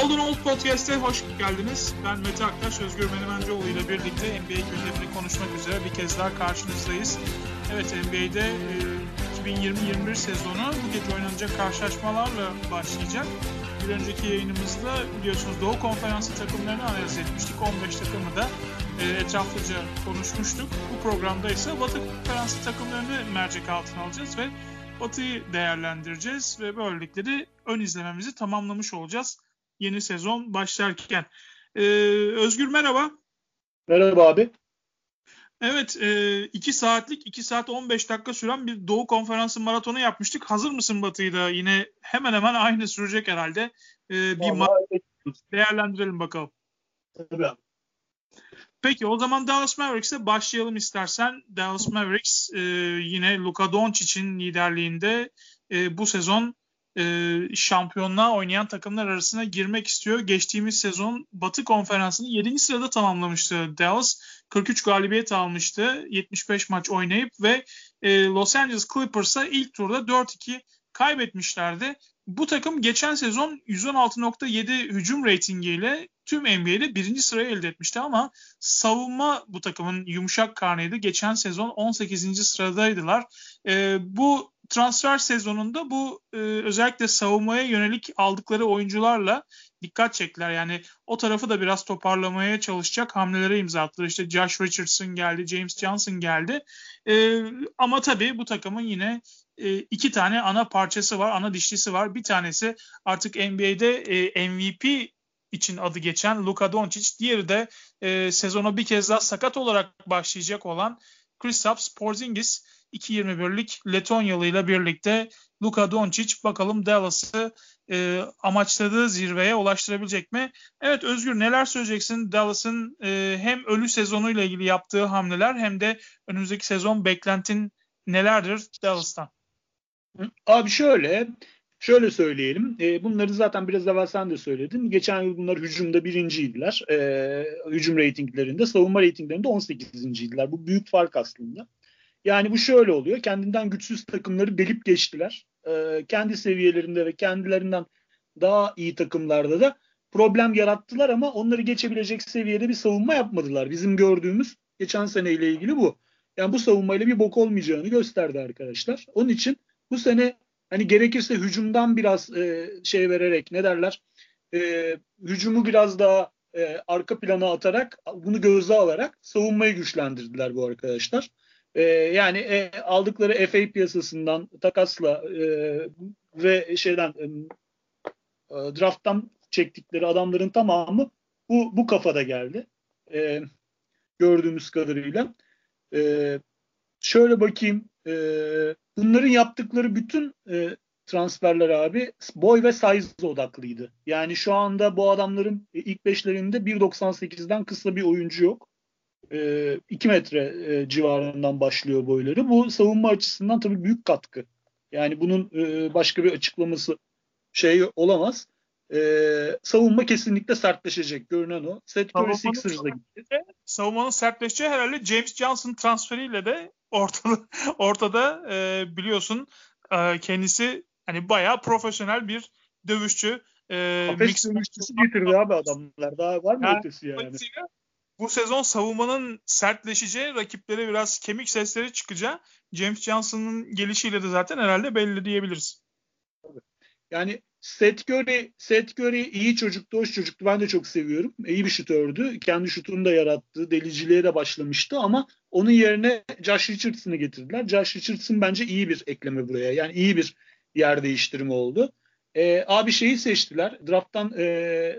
Baldwin Old Podcast'e hoş geldiniz. Ben Mete Aktaş, Özgür Menemencioğlu ile birlikte NBA gündemini konuşmak üzere bir kez daha karşınızdayız. Evet NBA'de e, 2020-21 sezonu bu gece oynanacak karşılaşmalarla başlayacak. Bir önceki yayınımızda biliyorsunuz Doğu Konferansı takımlarını analiz etmiştik. 15 takımı da e, etraflıca konuşmuştuk. Bu programda ise Batı Konferansı takımlarını mercek altına alacağız ve Batı'yı değerlendireceğiz ve böylelikle de ön izlememizi tamamlamış olacağız yeni sezon başlarken. Ee, Özgür merhaba. Merhaba abi. Evet 2 e, saatlik 2 saat 15 dakika süren bir Doğu Konferansı maratonu yapmıştık. Hazır mısın Batı'yı da yine hemen hemen aynı sürecek herhalde. Ee, bir ma- değerlendirelim bakalım. Tabii abi. Peki o zaman Dallas Mavericks'e başlayalım istersen. Dallas Mavericks e, yine Luka Doncic'in liderliğinde e, bu sezon e, şampiyonluğa oynayan takımlar arasına girmek istiyor. Geçtiğimiz sezon Batı Konferansı'nı 7. sırada tamamlamıştı Dallas. 43 galibiyet almıştı 75 maç oynayıp ve e, Los Angeles Clippers'a ilk turda 4-2 kaybetmişlerdi. Bu takım geçen sezon 116.7 hücum reytingiyle tüm NBA'de birinci sırayı elde etmişti ama savunma bu takımın yumuşak karnıydı. Geçen sezon 18. sıradaydılar. E, bu transfer sezonunda bu e, özellikle savunmaya yönelik aldıkları oyuncularla dikkat çektiler. Yani o tarafı da biraz toparlamaya çalışacak hamlelere imza attılar. İşte Josh Richardson geldi, James Johnson geldi. E, ama tabii bu takımın yine e, iki tane ana parçası var, ana dişlisi var. Bir tanesi artık NBA'de e, MVP için adı geçen Luka Doncic. Diğeri de e, sezona bir kez daha sakat olarak başlayacak olan Kristaps Porzingis. 2.21'lik Letonyalı ile birlikte Luka Doncic bakalım Dallas'ı e, amaçladığı zirveye ulaştırabilecek mi? Evet Özgür neler söyleyeceksin Dallas'ın e, hem ölü sezonuyla ilgili yaptığı hamleler hem de önümüzdeki sezon beklentin nelerdir Dallas'tan? Abi şöyle Şöyle söyleyelim. E, bunları zaten biraz evvel sen de söyledin. Geçen yıl bunlar hücumda birinciydiler. E, hücum reytinglerinde. Savunma reytinglerinde 18.ydiler. Bu büyük fark aslında. Yani bu şöyle oluyor. Kendinden güçsüz takımları delip geçtiler. E, kendi seviyelerinde ve kendilerinden daha iyi takımlarda da problem yarattılar ama onları geçebilecek seviyede bir savunma yapmadılar. Bizim gördüğümüz geçen seneyle ilgili bu. Yani bu savunmayla bir bok olmayacağını gösterdi arkadaşlar. Onun için bu sene hani gerekirse hücumdan biraz e, şey vererek ne derler e, hücumu biraz daha e, arka plana atarak bunu göze alarak savunmayı güçlendirdiler bu arkadaşlar. E, yani e, aldıkları FA piyasasından takasla e, ve şeyden e, drafttan çektikleri adamların tamamı bu bu kafada geldi. E, gördüğümüz kadarıyla. E, şöyle bakayım. E, bunların yaptıkları bütün e, transferler abi boy ve size odaklıydı. Yani şu anda bu adamların ilk beşlerinde 1.98'den kısa bir oyuncu yok e, 2 metre e, civarından başlıyor boyları. Bu savunma açısından tabii büyük katkı. Yani bunun e, başka bir açıklaması şey olamaz. E, savunma kesinlikle sertleşecek. Görünen o. Seth Curry Sixers'da gitti. Savunmanın sertleşeceği herhalde James Johnson transferiyle de ortada, ortada e, biliyorsun e, kendisi hani bayağı profesyonel bir dövüşçü. E, Kafes dövüşçüsü getirdi abi adamlar. Daha var mı yani, ötesi yani? Bu sezon savunmanın sertleşeceği, rakiplere biraz kemik sesleri çıkacağı James Johnson'ın gelişiyle de zaten herhalde belli diyebiliriz. Yani Seth Curry, Seth Curry iyi çocuktu, hoş çocuktu. Ben de çok seviyorum. İyi bir şutördü. Kendi şutunu da yarattı. Deliciliğe de başlamıştı ama onun yerine Josh Richardson'ı getirdiler. Josh Richardson bence iyi bir ekleme buraya. Yani iyi bir yer değiştirme oldu. E, abi şeyi seçtiler. Draft'tan e,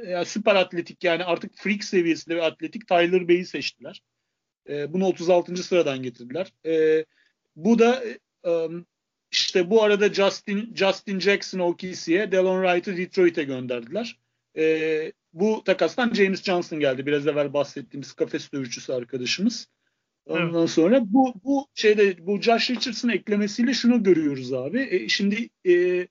yani süper atletik yani artık freak seviyesinde bir atletik Tyler Bay'i seçtiler. E, bunu 36. sıradan getirdiler. E, bu da e, işte bu arada Justin Justin Jackson OKC'ye, Delon Wright'ı Detroit'e gönderdiler. E, bu takastan James Johnson geldi. Biraz evvel bahsettiğimiz kafes dövüşçüsü arkadaşımız. Ondan evet. sonra bu bu şeyde bu Josh Richards'ın eklemesiyle şunu görüyoruz abi. E, şimdi e,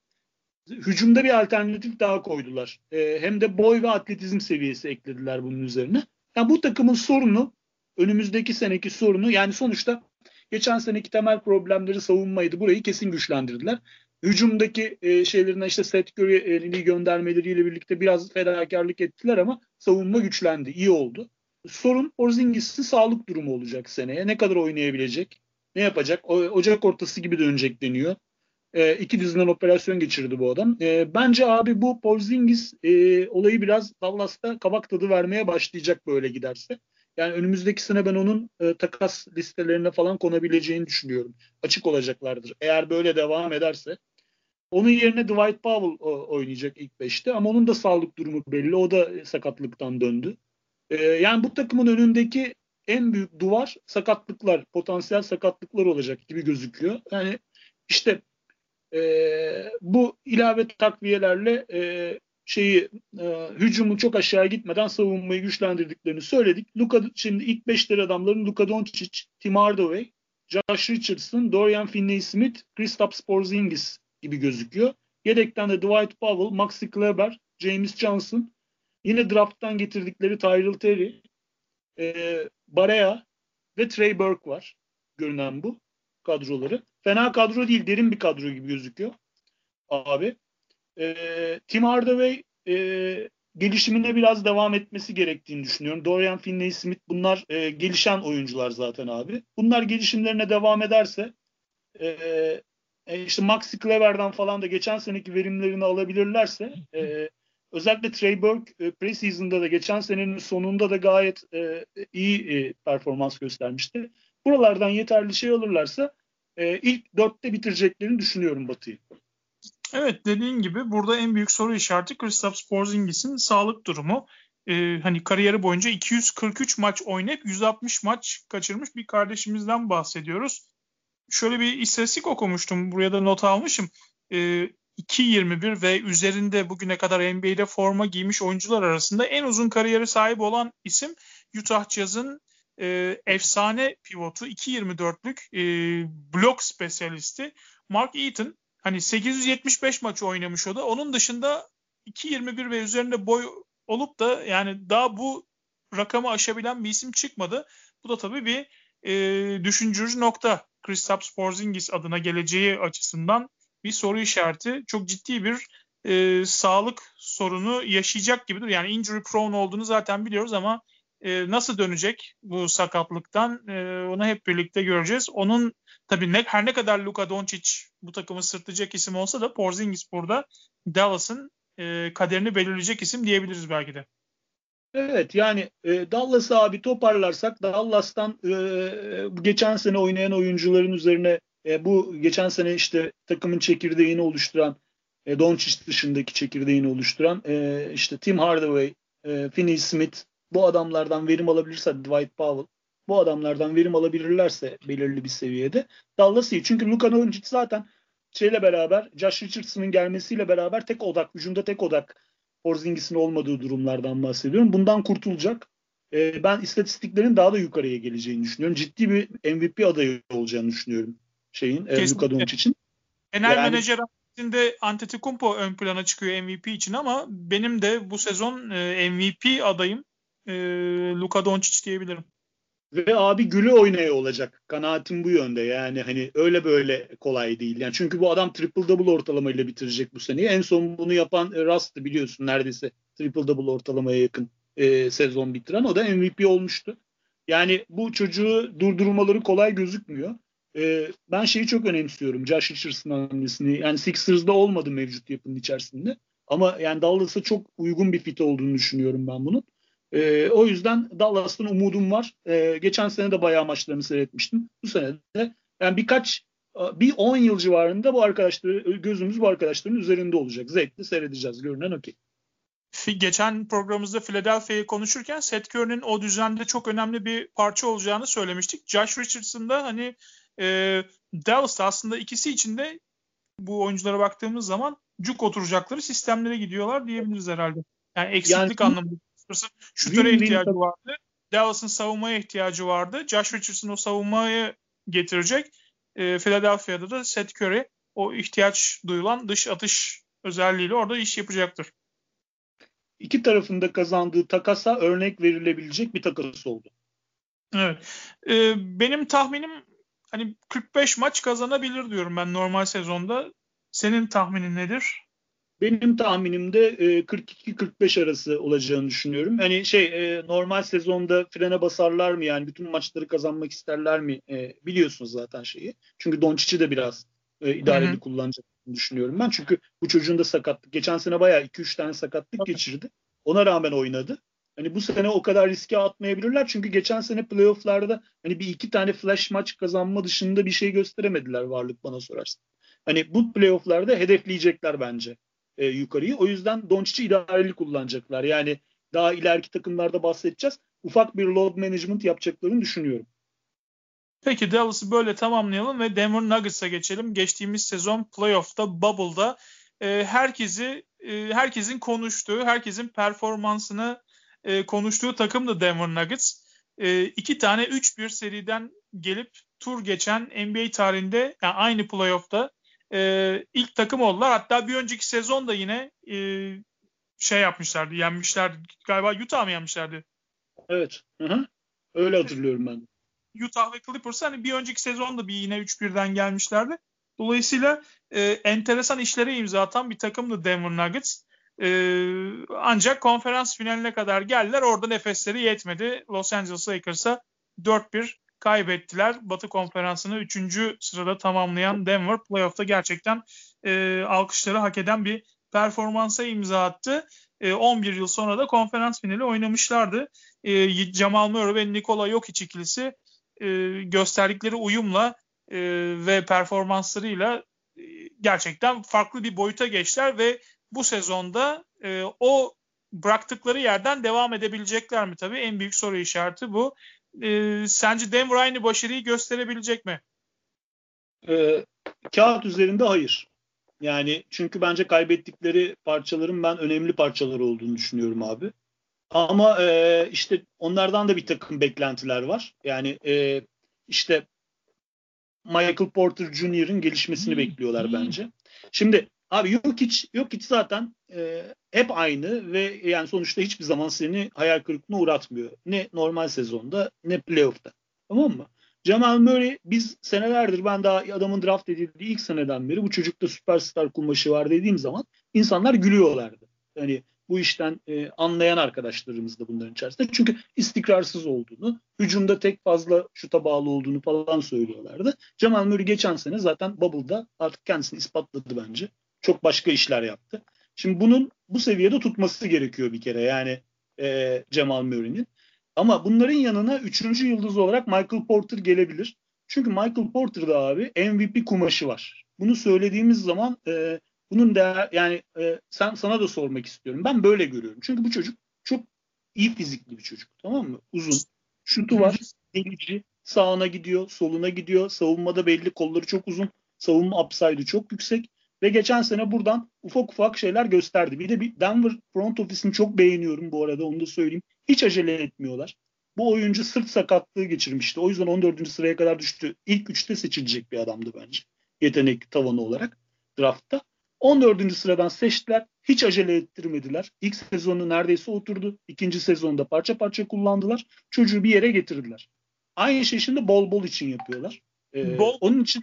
hücumda bir alternatif daha koydular. E, hem de boy ve atletizm seviyesi eklediler bunun üzerine. Yani bu takımın sorunu önümüzdeki seneki sorunu yani sonuçta geçen seneki temel problemleri savunmaydı. Burayı kesin güçlendirdiler. Hücumdaki e, şeylerine işte Seth Curry'i göndermeleriyle birlikte biraz fedakarlık ettiler ama savunma güçlendi. iyi oldu. Sorun Porzingis'in sağlık durumu olacak seneye. Ne kadar oynayabilecek? Ne yapacak? O, Ocak ortası gibi dönecek deniyor. E, iki dizinden operasyon geçirdi bu adam. E, bence abi bu Porzingis e, olayı biraz Dallas'ta kabak tadı vermeye başlayacak böyle giderse. Yani önümüzdeki sene ben onun e, takas listelerine falan konabileceğini düşünüyorum. Açık olacaklardır. Eğer böyle devam ederse. Onun yerine Dwight Powell o, oynayacak ilk beşte ama onun da sağlık durumu belli. O da sakatlıktan döndü. E, yani bu takımın önündeki en büyük duvar sakatlıklar, potansiyel sakatlıklar olacak gibi gözüküyor. Yani işte e, bu ilave takviyelerle e, şeyi e, hücumu çok aşağı gitmeden savunmayı güçlendirdiklerini söyledik. Luka şimdi ilk beşleri adamların Luka Doncic, Tim Hardaway, Josh Richardson, Dorian Finney-Smith, Kristaps Porzingis gibi gözüküyor. Yedekten de Dwight Powell, Maxi Kleber, James Johnson, yine drafttan getirdikleri Tyrell Terry, e, Barea ve Trey Burke var. Görünen bu kadroları. Fena kadro değil, derin bir kadro gibi gözüküyor. Abi. E, Tim Hardaway e, gelişimine biraz devam etmesi gerektiğini düşünüyorum. Dorian Finney-Smith bunlar e, gelişen oyuncular zaten abi. Bunlar gelişimlerine devam ederse e, e, işte Maxi Kleber'dan falan da geçen seneki verimlerini alabilirlerse e, özellikle Trey Burke e, preseason'da da geçen senenin sonunda da gayet e, iyi e, performans göstermişti. Buralardan yeterli şey alırlarsa e, ilk dörtte bitireceklerini düşünüyorum Batı'yı. Evet dediğin gibi burada en büyük soru işareti Kristaps Porzingis'in sağlık durumu. Ee, hani kariyeri boyunca 243 maç oynayıp 160 maç kaçırmış bir kardeşimizden bahsediyoruz. Şöyle bir istatistik okumuştum. Buraya da not almışım. Ee, 2.21 ve üzerinde bugüne kadar NBA'de forma giymiş oyuncular arasında en uzun kariyeri sahip olan isim Utah Jazz'ın e, efsane pivotu 2.24'lük e, blok spesyalisti Mark Eaton hani 875 maç oynamış o da. Onun dışında 2.21 ve üzerinde boy olup da yani daha bu rakamı aşabilen bir isim çıkmadı. Bu da tabii bir e, düşündürücü nokta. Kristaps Porzingis adına geleceği açısından bir soru işareti. Çok ciddi bir e, sağlık sorunu yaşayacak gibidir. Yani injury prone olduğunu zaten biliyoruz ama e, nasıl dönecek bu sakatlıktan e, onu hep birlikte göreceğiz. Onun tabii ne, her ne kadar Luka Doncic bu takımı sırtlayacak isim olsa da Porzingis burada Dallas'ın e, kaderini belirleyecek isim diyebiliriz belki de. Evet yani e, Dallas'ı abi toparlarsak Dallas'tan e, geçen sene oynayan oyuncuların üzerine e, bu geçen sene işte takımın çekirdeğini oluşturan e, Doncic dışındaki çekirdeğini oluşturan e, işte Tim Hardaway, e, Finney Smith bu adamlardan verim alabilirse Dwight Powell bu adamlardan verim alabilirlerse belirli bir seviyede Dallas iyi. Çünkü Luka Doncic zaten şeyle beraber Josh Richardson'ın gelmesiyle beraber tek odak, hücumda tek odak Porzingis'in olmadığı durumlardan bahsediyorum. Bundan kurtulacak. Ee, ben istatistiklerin daha da yukarıya geleceğini düşünüyorum. Ciddi bir MVP adayı olacağını düşünüyorum şeyin e, Luka Doncic'in. Genel yani, menajer de Antetokounmpo ön plana çıkıyor MVP için ama benim de bu sezon e, MVP adayım e, Luka Doncic diyebilirim. Ve abi gülü oynaya olacak. Kanaatim bu yönde. Yani hani öyle böyle kolay değil. Yani çünkü bu adam triple double ortalamayla bitirecek bu seneyi. En son bunu yapan e, Rust'ı biliyorsun neredeyse triple double ortalamaya yakın e, sezon bitiren. O da MVP olmuştu. Yani bu çocuğu durdurmaları kolay gözükmüyor. E, ben şeyi çok önemsiyorum. Josh Richardson'ın hamlesini. Yani Sixers'da olmadı mevcut yapının içerisinde. Ama yani Dallas'a çok uygun bir fit olduğunu düşünüyorum ben bunun. E, o yüzden Dallas'tan umudum var. E, geçen sene de bayağı maçlarını seyretmiştim. Bu sene de yani birkaç bir 10 yıl civarında bu arkadaşları gözümüz bu arkadaşların üzerinde olacak. Zevkli seyredeceğiz görünen okey. geçen programımızda Philadelphia'yı konuşurken Seth Curry'nin o düzende çok önemli bir parça olacağını söylemiştik. Josh Richardson da hani e, Dallas'ta aslında ikisi için de bu oyunculara baktığımız zaman cuk oturacakları sistemlere gidiyorlar diyebiliriz herhalde. Yani eksiklik yani, anlamında. Şutöre ihtiyacı vardı. Dallas'ın savunmaya ihtiyacı vardı. Josh Richardson o savunmayı getirecek. E, Philadelphia'da da Seth Curry o ihtiyaç duyulan dış atış özelliğiyle orada iş yapacaktır. İki tarafında kazandığı takasa örnek verilebilecek bir takas oldu. Evet. Ee, benim tahminim hani 45 maç kazanabilir diyorum ben normal sezonda. Senin tahminin nedir? Benim tahminim de 42-45 arası olacağını düşünüyorum. Hani şey e, normal sezonda frene basarlar mı yani bütün maçları kazanmak isterler mi e, biliyorsunuz zaten şeyi. Çünkü Doncic'i de biraz e, idareli kullanacak düşünüyorum ben. Çünkü bu çocuğun da sakatlık. Geçen sene bayağı 2-3 tane sakatlık geçirdi. Ona rağmen oynadı. Hani bu sene o kadar riske atmayabilirler. Çünkü geçen sene playofflarda hani bir iki tane flash maç kazanma dışında bir şey gösteremediler varlık bana sorarsan. Hani bu playofflarda hedefleyecekler bence e, yukarıyı. O yüzden Doncic'i idareli kullanacaklar. Yani daha ileriki takımlarda bahsedeceğiz. Ufak bir load management yapacaklarını düşünüyorum. Peki Dallas'ı böyle tamamlayalım ve Denver Nuggets'a geçelim. Geçtiğimiz sezon playoff'ta Bubble'da e, herkesi e, herkesin konuştuğu, herkesin performansını e, konuştuğu takım da Denver Nuggets. E, iki tane 3-1 seriden gelip tur geçen NBA tarihinde yani aynı playoff'ta e, ilk takım oldular. Hatta bir önceki sezon da yine e, şey yapmışlardı, yenmişlerdi. Galiba Utah mı yenmişlerdi? Evet. Hı hı. Öyle hatırlıyorum ben. Utah ve Clippers hani bir önceki sezonda bir yine 3-1'den gelmişlerdi. Dolayısıyla e, enteresan işlere imza atan bir takımdı Denver Nuggets. E, ancak konferans finaline kadar geldiler. Orada nefesleri yetmedi. Los Angeles Lakers'a 4-1 kaybettiler. Batı konferansını 3. sırada tamamlayan Denver playoff'ta gerçekten e, alkışları hak eden bir performansa imza attı. E, 11 yıl sonra da konferans finali oynamışlardı. E, Jamal Murray ve Nikola Jokic ikilisi e, gösterdikleri uyumla e, ve performanslarıyla e, gerçekten farklı bir boyuta geçtiler ve bu sezonda e, o bıraktıkları yerden devam edebilecekler mi? Tabii en büyük soru işareti bu. E, sence Denver aynı başarıyı gösterebilecek mi? E, kağıt üzerinde hayır. Yani çünkü bence kaybettikleri parçaların ben önemli parçaları olduğunu düşünüyorum abi. Ama e, işte onlardan da bir takım beklentiler var. Yani e, işte Michael Porter Jr.'ın gelişmesini bekliyorlar bence. Şimdi abi yok hiç yok hiç zaten e, hep aynı ve yani sonuçta hiçbir zaman seni hayal kırıklığına uğratmıyor. Ne normal sezonda ne playoff'ta. Tamam mı? Jamal Murray biz senelerdir ben daha adamın draft edildiği ilk seneden beri bu çocukta süperstar kumaşı var dediğim zaman insanlar gülüyorlardı. Hani bu işten e, anlayan arkadaşlarımız da bunların içerisinde. Çünkü istikrarsız olduğunu, hücumda tek fazla şuta bağlı olduğunu falan söylüyorlardı. Cemal Murray geçen sene zaten Bubble'da artık kendisini ispatladı bence. Çok başka işler yaptı. Şimdi bunun bu seviyede tutması gerekiyor bir kere yani e, Cemal Murray'nin. Ama bunların yanına üçüncü yıldız olarak Michael Porter gelebilir. Çünkü Michael Porter'da abi MVP kumaşı var. Bunu söylediğimiz zaman e, bunun değer yani e, sen sana da sormak istiyorum. Ben böyle görüyorum. Çünkü bu çocuk çok iyi fizikli bir çocuk. Tamam mı? Uzun. Şutu var. Delici. Sağına gidiyor, soluna gidiyor. Savunmada belli kolları çok uzun. Savunma upside'ı çok yüksek. Ve geçen sene buradan ufak ufak şeyler gösterdi. Bir de bir Denver front office'ini çok beğeniyorum bu arada onu da söyleyeyim. Hiç acele etmiyorlar. Bu oyuncu sırt sakatlığı geçirmişti. O yüzden 14. sıraya kadar düştü. İlk 3'te seçilecek bir adamdı bence. Yetenek tavanı olarak draftta. 14. sıradan seçtiler. Hiç acele ettirmediler. İlk sezonu neredeyse oturdu. İkinci sezonda parça parça kullandılar. Çocuğu bir yere getirdiler. Aynı şey şimdi bol bol için yapıyorlar. Ee, bol, onun için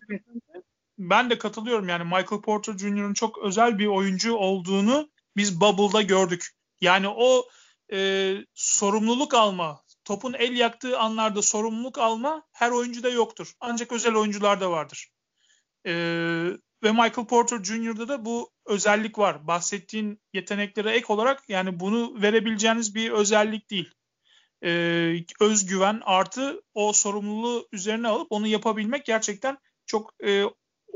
ben de katılıyorum yani Michael Porter Jr.'ın çok özel bir oyuncu olduğunu biz Bubble'da gördük. Yani o e, sorumluluk alma, topun el yaktığı anlarda sorumluluk alma her oyuncuda yoktur. Ancak özel oyuncularda vardır. E, ve Michael Porter Jr.'da da bu özellik var. Bahsettiğin yeteneklere ek olarak yani bunu verebileceğiniz bir özellik değil. Ee, özgüven artı o sorumluluğu üzerine alıp onu yapabilmek gerçekten çok e,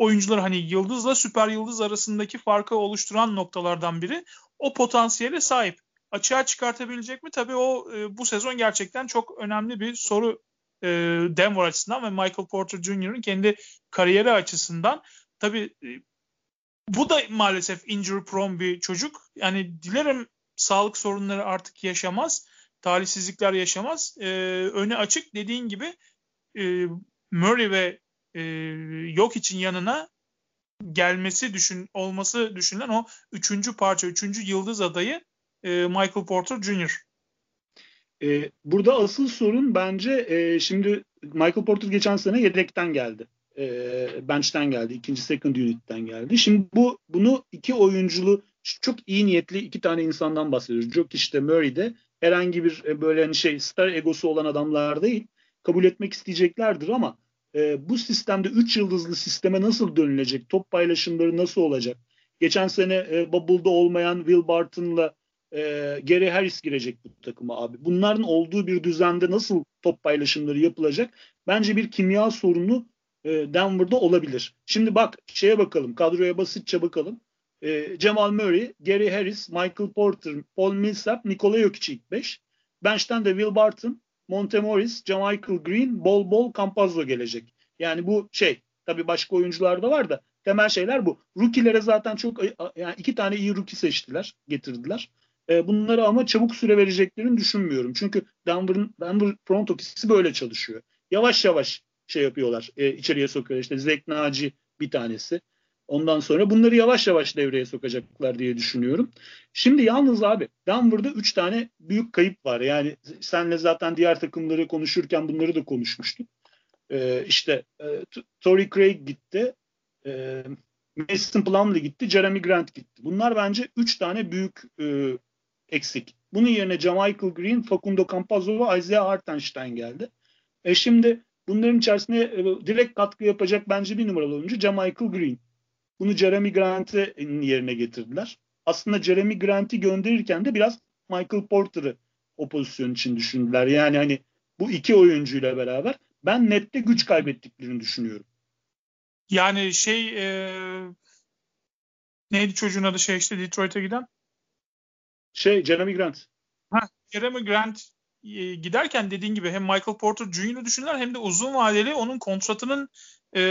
oyuncular hani yıldızla süper yıldız arasındaki farkı oluşturan noktalardan biri. O potansiyele sahip. Açığa çıkartabilecek mi? Tabii o e, bu sezon gerçekten çok önemli bir soru e, Denver açısından ve Michael Porter Jr.'ın kendi kariyeri açısından. Tabii e, bu da maalesef injury prone bir çocuk. Yani dilerim sağlık sorunları artık yaşamaz. Talihsizlikler yaşamaz. E, önü açık dediğin gibi e, Murray ve e, yok için yanına gelmesi düşün olması düşünülen o üçüncü parça, üçüncü yıldız adayı e, Michael Porter Jr. E, burada asıl sorun bence e, şimdi Michael Porter geçen sene yedekten geldi. E, bench'ten geldi. ikinci second unit'ten geldi. Şimdi bu bunu iki oyunculu çok iyi niyetli iki tane insandan bahsediyoruz. Çok işte Murray'de herhangi bir e, böyle hani şey star egosu olan adamlar değil. Kabul etmek isteyeceklerdir ama e, bu sistemde 3 yıldızlı sisteme nasıl dönülecek? Top paylaşımları nasıl olacak? Geçen sene e, Bubble'da olmayan Will Barton'la e, Gary Harris girecek bu takıma abi. Bunların olduğu bir düzende nasıl top paylaşımları yapılacak? Bence bir kimya sorunu e, Denver'da olabilir. Şimdi bak şeye bakalım. Kadroya basitçe bakalım. E, Jamal Murray, Gary Harris, Michael Porter, Paul Millsap, Nikola Jokic ilk 5. Bench'ten de Will Barton, Monte Morris, Jamichael Green, Bol Bol Campazzo gelecek. Yani bu şey tabii başka oyuncular da var da temel şeyler bu. Rookie'lere zaten çok yani iki tane iyi rookie seçtiler, getirdiler. E, bunları ama çabuk süre vereceklerini düşünmüyorum. Çünkü Denver'ın Denver front office'i böyle çalışıyor. Yavaş yavaş şey yapıyorlar. E, içeriye sokuyorlar. İşte Zek bir tanesi. Ondan sonra bunları yavaş yavaş devreye sokacaklar diye düşünüyorum. Şimdi yalnız abi Denver'da 3 tane büyük kayıp var. Yani senle zaten diğer takımları konuşurken bunları da konuşmuştuk. Ee, işte e, Tory Craig gitti. E, Mason Plumlee gitti. Jeremy Grant gitti. Bunlar bence 3 tane büyük e, eksik. Bunun yerine Jamichael Green, Facundo Campazzo ve Isaiah Hartenstein geldi. E şimdi bunların içerisinde e, direkt katkı yapacak bence bir numaralı oyuncu Jamichael Green. Bunu Jeremy Grant'in yerine getirdiler. Aslında Jeremy Grant'i gönderirken de biraz Michael Porter'ı o pozisyon için düşündüler. Yani hani bu iki oyuncuyla beraber ben nette güç kaybettiklerini düşünüyorum. Yani şey e, neydi çocuğun adı şey işte Detroit'e giden? Şey Jeremy Grant. Ha, Jeremy Grant e, giderken dediğin gibi hem Michael Porter Jr.'ı düşündüler hem de uzun vadeli onun kontratının e,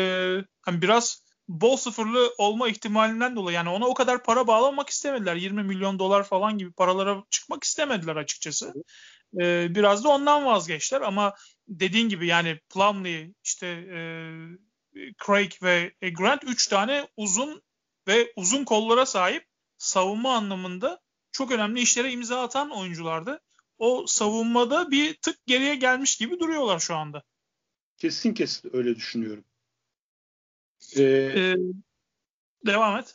hani biraz bol sıfırlı olma ihtimalinden dolayı yani ona o kadar para bağlamak istemediler. 20 milyon dolar falan gibi paralara çıkmak istemediler açıkçası. Ee, biraz da ondan vazgeçtiler ama dediğin gibi yani Plumlee, işte e, Craig ve e, Grant 3 tane uzun ve uzun kollara sahip savunma anlamında çok önemli işlere imza atan oyunculardı. O savunmada bir tık geriye gelmiş gibi duruyorlar şu anda. Kesin kesin öyle düşünüyorum. Ee, ee, devam et.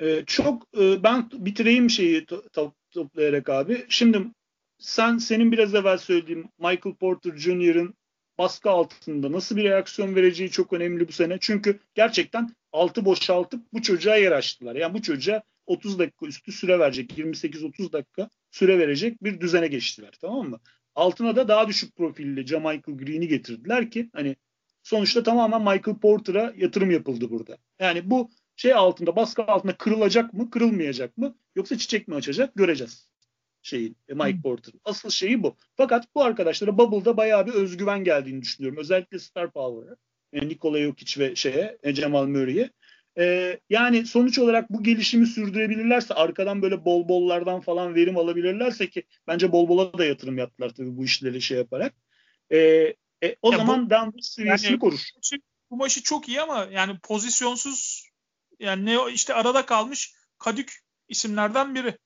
E, çok e, ben bitireyim şeyi to- toplayarak abi. Şimdi sen senin biraz evvel söylediğin Michael Porter Jr.'ın baskı altında nasıl bir reaksiyon vereceği çok önemli bu sene. Çünkü gerçekten altı boşaltıp bu çocuğa yer açtılar. Yani bu çocuğa 30 dakika üstü süre verecek, 28-30 dakika süre verecek bir düzene geçtiler tamam mı? Altına da daha düşük profilli Jamichael Green'i getirdiler ki hani sonuçta tamamen Michael Porter'a yatırım yapıldı burada. Yani bu şey altında, baskı altında kırılacak mı, kırılmayacak mı yoksa çiçek mi açacak göreceğiz şeyin e, Mike hmm. Porter. Asıl şeyi bu. Fakat bu arkadaşlara Bubble'da bayağı bir özgüven geldiğini düşünüyorum. Özellikle Star Power'a. E, Nikola Jokic ve şeye, Cemal Murray'e. E, yani sonuç olarak bu gelişimi sürdürebilirlerse arkadan böyle bol bollardan falan verim alabilirlerse ki bence bol bola da yatırım yaptılar tabii bu işleri şey yaparak. E, e, o ya zaman bu, Denver seviyesini yani, korur. Bu maçı çok iyi ama yani pozisyonsuz yani ne işte arada kalmış kadük isimlerden biri.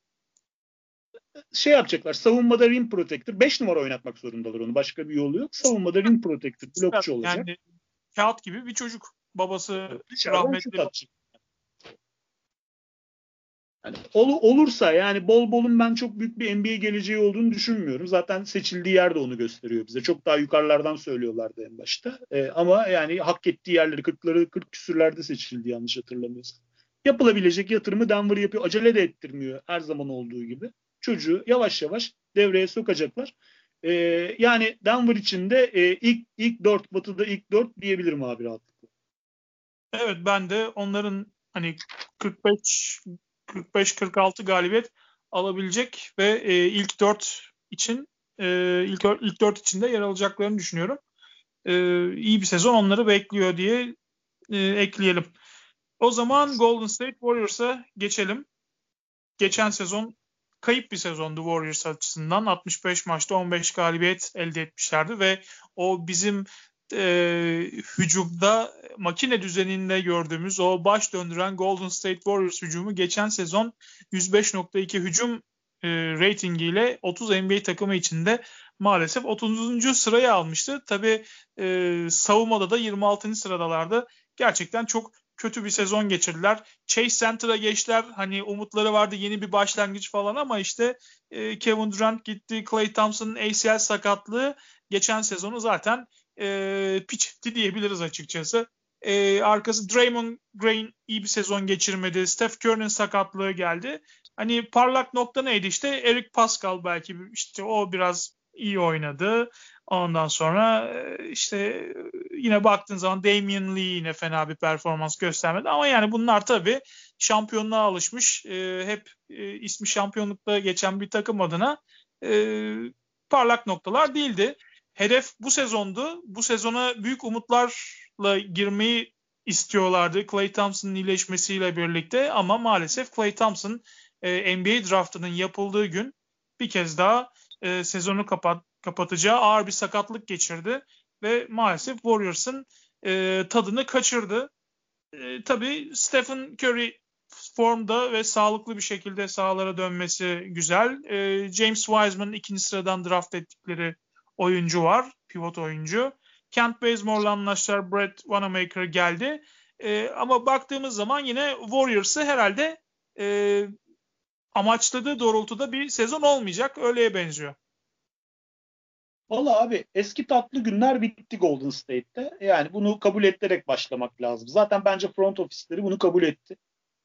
Şey yapacaklar. Savunmada rim protector. 5 numara oynatmak zorundalar onu. Başka bir yolu yok. Savunmada rim protector. Blokçu olacak. Yani kağıt gibi bir çocuk. Babası rahmetli. Yani ol, olursa yani bol bolun ben çok büyük bir NBA geleceği olduğunu düşünmüyorum. Zaten seçildiği yer de onu gösteriyor bize. Çok daha yukarılardan söylüyorlardı en başta. Ee, ama yani hak ettiği yerleri 40'ları 40 küsürlerde seçildi yanlış hatırlamıyorsam. Yapılabilecek yatırımı Denver yapıyor. Acele de ettirmiyor her zaman olduğu gibi. Çocuğu yavaş yavaş devreye sokacaklar. Ee, yani Denver için de e, ilk ilk 4 batıda ilk 4 diyebilirim abi rahatlıkla. Evet ben de onların hani 45 45-46 galibiyet alabilecek ve e, ilk 4 için e, ilk ilk 4 içinde yer alacaklarını düşünüyorum. E, iyi bir sezon onları bekliyor diye e, ekleyelim. O zaman Golden State Warriors'a geçelim. Geçen sezon kayıp bir sezondu Warriors açısından. 65 maçta 15 galibiyet elde etmişlerdi ve o bizim e, hücumda makine düzeninde gördüğümüz o baş döndüren Golden State Warriors hücumu geçen sezon 105.2 hücum e, ratingiyle 30 NBA takımı içinde maalesef 30. sırayı almıştı. Tabi e, savunmada da 26. sıradalardı. Gerçekten çok kötü bir sezon geçirdiler. Chase Center'a geçtiler. Hani umutları vardı yeni bir başlangıç falan ama işte e, Kevin Durant gitti. Clay Thompson'ın ACL sakatlığı geçen sezonu zaten e, piçti diyebiliriz açıkçası. E, arkası Draymond Green iyi bir sezon geçirmedi. Steph Curry'nin sakatlığı geldi. Hani parlak nokta neydi işte Eric Pascal belki işte o biraz iyi oynadı. Ondan sonra e, işte yine baktığın zaman Damian Lee yine fena bir performans göstermedi. Ama yani bunlar tabii şampiyonluğa alışmış. E, hep e, ismi şampiyonlukta geçen bir takım adına parlak noktalar değildi. Hedef bu sezondu. Bu sezona büyük umutlarla girmeyi istiyorlardı Clay Thompson'ın iyileşmesiyle birlikte ama maalesef Clay Thompson e, NBA draftının yapıldığı gün bir kez daha e, sezonu kapat, kapatacağı ağır bir sakatlık geçirdi ve maalesef Warriors'ın e, tadını kaçırdı. E, tabii Stephen Curry formda ve sağlıklı bir şekilde sahalara dönmesi güzel. E, James Wiseman ikinci sıradan draft ettikleri oyuncu var. Pivot oyuncu. Kent Bazemore'la anlaştılar. Brett Wanamaker geldi. E, ama baktığımız zaman yine Warriors'ı herhalde e, amaçladığı doğrultuda bir sezon olmayacak. Öyleye benziyor. Valla abi eski tatlı günler bitti Golden State'te. Yani bunu kabul ettirerek başlamak lazım. Zaten bence front ofisleri bunu kabul etti.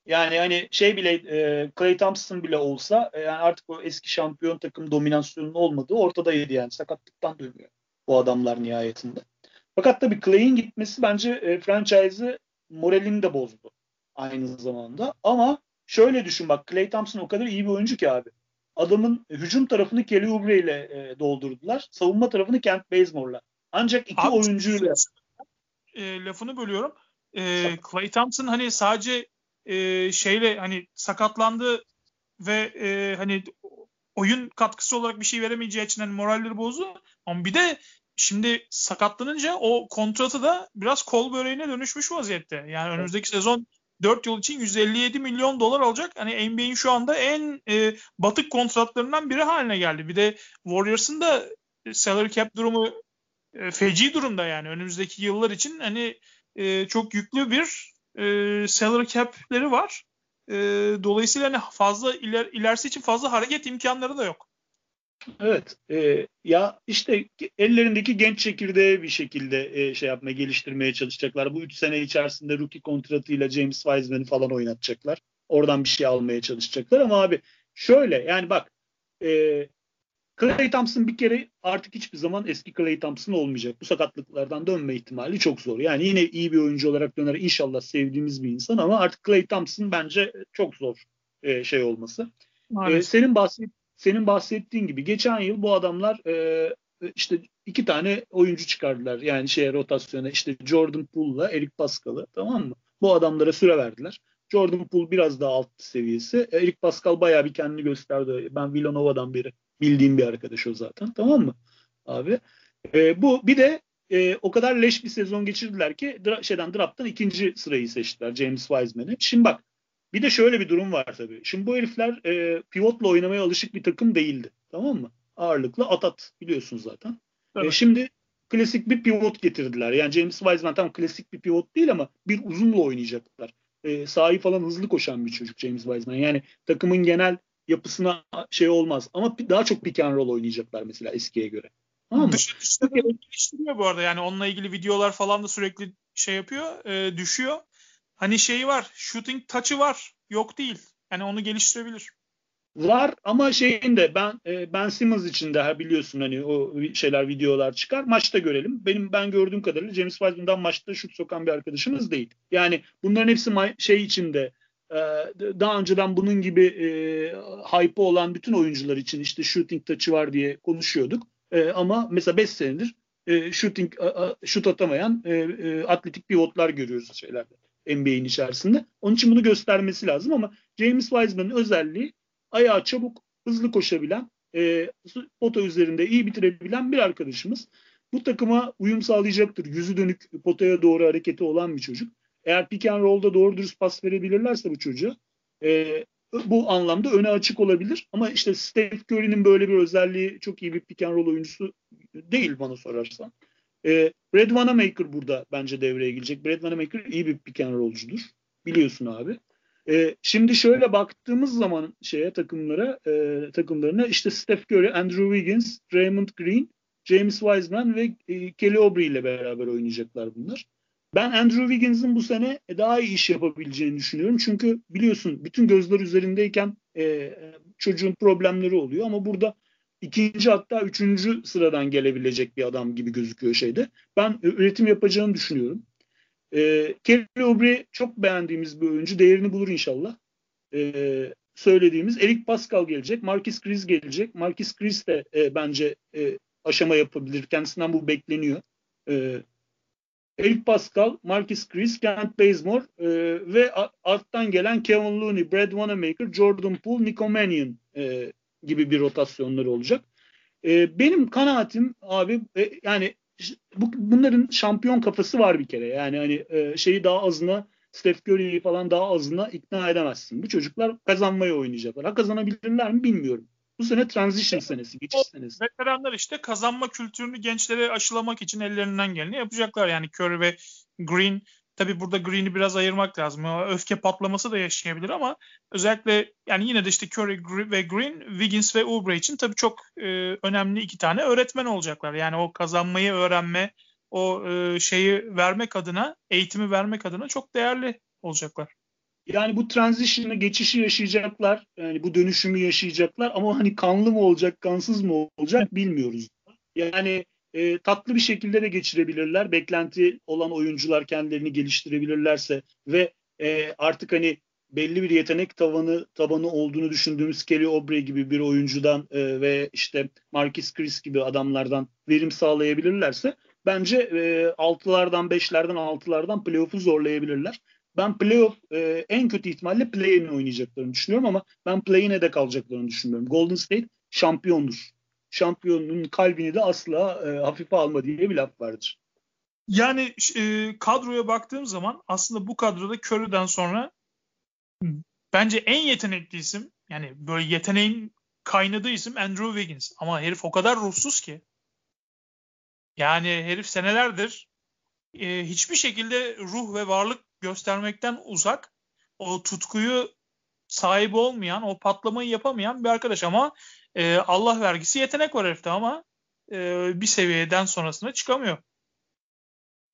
Yani hani şey bile e, Clay Thompson bile olsa e, yani artık o eski şampiyon takım dominasyonunun olmadığı ortadaydı yani. Sakatlıktan dönüyor bu adamlar nihayetinde. Fakat tabii Clay'in gitmesi bence e, franchise'ı moralini de bozdu aynı zamanda. Ama şöyle düşün bak Clay Thompson o kadar iyi bir oyuncu ki abi. Adamın hücum tarafını Kelly Oubre ile e, doldurdular. Savunma tarafını Kent Bazemore'la. Ancak iki abi, oyuncuyla e, lafını bölüyorum. E, Clay Thompson hani sadece e, şeyle hani sakatlandı ve e, hani oyun katkısı olarak bir şey veremeyeceği için hani moralleri bozdu. Ama bir de şimdi sakatlanınca o kontratı da biraz kol böreğine dönüşmüş vaziyette. Yani önümüzdeki sezon 4 yıl için 157 milyon dolar alacak. Hani NBA'in şu anda en e, batık kontratlarından biri haline geldi. Bir de Warriors'ın da salary cap durumu e, feci durumda yani. Önümüzdeki yıllar için hani e, çok yüklü bir e, salary cap'leri var. E, dolayısıyla hani fazla iler, ilerisi için fazla hareket imkanları da yok. Evet. E, ya işte ellerindeki genç çekirdeği bir şekilde e, şey yapmaya, geliştirmeye çalışacaklar. Bu 3 sene içerisinde rookie kontratıyla James Wiseman'ı falan oynatacaklar. Oradan bir şey almaya çalışacaklar ama abi şöyle yani bak e, Clay Thompson bir kere artık hiçbir zaman eski Clay Thompson olmayacak. Bu sakatlıklardan dönme ihtimali çok zor. Yani yine iyi bir oyuncu olarak döner. İnşallah sevdiğimiz bir insan ama artık Clay Thompson bence çok zor e, şey olması. E, senin bahset senin bahsettiğin gibi geçen yıl bu adamlar e, işte iki tane oyuncu çıkardılar. Yani şeye rotasyona işte Jordan Poole'la Eric Pascal'ı tamam mı? Bu adamlara süre verdiler. Jordan Poole biraz daha alt seviyesi. Eric Pascal bayağı bir kendini gösterdi. Ben Villanova'dan beri bildiğim bir arkadaş o zaten. Tamam mı? Abi. E, bu bir de e, o kadar leş bir sezon geçirdiler ki dra- şeyden draft'tan ikinci sırayı seçtiler James Wiseman'ı. Şimdi bak bir de şöyle bir durum var tabii. Şimdi bu herifler e, pivotla oynamaya alışık bir takım değildi. Tamam mı? Ağırlıklı atat biliyorsun zaten. E, şimdi klasik bir pivot getirdiler. Yani James Wiseman tam klasik bir pivot değil ama bir uzunla oynayacaklar. E, sahi falan hızlı koşan bir çocuk James Wiseman. Yani takımın genel yapısına şey olmaz. Ama daha çok pick and roll oynayacaklar mesela eskiye göre. Tamam Dışı dışta geliştiriyor bu arada. Yani onunla ilgili videolar falan da sürekli şey yapıyor, e, düşüyor. Hani şeyi var, shooting touch'ı var. Yok değil. Yani onu geliştirebilir. Var ama şeyin de ben e, Ben Simmons için de biliyorsun hani o şeyler videolar çıkar. Maçta görelim. Benim ben gördüğüm kadarıyla James Wiseman'dan maçta şut sokan bir arkadaşımız değil. Yani bunların hepsi şey içinde daha önceden bunun gibi e, hype olan bütün oyuncular için işte shooting touch'ı var diye konuşuyorduk. E, ama mesela 5 senedir e, shooting şut atamayan e, e, atletik pivotlar görüyoruz şeylerde NBA'in içerisinde. Onun için bunu göstermesi lazım ama James Wiseman'ın özelliği ayağı çabuk, hızlı koşabilen, e, pota üzerinde iyi bitirebilen bir arkadaşımız. Bu takıma uyum sağlayacaktır. Yüzü dönük potaya doğru hareketi olan bir çocuk. Eğer pick and roll'da doğru dürüst pas verebilirlerse bu çocuğa e, bu anlamda öne açık olabilir. Ama işte Steph Curry'nin böyle bir özelliği çok iyi bir pick and roll oyuncusu değil bana sorarsan. E, Brad Wanamaker burada bence devreye girecek. Brad Wanamaker iyi bir pick and rollcudur. Biliyorsun abi. E, şimdi şöyle baktığımız zaman şeye takımlara e, takımlarına işte Steph Curry, Andrew Wiggins, Raymond Green, James Wiseman ve e, Kelly Oubre ile beraber oynayacaklar bunlar. Ben Andrew Wiggins'in bu sene daha iyi iş yapabileceğini düşünüyorum. Çünkü biliyorsun bütün gözler üzerindeyken e, çocuğun problemleri oluyor ama burada ikinci hatta üçüncü sıradan gelebilecek bir adam gibi gözüküyor şeyde. Ben üretim yapacağını düşünüyorum. E, Kelly Oubre çok beğendiğimiz bir oyuncu. Değerini bulur inşallah. E, söylediğimiz Eric Pascal gelecek. Marcus Chris gelecek. Marcus Chris de e, bence e, aşama yapabilir. Kendisinden bu bekleniyor. E, Eric Pascal, Marcus Chris, Kent Bazemore e, ve alttan gelen Kevin Looney, Brad Wanamaker, Jordan Poole, Nico Mannion e, gibi bir rotasyonları olacak. E, benim kanaatim abi e, yani bu, bunların şampiyon kafası var bir kere. Yani hani e, şeyi daha azına Steph Curry'i falan daha azına ikna edemezsin. Bu çocuklar kazanmayı oynayacaklar. Ha kazanabilirler mi bilmiyorum. Bu sene transition senesi, geçiş senesi. Veteranlar işte kazanma kültürünü gençlere aşılamak için ellerinden geleni yapacaklar. Yani Curry ve Green Tabi burada Green'i biraz ayırmak lazım. Öfke patlaması da yaşayabilir ama özellikle yani yine de işte Curry ve Green, Wiggins ve Oubre için tabii çok e, önemli iki tane öğretmen olacaklar. Yani o kazanmayı öğrenme, o e, şeyi vermek adına, eğitimi vermek adına çok değerli olacaklar. Yani bu transition'ı geçişi yaşayacaklar. Yani bu dönüşümü yaşayacaklar ama hani kanlı mı olacak, kansız mı olacak bilmiyoruz. Yani e, tatlı bir şekilde de geçirebilirler. Beklenti olan oyuncular kendilerini geliştirebilirlerse ve e, artık hani belli bir yetenek tavanı tabanı olduğunu düşündüğümüz Kelly Oubre gibi bir oyuncudan e, ve işte Marcus Chris gibi adamlardan verim sağlayabilirlerse bence e, 6'lardan 5'lerden 6'lardan playoff'u zorlayabilirler. Ben playoff e, en kötü ihtimalle play-in oynayacaklarını düşünüyorum ama ben play-in'e de kalacaklarını düşünmüyorum. Golden State şampiyondur şampiyonun kalbini de asla e, hafife alma diye bir laf vardır. Yani e, kadroya baktığım zaman aslında bu kadroda Curry'den sonra bence en yetenekli isim yani böyle yeteneğin kaynadığı isim Andrew Wiggins. Ama herif o kadar ruhsuz ki. Yani herif senelerdir e, hiçbir şekilde ruh ve varlık göstermekten uzak. O tutkuyu sahibi olmayan, o patlamayı yapamayan bir arkadaş ama e, Allah vergisi yetenek var herifte ama e, bir seviyeden sonrasına çıkamıyor.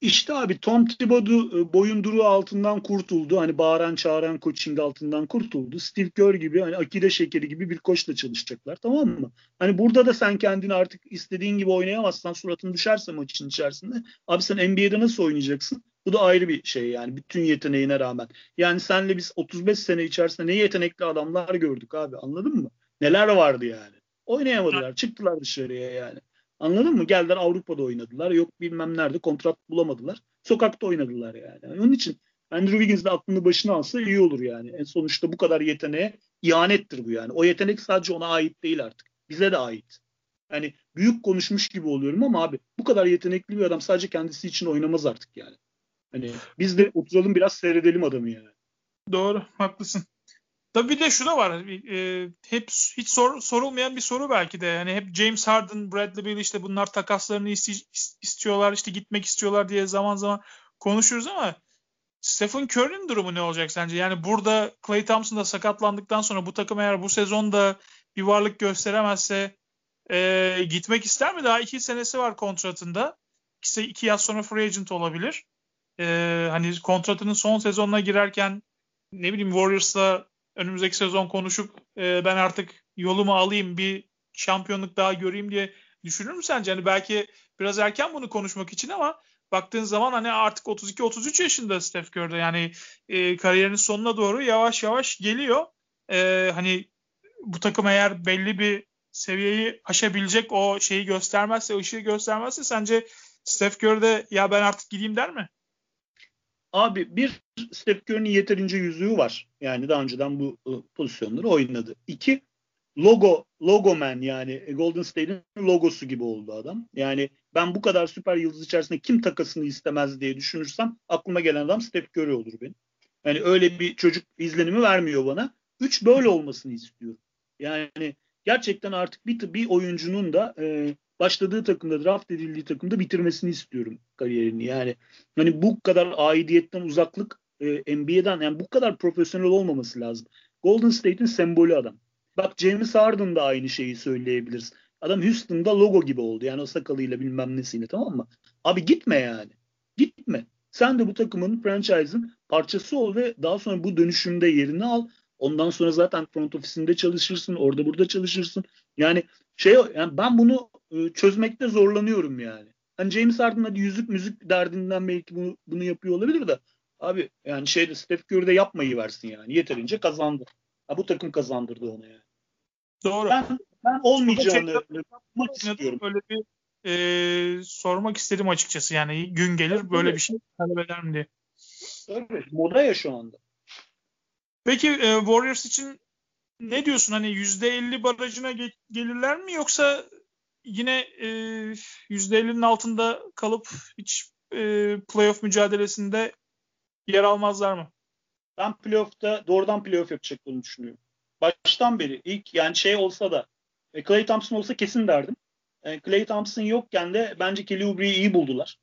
İşte abi Tom Thibodeau e, boyunduruğu altından kurtuldu. Hani bağıran çağıran coaching altından kurtuldu. Steve Kerr gibi hani akide şekeri gibi bir koçla çalışacaklar tamam mı? Hani burada da sen kendini artık istediğin gibi oynayamazsan suratın düşerse maçın içerisinde. Abi sen NBA'de nasıl oynayacaksın? Bu da ayrı bir şey yani bütün yeteneğine rağmen. Yani senle biz 35 sene içerisinde ne yetenekli adamlar gördük abi anladın mı? Neler vardı yani. Oynayamadılar. Çıktılar dışarıya yani. Anladın mı? Geldiler Avrupa'da oynadılar. Yok bilmem nerede kontrat bulamadılar. Sokakta oynadılar yani. Onun için Andrew Wiggins de aklını başına alsa iyi olur yani. En sonuçta bu kadar yeteneğe ihanettir bu yani. O yetenek sadece ona ait değil artık. Bize de ait. Yani büyük konuşmuş gibi oluyorum ama abi bu kadar yetenekli bir adam sadece kendisi için oynamaz artık yani. Hani biz de oturalım biraz seyredelim adamı yani. Doğru, haklısın. Tabii bir de şu da var. E, hep hiç sor, sorulmayan bir soru belki de. Yani hep James Harden, Bradley Beal işte bunlar takaslarını iste, istiyorlar, işte gitmek istiyorlar diye zaman zaman konuşuruz ama Stephen Curry'nin durumu ne olacak sence? Yani burada Clay Thompson da sakatlandıktan sonra bu takım eğer bu sezonda bir varlık gösteremezse e, gitmek ister mi? Daha iki senesi var kontratında. İşte iki yaz sonra free agent olabilir. E, hani kontratının son sezonuna girerken ne bileyim Warriors'la önümüzdeki sezon konuşup e, ben artık yolumu alayım bir şampiyonluk daha göreyim diye düşünür mü sence? Hani belki biraz erken bunu konuşmak için ama baktığın zaman hani artık 32-33 yaşında Steph Curry'de yani e, kariyerinin sonuna doğru yavaş yavaş geliyor. E, hani bu takım eğer belli bir seviyeyi aşabilecek o şeyi göstermezse, ışığı göstermezse sence Steph Curry'de ya ben artık gideyim der mi? Abi bir Steph Curry'nin yeterince yüzüğü var. Yani daha önceden bu ıı, pozisyonları oynadı. İki logo logo man yani Golden State'in logosu gibi oldu adam. Yani ben bu kadar süper yıldız içerisinde kim takasını istemez diye düşünürsem aklıma gelen adam Steph Curry olur benim. Yani öyle bir çocuk izlenimi vermiyor bana. Üç böyle olmasını istiyorum. Yani gerçekten artık bir, bir oyuncunun da e, başladığı takımda draft edildiği takımda bitirmesini istiyorum kariyerini. Yani hani bu kadar aidiyetten uzaklık e, NBA'den yani bu kadar profesyonel olmaması lazım. Golden State'in sembolü adam. Bak James Harden da aynı şeyi söyleyebiliriz. Adam Houston'da logo gibi oldu. Yani o sakalıyla bilmem nesiyle tamam mı? Abi gitme yani. Gitme. Sen de bu takımın franchise'ın parçası ol ve daha sonra bu dönüşümde yerini al. Ondan sonra zaten front ofisinde çalışırsın, orada burada çalışırsın. Yani şey yani ben bunu e, çözmekte zorlanıyorum yani. Hani James Harden hadi yüzük müzik derdinden belki bunu, bunu yapıyor olabilir de abi yani şeyde Steph Curry de yapmayı versin yani. Yeterince kazandı. Ha, bu takım kazandırdı onu yani. Doğru. Ben, ben olmayacağını yapmak istiyorum. Böyle bir e, sormak istedim açıkçası. Yani gün gelir böyle bir şey talep eder mi diye. Evet, moda ya şu anda. Peki e, Warriors için ne diyorsun? Hani %50 barajına ge- gelirler mi yoksa yine e, %50'nin altında kalıp hiç e, playoff mücadelesinde yer almazlar mı? Ben playoff'ta doğrudan playoff yapacaklarını düşünüyorum. Baştan beri ilk yani şey olsa da e, Clay Thompson olsa kesin derdim. E, Clay Thompson yokken de bence Kelly Oubre'yi iyi buldular.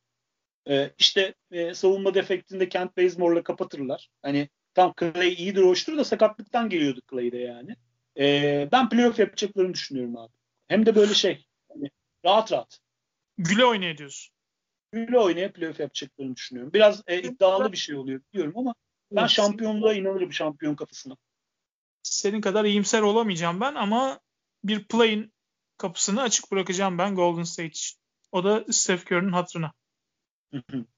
E, işte e, savunma defektinde Kent Bazemore'la kapatırlar. Hani tam Clay iyidir hoştur da sakatlıktan geliyordu Clay'de yani. E, ben playoff yapacaklarını düşünüyorum abi. Hem de böyle şey hani rahat rahat. Güle oynaya diyorsun. Güle oynaya playoff yapacaklarını düşünüyorum. Biraz e, iddialı bir şey oluyor biliyorum ama ben şampiyonluğa inanırım şampiyon kafasına. Senin kadar iyimser olamayacağım ben ama bir play'in kapısını açık bırakacağım ben Golden State için. O da Steph Curry'nin hatırına.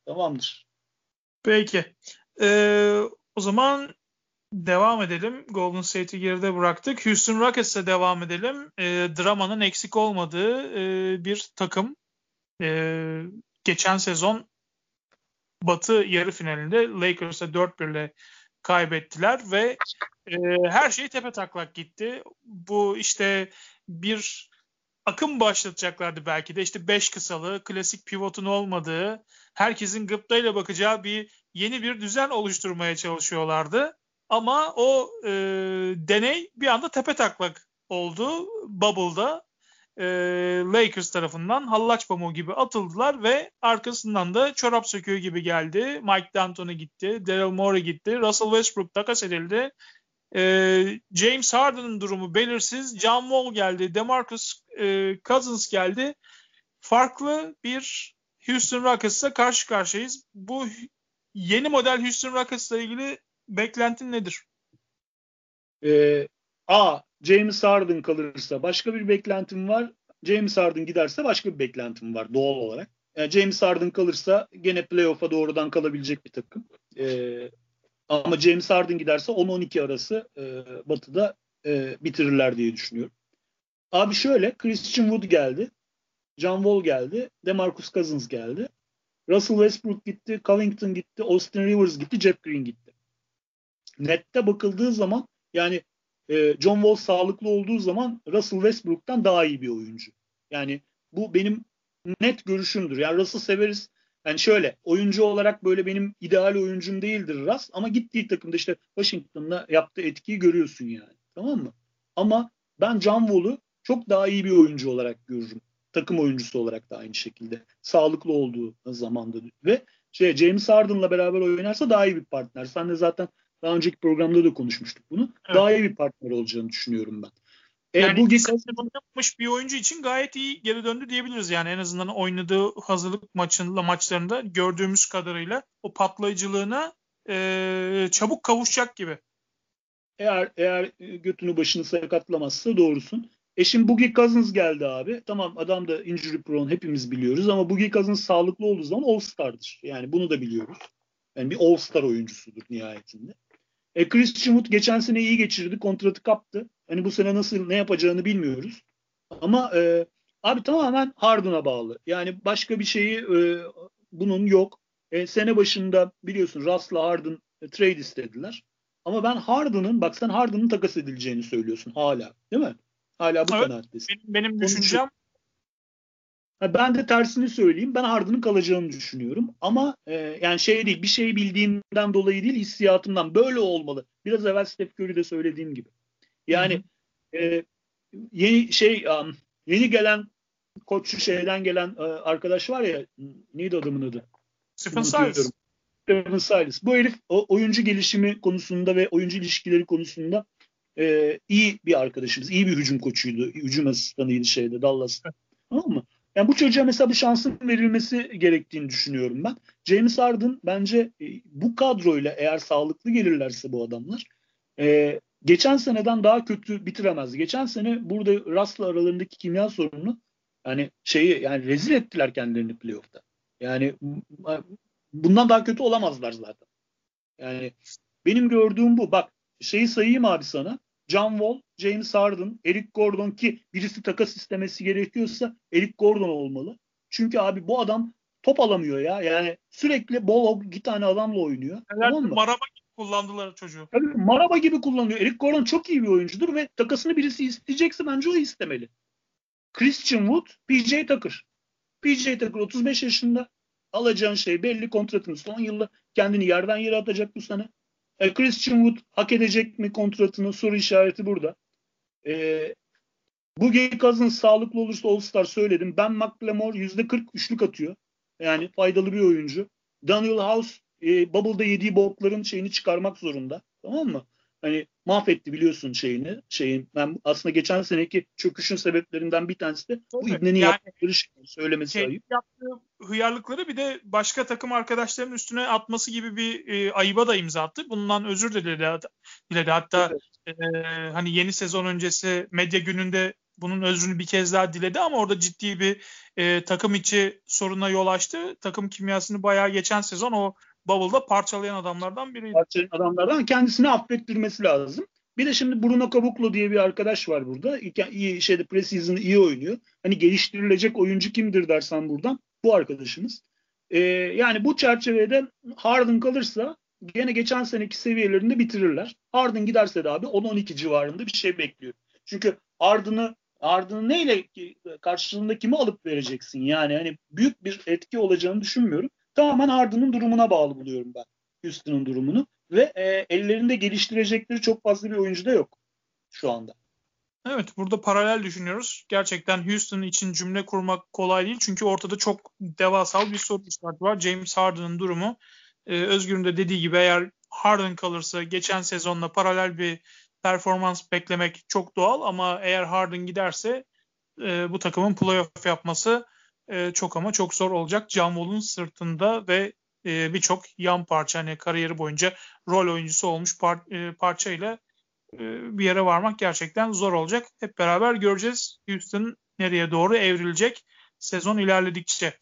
Tamamdır. Peki. Ee, o zaman devam edelim. Golden State'i geride bıraktık. Houston Rockets'e devam edelim. E, dramanın eksik olmadığı e, bir takım. E, geçen sezon Batı yarı finalinde Lakers'a 4-1 ile kaybettiler ve e, her şey tepe taklak gitti. Bu işte bir akım başlatacaklardı belki de işte 5 kısalı, klasik pivotun olmadığı, herkesin gıptayla bakacağı bir yeni bir düzen oluşturmaya çalışıyorlardı. Ama o e, deney bir anda tepe taklak oldu Bubble'da. E, Lakers tarafından hallaç pamuğu gibi atıldılar ve arkasından da çorap söküğü gibi geldi. Mike D'Antoni gitti, Daryl Morey gitti, Russell Westbrook takas edildi. E, James Harden'ın durumu belirsiz. John Wall geldi, DeMarcus e, Cousins geldi. Farklı bir Houston Rockets'la karşı karşıyayız. Bu yeni model Houston Rockets'la ilgili beklentin nedir? Ee, A. James Harden kalırsa başka bir beklentim var. James Harden giderse başka bir beklentim var doğal olarak. Yani James Harden kalırsa gene playoff'a doğrudan kalabilecek bir takım. Ee, ama James Harden giderse 10-12 arası e, batıda e, bitirirler diye düşünüyorum. Abi şöyle Christian Wood geldi. John Wall geldi. DeMarcus Cousins geldi. Russell Westbrook gitti. Covington gitti. Austin Rivers gitti. Jeff Green gitti. Nette bakıldığı zaman yani e, John Wall sağlıklı olduğu zaman Russell Westbrook'tan daha iyi bir oyuncu. Yani bu benim net görüşümdür. Yani Russell severiz. Yani şöyle oyuncu olarak böyle benim ideal oyuncum değildir Russ ama gittiği takımda işte Washington'la yaptığı etkiyi görüyorsun yani. Tamam mı? Ama ben John Wall'u çok daha iyi bir oyuncu olarak görürüm. Takım oyuncusu olarak da aynı şekilde. Sağlıklı olduğu zamanda ve şey James Harden'la beraber oynarsa daha iyi bir partner. Sen de zaten daha önceki programda da konuşmuştuk bunu. Evet. Daha iyi bir partner olacağını düşünüyorum ben. E, yani bu yapmış bir oyuncu için gayet iyi geri döndü diyebiliriz yani en azından oynadığı hazırlık maçında maçlarında gördüğümüz kadarıyla o patlayıcılığına e, çabuk kavuşacak gibi. Eğer eğer götünü başını sakatlamazsa doğrusun. E şimdi Boogie Cousins geldi abi. Tamam adam da injury prone hepimiz biliyoruz ama Boogie Cousins sağlıklı olduğu zaman All-Star'dır. Yani bunu da biliyoruz. Yani bir All-Star oyuncusudur nihayetinde. E Christian Wood geçen sene iyi geçirdi. Kontratı kaptı. Hani bu sene nasıl ne yapacağını bilmiyoruz. Ama e, abi tamamen Harden'a bağlı. Yani başka bir şeyi e, bunun yok. E, sene başında biliyorsun Russ'la Harden e, trade istediler. Ama ben Harden'ın bak sen Harden'ın takas edileceğini söylüyorsun hala. Değil mi? Hala bu evet, kanattesin. Benim, benim düşüncem ben de tersini söyleyeyim. Ben Harden'ın kalacağını düşünüyorum. Ama e, yani şey değil, bir şey bildiğimden dolayı değil, hissiyatımdan böyle olmalı. Biraz evvel Steph Curry'de söylediğim gibi. Yani e, yeni şey um, yeni gelen koçu şeyden gelen e, arkadaş var ya neydi adamın adı? Stephen Silas. Stephen Silas. Bu herif o, oyuncu gelişimi konusunda ve oyuncu ilişkileri konusunda e, iyi bir arkadaşımız. iyi bir hücum koçuydu. Hücum asistanıydı şeyde Dallas'ta. Tamam mı? Yani bu çocuğa mesela bir şansın verilmesi gerektiğini düşünüyorum ben. James Harden bence e, bu kadroyla eğer sağlıklı gelirlerse bu adamlar e, geçen seneden daha kötü bitiremez. Geçen sene burada Russ'la aralarındaki kimya sorununu yani şeyi yani rezil ettiler kendilerini playoff'ta. Yani bundan daha kötü olamazlar zaten. Yani benim gördüğüm bu. Bak şeyi sayayım abi sana. John Wall, James Harden, Eric Gordon ki birisi takas istemesi gerekiyorsa Eric Gordon olmalı. Çünkü abi bu adam top alamıyor ya. Yani sürekli bol bir tane adamla oynuyor. Neler, tamam mı? Maraba gibi kullandılar çocuğu. Tabii maraba gibi kullanıyor. Eric Gordon çok iyi bir oyuncudur ve takasını birisi isteyecekse bence o istemeli. Christian Wood, PJ Tucker. PJ Tucker 35 yaşında. Alacağın şey belli kontratın son yılda kendini yerden yere atacak bu sene. E, Christian Wood hak edecek mi kontratını soru işareti burada. E, Boogie Cousins sağlıklı olursa All-Star söyledim. Ben McLemore %40 üçlük atıyor. Yani faydalı bir oyuncu. Daniel House e, Bubble'da yediği bokların şeyini çıkarmak zorunda. Tamam mı? Hani mahvetti biliyorsun şeyini. Şeyin ben aslında geçen seneki çöküşün sebeplerinden bir tanesi de bu İbne'nin yani, yaptıkları şey, söylemesi şey, ayıp. Yaptığı hıyarlıkları bir de başka takım arkadaşlarının üstüne atması gibi bir e, ayıba da imza attı. Bundan özür diledi. diledi. Hatta evet. e, hani yeni sezon öncesi medya gününde bunun özrünü bir kez daha diledi ama orada ciddi bir e, takım içi soruna yol açtı. Takım kimyasını bayağı geçen sezon o Bubble'da parçalayan adamlardan biriydi. Parçalayan adamlardan kendisini affettirmesi lazım. Bir de şimdi Bruno Caboclo diye bir arkadaş var burada. İyi şeyde preseason iyi oynuyor. Hani geliştirilecek oyuncu kimdir dersen buradan bu arkadaşımız. Ee, yani bu çerçevede Harden kalırsa gene geçen seneki seviyelerinde bitirirler. Harden giderse de abi 10-12 civarında bir şey bekliyor. Çünkü Harden'ı Harden'ı neyle karşılığında kimi alıp vereceksin? Yani hani büyük bir etki olacağını düşünmüyorum. Tamamen Harden'ın durumuna bağlı buluyorum ben Houston'ın durumunu. Ve e, ellerinde geliştirecekleri çok fazla bir oyuncu da yok şu anda. Evet burada paralel düşünüyoruz. Gerçekten Houston için cümle kurmak kolay değil. Çünkü ortada çok devasal bir soru işareti var. James Harden'ın durumu. Ee, Özgür'ün de dediği gibi eğer Harden kalırsa geçen sezonla paralel bir performans beklemek çok doğal ama eğer Harden giderse e, bu takımın playoff yapması e, çok ama çok zor olacak. John Wall'un sırtında ve e, birçok yan parça hani kariyeri boyunca rol oyuncusu olmuş par, e, parçayla e, bir yere varmak gerçekten zor olacak. Hep beraber göreceğiz Houston nereye doğru evrilecek sezon ilerledikçe.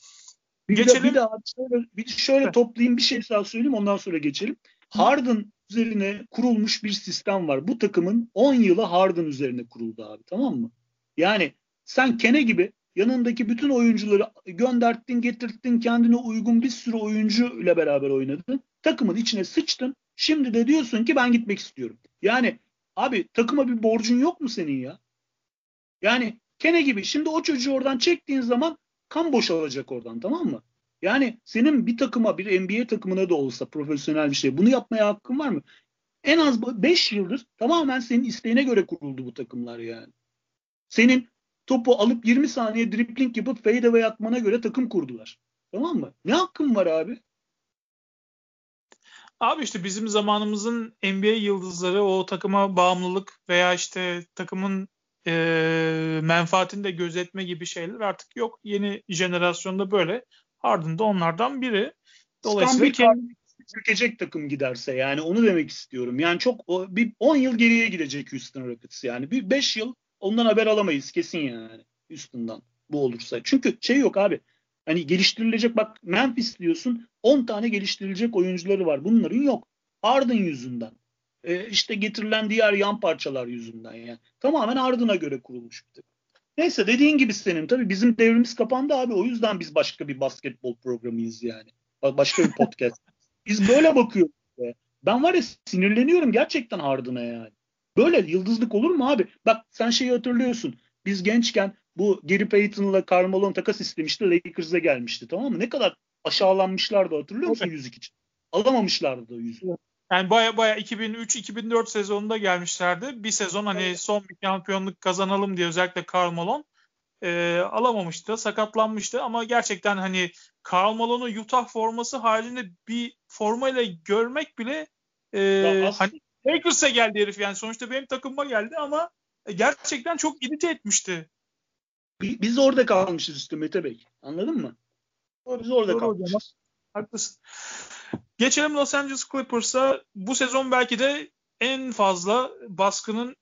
Bir geçelim. De, bir daha şöyle, bir şöyle toplayayım bir şey daha söyleyeyim ondan sonra geçelim. Harden üzerine kurulmuş bir sistem var. Bu takımın 10 yılı Harden üzerine kuruldu abi tamam mı? Yani sen Kene gibi yanındaki bütün oyuncuları gönderttin, getirttin, kendine uygun bir sürü oyuncu ile beraber oynadın. Takımın içine sıçtın. Şimdi de diyorsun ki ben gitmek istiyorum. Yani abi takıma bir borcun yok mu senin ya? Yani Kene gibi şimdi o çocuğu oradan çektiğin zaman kan boşalacak oradan tamam mı? Yani senin bir takıma bir NBA takımına da olsa profesyonel bir şey bunu yapmaya hakkın var mı? En az 5 yıldır tamamen senin isteğine göre kuruldu bu takımlar yani. Senin topu alıp 20 saniye dripling yapıp fadeaway atmana göre takım kurdular. Tamam mı? Ne hakkın var abi? Abi işte bizim zamanımızın NBA yıldızları o takıma bağımlılık veya işte takımın e, menfaatini de gözetme gibi şeyler artık yok. Yeni jenerasyonda böyle. Harden da onlardan biri. Dolayısıyla kendi çökecek takım giderse yani onu demek istiyorum. Yani çok bir 10 yıl geriye gidecek Houston Rockets yani. Bir 5 yıl ondan haber alamayız kesin yani Houston'dan bu olursa. Çünkü şey yok abi. Hani geliştirilecek bak Memphis diyorsun 10 tane geliştirilecek oyuncuları var. Bunların yok. Harden yüzünden. E, işte getirilen diğer yan parçalar yüzünden yani. Tamamen Harden'a göre kurulmuş bir takım. Neyse dediğin gibi senin tabii bizim devrimiz kapandı abi. O yüzden biz başka bir basketbol programıyız yani. Başka bir podcast. biz böyle bakıyoruz. Ben var ya sinirleniyorum gerçekten Harden'a yani. Böyle yıldızlık olur mu abi? Bak sen şeyi hatırlıyorsun. Biz gençken bu Gary Payton'la Carmelo takas istemişti. Lakers'a gelmişti tamam mı? Ne kadar aşağılanmışlardı hatırlıyor musun yüzük için? Alamamışlardı da yüzüğü. Yani baya baya 2003-2004 sezonunda gelmişlerdi. Bir sezon hani evet. son bir şampiyonluk kazanalım diye özellikle Karl Malone e, alamamıştı. Sakatlanmıştı ama gerçekten hani Karl Malone'u Utah forması halinde bir formayla görmek bile e, hani Lakers'a geldi herif yani sonuçta benim takımıma geldi ama gerçekten çok irite etmişti. Biz orada kalmışız üstü Mete Bey. Anladın mı? Biz orada Doğru kalmışız. Hocam. Haklısın. Geçelim Los Angeles Clippers'a. Bu sezon belki de en fazla baskının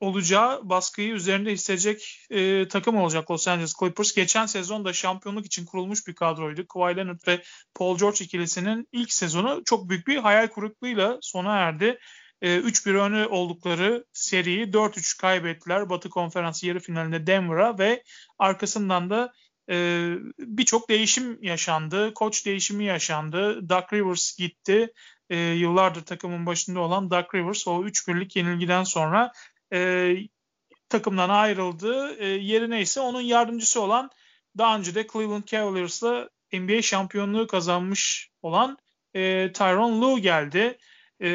olacağı, baskıyı üzerinde hissedecek e, takım olacak Los Angeles Clippers. Geçen sezon da şampiyonluk için kurulmuş bir kadroydu. Kawhi Leonard ve Paul George ikilisinin ilk sezonu çok büyük bir hayal kırıklığıyla sona erdi. E, 3-1 önü oldukları seriyi 4-3 kaybettiler. Batı Konferansı yarı finalinde Denver'a ve arkasından da e, birçok değişim yaşandı. Koç değişimi yaşandı. Doug Rivers gitti. E, yıllardır takımın başında olan Doug Rivers o 3-1'lik yenilgiden sonra e, takımdan ayrıldı. E, yerine ise onun yardımcısı olan daha önce de Cleveland Cavaliers'la NBA şampiyonluğu kazanmış olan e, Tyron Lue geldi. E,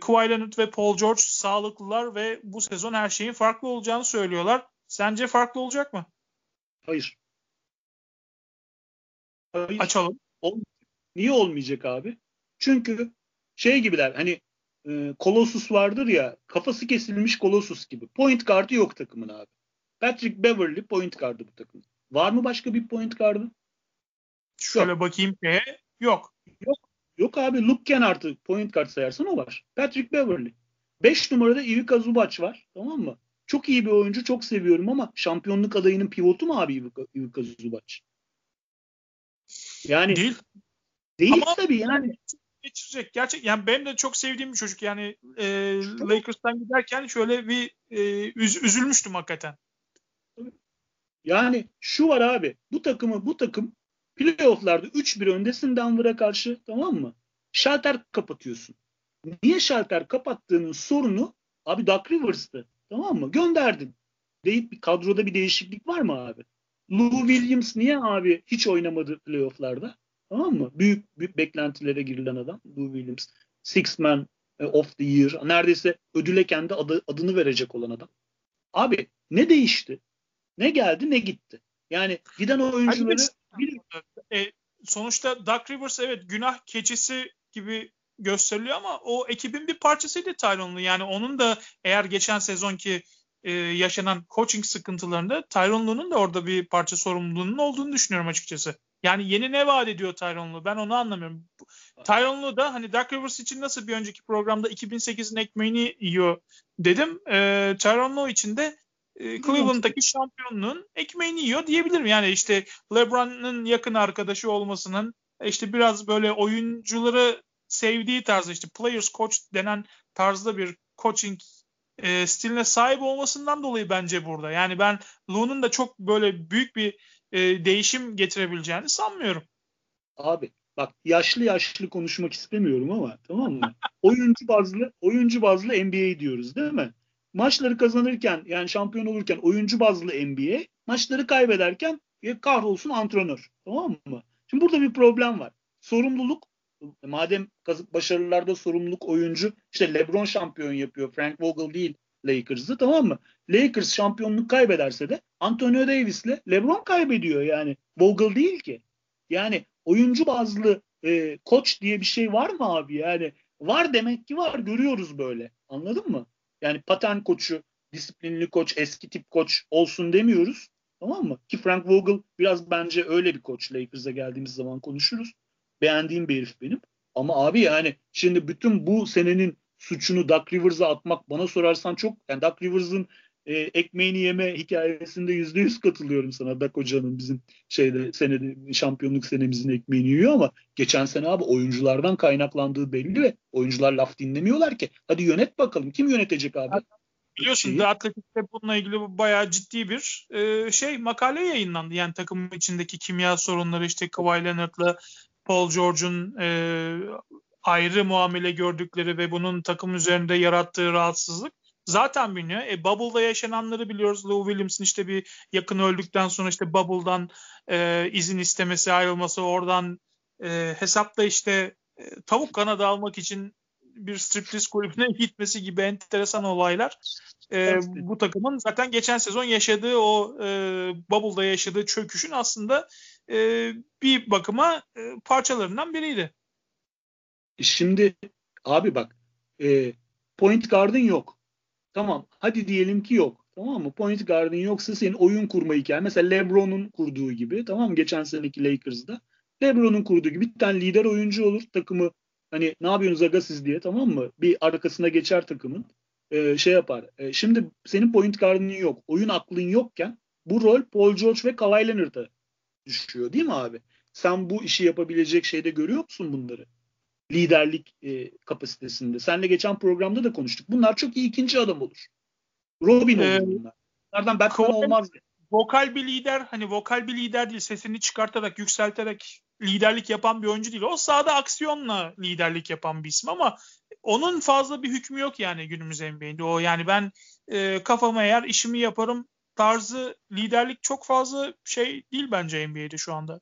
Kawhi Leonard ve Paul George sağlıklılar ve bu sezon her şeyin farklı olacağını söylüyorlar. Sence farklı olacak mı? Hayır. Hayır. Açalım. Ol, niye olmayacak abi? Çünkü şey gibiler hani e, Colossus vardır ya kafası kesilmiş Colossus gibi. Point guard'ı yok takımın abi. Patrick Beverly point guard'ı bu takım. Var mı başka bir point guard'ı? Şöyle yok. bakayım ki yok. Yok. Yok abi Luke Kennard'ı point guard sayarsan o var. Patrick Beverly. 5 numarada Ivica Zubac var. Tamam mı? Çok iyi bir oyuncu. Çok seviyorum ama şampiyonluk adayının pivotu mu abi Ivica, Ivica Zubac? Yani değil. Değil Ama tabii yani. Geçirecek. Gerçek yani benim de çok sevdiğim bir çocuk. Yani e, Lakers'tan giderken şöyle bir e, üz, üzülmüştüm hakikaten. Yani şu var abi. Bu takımı bu takım playoff'larda 3-1 öndesin Denver'a karşı tamam mı? Şalter kapatıyorsun. Niye şalter kapattığının sorunu abi Doug Rivers'tı. Tamam mı? Gönderdin. Deyip bir kadroda bir değişiklik var mı abi? Lou Williams niye abi hiç oynamadı playofflarda? Tamam mı? Büyük, büyük beklentilere girilen adam Lou Williams. Six Man of the Year. Neredeyse ödüle kendi adı, adını verecek olan adam. Abi ne değişti? Ne geldi ne gitti? Yani giden oyuncuları e, sonuçta Doug Rivers evet günah keçisi gibi gösteriliyor ama o ekibin bir parçasıydı Tyron'lu. Yani onun da eğer geçen sezonki e, yaşanan coaching sıkıntılarında Tyron Lue'nun da orada bir parça sorumluluğunun olduğunu düşünüyorum açıkçası. Yani yeni ne vaat ediyor Tyron Lue? Ben onu anlamıyorum. Tyron Lue da hani Dark Rivers için nasıl bir önceki programda 2008'in ekmeğini yiyor dedim. E, Tyron Lue için de e, Cleveland'daki şampiyonluğun ekmeğini yiyor diyebilirim. Yani işte LeBron'un yakın arkadaşı olmasının işte biraz böyle oyuncuları sevdiği tarzda işte players coach denen tarzda bir coaching e, stiline sahip olmasından dolayı bence burada. Yani ben Lu'nun da çok böyle büyük bir e, değişim getirebileceğini sanmıyorum. Abi bak yaşlı yaşlı konuşmak istemiyorum ama tamam mı? oyuncu bazlı oyuncu bazlı NBA diyoruz değil mi? Maçları kazanırken yani şampiyon olurken oyuncu bazlı NBA, maçları kaybederken e, kahrolsun antrenör. Tamam mı? Şimdi burada bir problem var. Sorumluluk madem başarılarda sorumluluk oyuncu işte LeBron şampiyon yapıyor. Frank Vogel değil Lakers'ı tamam mı? Lakers şampiyonluk kaybederse de Antonio Davis'le LeBron kaybediyor yani. Vogel değil ki. Yani oyuncu bazlı e, koç diye bir şey var mı abi? Yani var demek ki var. Görüyoruz böyle. Anladın mı? Yani paten koçu, disiplinli koç, eski tip koç olsun demiyoruz. Tamam mı? Ki Frank Vogel biraz bence öyle bir koç. Lakers'a geldiğimiz zaman konuşuruz. Beğendiğim bir herif benim. Ama abi yani şimdi bütün bu senenin suçunu Duck Rivers'a atmak bana sorarsan çok yani Duck Rivers'ın e, ekmeğini yeme hikayesinde yüzde yüz katılıyorum sana. Dak Hoca'nın bizim şeyde senede şampiyonluk senemizin ekmeğini yiyor ama geçen sene abi oyunculardan kaynaklandığı belli ve oyuncular laf dinlemiyorlar ki. Hadi yönet bakalım. Kim yönetecek abi? Biliyorsun da Atletik'te bununla ilgili bayağı ciddi bir e, şey makale yayınlandı. Yani takım içindeki kimya sorunları işte Kawhi Leonard'la Paul George'un e, ayrı muamele gördükleri ve bunun takım üzerinde yarattığı rahatsızlık zaten biliniyor. E, Bubble'da yaşananları biliyoruz. Lou Williams'ın işte bir yakın öldükten sonra işte Bubble'dan e, izin istemesi, ayrılması, oradan e, hesapta işte e, tavuk kanadı almak için bir striptease kulübüne gitmesi gibi enteresan olaylar. E, bu takımın zaten geçen sezon yaşadığı o e, Bubble'da yaşadığı çöküşün aslında e, bir bakıma e, parçalarından biriydi. Şimdi abi bak e, point guard'ın yok. Tamam hadi diyelim ki yok. Tamam mı? Point guard'ın yoksa senin oyun kurma hikayen. Mesela LeBron'un kurduğu gibi tamam mı? Geçen seneki Lakers'da. LeBron'un kurduğu gibi bir tane lider oyuncu olur. Takımı hani ne yapıyorsunuz aga siz diye tamam mı? Bir arkasına geçer takımın. Ee, şey yapar. Ee, şimdi senin point guard'ın yok. Oyun aklın yokken bu rol Paul George ve Kawhi Leonard'a düşüyor değil mi abi? Sen bu işi yapabilecek şeyde görüyor musun bunları? Liderlik e, kapasitesinde. Seninle geçen programda da konuştuk. Bunlar çok iyi ikinci adam olur. Robin olur ee, bunlar. Bunlardan Batman olmaz. Vokal bir lider hani vokal bir lider değil sesini çıkartarak yükselterek liderlik yapan bir oyuncu değil. O sahada aksiyonla liderlik yapan bir isim ama onun fazla bir hükmü yok yani günümüz NBA'de. O yani ben e, kafama eğer işimi yaparım tarzı liderlik çok fazla şey değil bence NBA'de şu anda.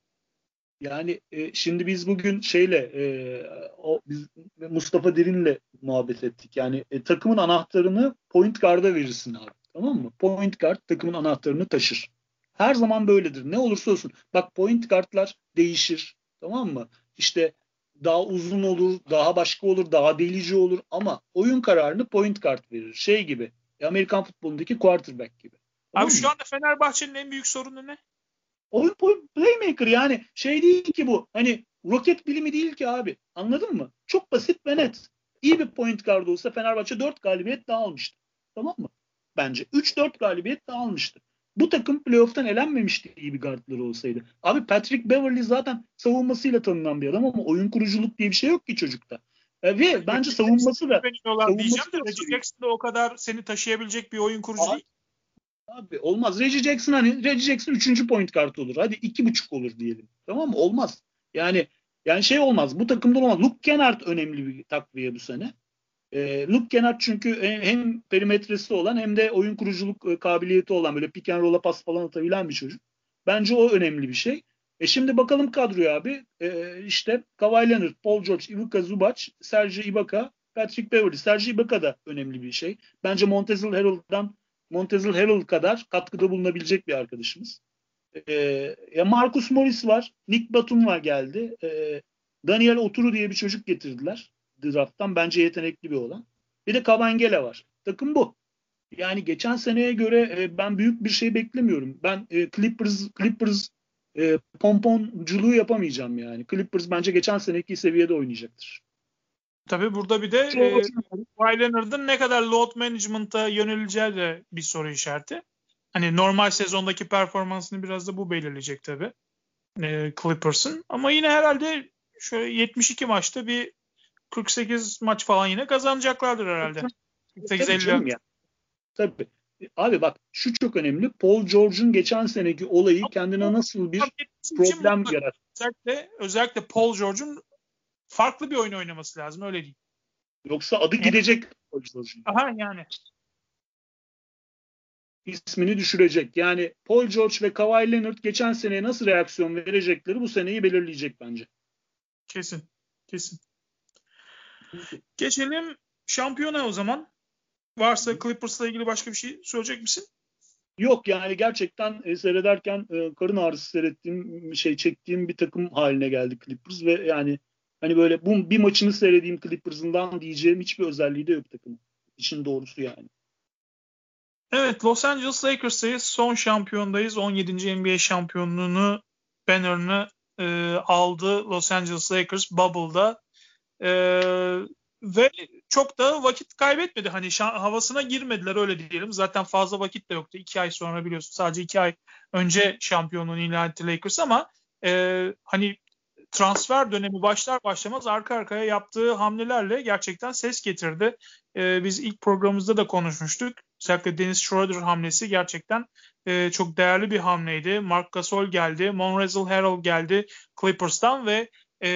Yani e, şimdi biz bugün şeyle e, o biz Mustafa Derin'le muhabbet ettik. Yani e, takımın anahtarını point guard'a verirsin abi. Tamam mı? Point guard takımın anahtarını taşır. Her zaman böyledir. Ne olursa olsun. Bak point guard'lar değişir. Tamam mı? İşte daha uzun olur, daha başka olur, daha delici olur ama oyun kararını point guard verir. Şey gibi. Amerikan futbolundaki quarterback gibi. Tamam abi mı? şu anda Fenerbahçe'nin en büyük sorunu ne? Oyun playmaker yani şey değil ki bu. Hani roket bilimi değil ki abi. Anladın mı? Çok basit ve net. İyi bir point guard olsa Fenerbahçe 4 galibiyet daha almıştı. Tamam mı? Bence 3-4 galibiyet daha almıştı. Bu takım playoff'tan elenmemişti iyi bir guardları olsaydı. Abi Patrick Beverly zaten savunmasıyla tanınan bir adam ama oyun kuruculuk diye bir şey yok ki çocukta. E, ve bence savunması da savunması diyeceğim de Reggie Jackson da o kadar seni taşıyabilecek bir oyun kurucu değil. Abi olmaz. Reggie Jackson hani Reggie Jackson 3. point kart olur. Hadi iki buçuk olur diyelim. Tamam mı? Olmaz. Yani yani şey olmaz. Bu takımda olmaz. Luke Kennard önemli bir takviye bu sene. E, Luke Kennard çünkü hem perimetresi olan hem de oyun kuruculuk e, kabiliyeti olan böyle pick and roll'a pas falan atabilen bir çocuk. Bence o önemli bir şey. E şimdi bakalım kadroya abi. E, işte Kawhi Leonard, Paul George, Ivica Zubac, Serge Ibaka, Patrick Beverly. Serge Ibaka da önemli bir şey. Bence Montezl Harrell'dan Montezl Harrell kadar katkıda bulunabilecek bir arkadaşımız. E, ya Marcus Morris var. Nick Batum var geldi. E, Daniel Oturu diye bir çocuk getirdiler drafttan. Bence yetenekli bir olan. Bir de Kabangele var. Takım bu. Yani geçen seneye göre e, ben büyük bir şey beklemiyorum. Ben e, Clippers Clippers e, pomponculuğu yapamayacağım yani. Clippers bence geçen seneki seviyede oynayacaktır. Tabii burada bir de e, Kawhi Leonard'ın ne kadar load management'a yöneleceği de bir soru işareti. Hani normal sezondaki performansını biraz da bu belirleyecek tabii. E, Clippers'ın. Ama yine herhalde şöyle 72 maçta bir 48 maç falan yine kazanacaklardır herhalde. 48-50. Ya. Tabii. Abi bak şu çok önemli. Paul George'un geçen seneki olayı kendine nasıl bir problem yarattı. Özellikle, özellikle Paul George'un farklı bir oyun oynaması lazım öyle değil. Yoksa adı yani, gidecek. Aha yani. İsmini düşürecek. Yani Paul George ve Kawhi Leonard geçen seneye nasıl reaksiyon verecekleri bu seneyi belirleyecek bence. Kesin. Kesin. Geçelim şampiyona o zaman. Varsa Clippers'la ilgili başka bir şey söyleyecek misin? Yok yani gerçekten e, seyrederken e, karın ağrısı seyrettiğim şey çektiğim bir takım haline geldi Clippers ve yani Hani böyle bu bir maçını seyredeyim Clippers'ından diyeceğim hiçbir özelliği de yok takımın. İşin doğrusu yani. Evet Los Angeles Lakers'tayız. Son şampiyondayız. 17. NBA şampiyonluğunu banner'ını e, aldı Los Angeles Lakers Bubble'da. Ee, ve çok da vakit kaybetmedi. Hani havasına girmediler öyle diyelim. Zaten fazla vakit de yoktu. İki ay sonra biliyorsun. Sadece iki ay önce şampiyonluğunu ilan etti Lakers ama e, hani transfer dönemi başlar başlamaz arka arkaya yaptığı hamlelerle gerçekten ses getirdi. E, biz ilk programımızda da konuşmuştuk. Özellikle Dennis Schroeder hamlesi gerçekten e, çok değerli bir hamleydi. Mark Gasol geldi, Monrezl Harrell geldi Clippers'tan ve e,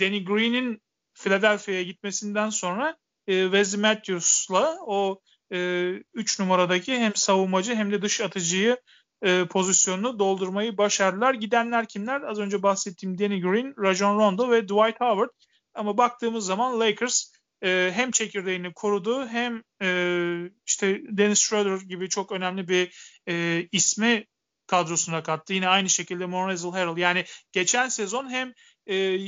Danny Green'in Philadelphia'ya gitmesinden sonra e, Wesley Matthews'la o 3 e, numaradaki hem savunmacı hem de dış atıcıyı e, pozisyonunu doldurmayı başardılar. Gidenler kimler? Az önce bahsettiğim Danny Green, Rajon Rondo ve Dwight Howard. Ama baktığımız zaman Lakers e, hem çekirdeğini korudu hem e, işte Dennis Schroeder gibi çok önemli bir e, ismi kadrosuna kattı. Yine aynı şekilde Monrezl Harrell. Yani geçen sezon hem e,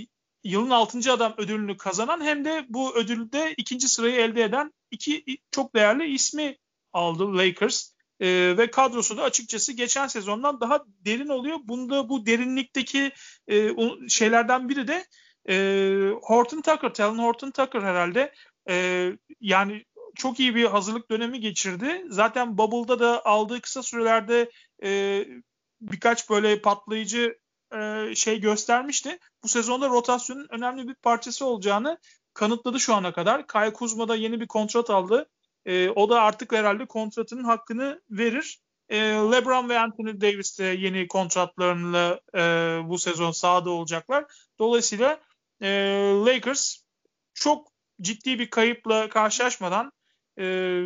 yılın 6. adam ödülünü kazanan hem de bu ödülde ikinci sırayı elde eden iki çok değerli ismi aldı Lakers. E, ve kadrosu da açıkçası geçen sezondan daha derin oluyor. Bunda bu derinlikteki e, şeylerden biri de e, Horton Tucker, Talon Horton Tucker herhalde. E, yani çok iyi bir hazırlık dönemi geçirdi. Zaten Bubble'da da aldığı kısa sürelerde e, birkaç böyle patlayıcı e, şey göstermişti. Bu sezonda rotasyonun önemli bir parçası olacağını kanıtladı şu ana kadar. Kyle Kuzma da yeni bir kontrat aldı. E, o da artık herhalde kontratının hakkını verir. E, LeBron ve Anthony Davis de yeni kontratlarıyla e, bu sezon sahada olacaklar. Dolayısıyla e, Lakers çok ciddi bir kayıpla karşılaşmadan e,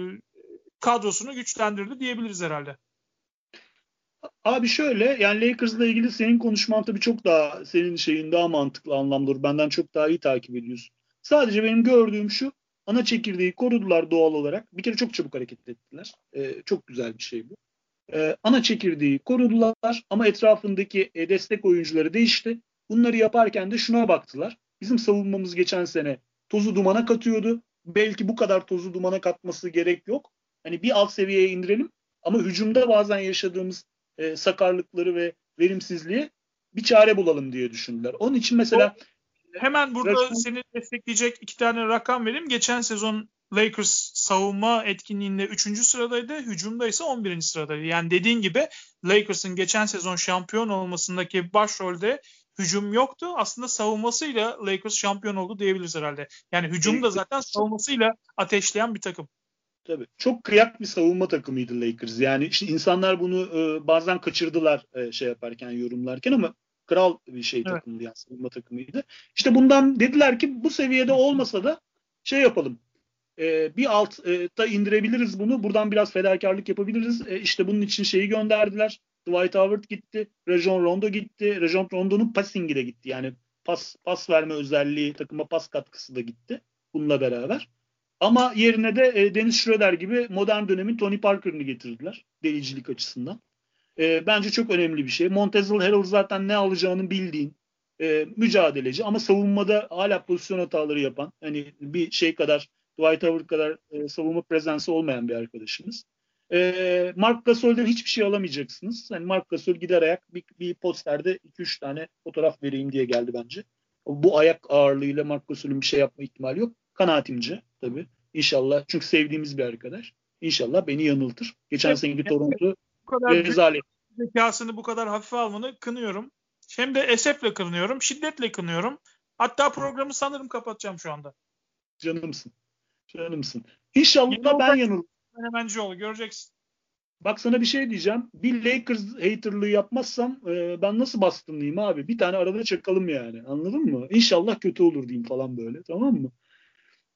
kadrosunu güçlendirdi diyebiliriz herhalde. Abi şöyle yani Lakers'la ilgili senin konuşman tabii çok daha senin şeyin daha mantıklı anlamda benden çok daha iyi takip ediyorsun. Sadece benim gördüğüm şu ana çekirdeği korudular doğal olarak. Bir kere çok çabuk hareket ettiler. Ee, çok güzel bir şey bu. Ee, ana çekirdeği korudular ama etrafındaki e, destek oyuncuları değişti. Bunları yaparken de şuna baktılar. Bizim savunmamız geçen sene tozu dumana katıyordu. Belki bu kadar tozu dumana katması gerek yok. Hani bir alt seviyeye indirelim ama hücumda bazen yaşadığımız e, sakarlıkları ve verimsizliği bir çare bulalım diye düşündüler. Onun için mesela hemen burada rakam... seni destekleyecek iki tane rakam vereyim. Geçen sezon Lakers savunma etkinliğinde 3. sıradaydı. Hücumda ise 11. sıradaydı. Yani dediğin gibi Lakers'ın geçen sezon şampiyon olmasındaki başrolde hücum yoktu. Aslında savunmasıyla Lakers şampiyon oldu diyebiliriz herhalde. Yani hücum da zaten savunmasıyla ateşleyen bir takım. Tabii. Çok kıyak bir savunma takımıydı Lakers. Yani işte insanlar bunu e, bazen kaçırdılar e, şey yaparken, yorumlarken ama kral bir şey evet. takımıydı yani savunma takımıydı. İşte bundan dediler ki bu seviyede olmasa da şey yapalım. E, bir altta indirebiliriz bunu. Buradan biraz fedakarlık yapabiliriz. E, işte bunun için şeyi gönderdiler. Dwight Howard gitti. Rajon Rondo gitti. Rajon Rondo'nun passingi de gitti. Yani pas pas verme özelliği, takıma pas katkısı da gitti. Bununla beraber. Ama yerine de e, Dennis Schroeder gibi modern dönemin Tony Parker'ını getirdiler delicilik açısından. E, bence çok önemli bir şey. Montezl Harrell zaten ne alacağını bildiğin e, mücadeleci ama savunmada hala pozisyon hataları yapan hani bir şey kadar Dwight Howard kadar e, savunma prezensi olmayan bir arkadaşımız. E, Mark Gasol'den hiçbir şey alamayacaksınız. Yani Mark Gasol gider ayak bir, bir posterde 2-3 tane fotoğraf vereyim diye geldi bence. Bu ayak ağırlığıyla Mark Gasol'ün bir şey yapma ihtimali yok. Kanaatimce tabii. İnşallah. Çünkü sevdiğimiz bir arkadaş. İnşallah beni yanıltır. Geçen seneki Toronto rezalet. Zekasını bu kadar hafife almanı kınıyorum. Hem de esefle kınıyorum. Şiddetle kınıyorum. Hatta programı sanırım kapatacağım şu anda. Canımsın. Canımsın. İnşallah Yine ben yanılırım. Hemencioğlu göreceksin. Bak sana bir şey diyeceğim. Bir Lakers haterlığı yapmazsam e, ben nasıl bastımlıyım abi? Bir tane arada çakalım yani. Anladın mı? İnşallah kötü olur diyeyim falan böyle. Tamam mı?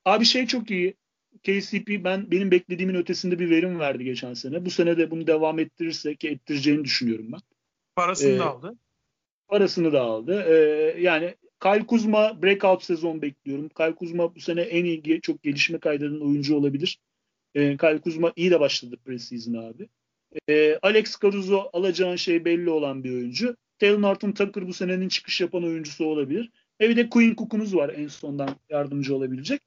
Abi şey çok iyi. KCP ben benim beklediğimin ötesinde bir verim verdi geçen sene. Bu sene de bunu devam ettirirse ki ettireceğini düşünüyorum ben. Parasını ee, da aldı. Parasını da aldı. Ee, yani Kyle Kuzma breakout sezon bekliyorum. Kyle Kuzma bu sene en iyi çok gelişme kaydeden oyuncu olabilir. Ee, Kyle Kuzma iyi de başladı preseason abi. Ee, Alex Caruso alacağın şey belli olan bir oyuncu. Taylor Norton Tucker bu senenin çıkış yapan oyuncusu olabilir. E bir de Quinn Cook'unuz var en sondan yardımcı olabilecek.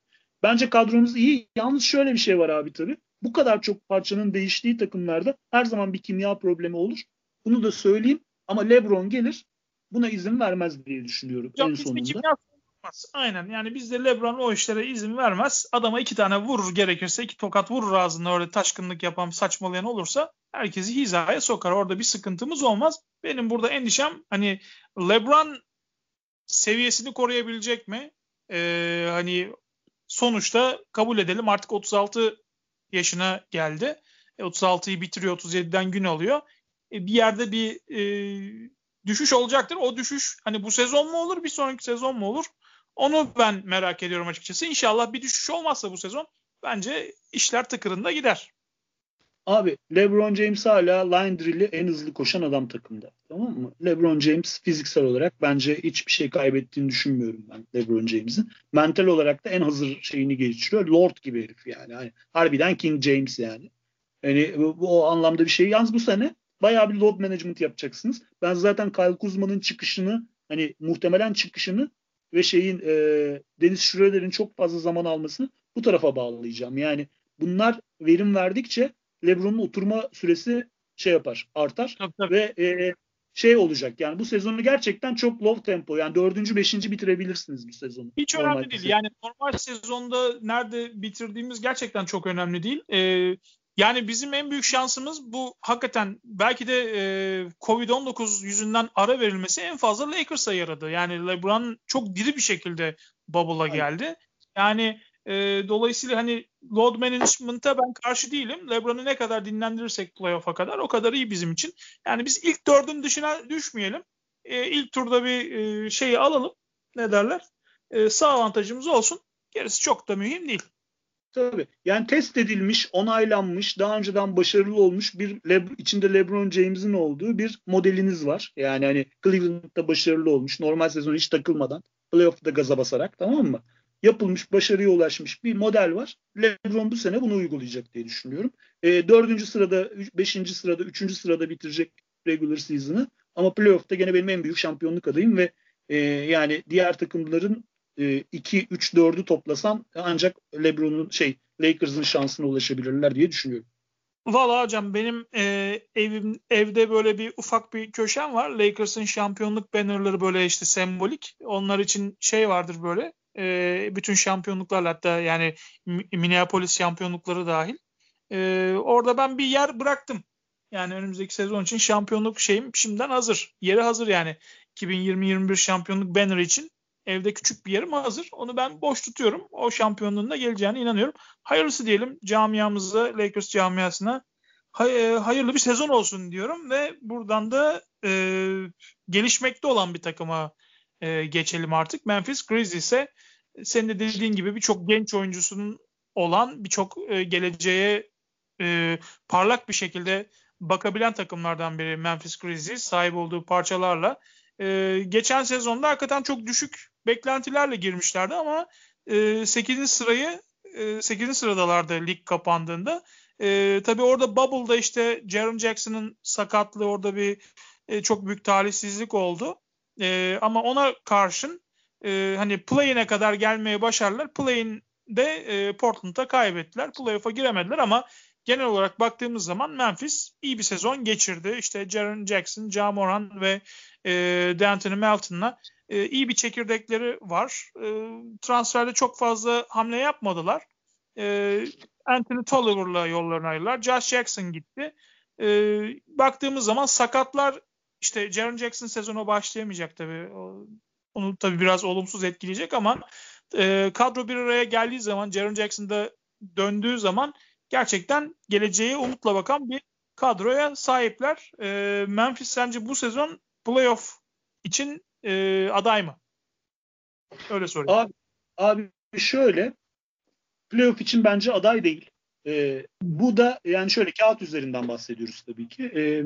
Bence kadronuz iyi. Yalnız şöyle bir şey var abi tabii. Bu kadar çok parçanın değiştiği takımlarda her zaman bir kimya problemi olur. Bunu da söyleyeyim. Ama LeBron gelir buna izin vermez diye düşünüyorum Yok, en sonunda. Kimya vermez. Aynen yani bizde LeBron o işlere izin vermez. Adama iki tane vurur gerekirse iki tokat vurur ağzına öyle taşkınlık yapan saçmalayan olursa herkesi hizaya sokar. Orada bir sıkıntımız olmaz. Benim burada endişem hani LeBron seviyesini koruyabilecek mi? Ee, hani sonuçta kabul edelim artık 36 yaşına geldi. E, 36'yı bitiriyor 37'den gün alıyor. E, bir yerde bir e, düşüş olacaktır. O düşüş hani bu sezon mu olur bir sonraki sezon mu olur? Onu ben merak ediyorum açıkçası. İnşallah bir düşüş olmazsa bu sezon bence işler tıkırında gider. Abi LeBron James hala line drill'i en hızlı koşan adam takımda. Tamam mı? LeBron James fiziksel olarak bence hiçbir şey kaybettiğini düşünmüyorum ben LeBron James'in. Mental olarak da en hazır şeyini geçiriyor. Lord gibi herif yani. yani harbiden King James yani. Yani bu o anlamda bir şey. Yalnız bu sene bayağı bir load management yapacaksınız. Ben zaten Kyle Kuzma'nın çıkışını hani muhtemelen çıkışını ve şeyin e, Deniz Schroeder'in çok fazla zaman almasını bu tarafa bağlayacağım. Yani bunlar verim verdikçe LeBron'un oturma süresi şey yapar, artar tabii, tabii. ve e, şey olacak yani bu sezonu gerçekten çok low tempo yani dördüncü beşinci bitirebilirsiniz bu sezonu. Hiç önemli değil sezon. yani normal sezonda nerede bitirdiğimiz gerçekten çok önemli değil. Ee, yani bizim en büyük şansımız bu hakikaten belki de e, Covid-19 yüzünden ara verilmesi en fazla Lakers'a yaradı. Yani LeBron çok diri bir şekilde bubble'a geldi. Yani e, dolayısıyla hani load management'a ben karşı değilim. LeBron'u ne kadar dinlendirirsek playoff'a kadar o kadar iyi bizim için. Yani biz ilk dördün dışına düşmeyelim. E, ilk turda bir e, şeyi alalım. Ne derler? E, sağ avantajımız olsun. Gerisi çok da mühim değil. Tabii. Yani test edilmiş, onaylanmış, daha önceden başarılı olmuş bir Le- içinde LeBron James'in olduğu bir modeliniz var. Yani hani Cleveland'da başarılı olmuş, normal sezon hiç takılmadan, playoff'ta gaza basarak tamam mı? Yapılmış, başarıya ulaşmış bir model var. LeBron bu sene bunu uygulayacak diye düşünüyorum. E, dördüncü sırada, beşinci sırada, üçüncü sırada bitirecek regular season'ı. Ama playoff'ta gene benim en büyük şampiyonluk adayım ve e, yani diğer takımların 2 3 4'ü toplasan ancak LeBron'un şey Lakers'ın şansına ulaşabilirler diye düşünüyorum. Valla hocam benim e, evim evde böyle bir ufak bir köşem var. Lakers'ın şampiyonluk bannerları böyle işte sembolik. Onlar için şey vardır böyle. E, bütün şampiyonluklar hatta yani Minneapolis şampiyonlukları dahil. E, orada ben bir yer bıraktım. Yani önümüzdeki sezon için şampiyonluk şeyim şimdiden hazır. Yeri hazır yani. 2020-21 şampiyonluk banner için Evde küçük bir yerim hazır. Onu ben boş tutuyorum. O şampiyonluğun da geleceğine inanıyorum. Hayırlısı diyelim camiamıza, Lakers camiasına e, hayırlı bir sezon olsun diyorum ve buradan da e, gelişmekte olan bir takıma e, geçelim artık. Memphis Grizzlies ise senin de dediğin gibi birçok genç oyuncusunun olan birçok e, geleceğe e, parlak bir şekilde bakabilen takımlardan biri Memphis Grizzlies sahip olduğu parçalarla. E, geçen sezonda hakikaten çok düşük beklentilerle girmişlerdi ama e, 8. sırayı e, 8. sıradalardı lig kapandığında. E, tabii orada Bubble'da işte Jaron Jackson'ın sakatlığı orada bir e, çok büyük talihsizlik oldu. E, ama ona karşın e, hani play-in'e kadar gelmeye başardılar. Play-in'de e, Portland'a kaybettiler. Playoff'a giremediler ama genel olarak baktığımız zaman Memphis iyi bir sezon geçirdi. İşte Jaron Jackson, Ja Moran ve e, D'Anthony Melton'la e, iyi bir çekirdekleri var. E, transferde çok fazla hamle yapmadılar. E, Anthony Tolliver'la yollarını ayırdılar. Josh Jackson gitti. E, baktığımız zaman sakatlar işte Jaron Jackson sezonu başlayamayacak tabii. Onu tabii biraz olumsuz etkileyecek ama e, kadro bir araya geldiği zaman Jaron Jackson'da döndüğü zaman gerçekten geleceğe umutla bakan bir kadroya sahipler. E, Memphis sence bu sezon playoff için e, aday mı? Öyle sorayım. Abi, abi şöyle playoff için bence aday değil. E, bu da yani şöyle kağıt üzerinden bahsediyoruz tabii ki. E,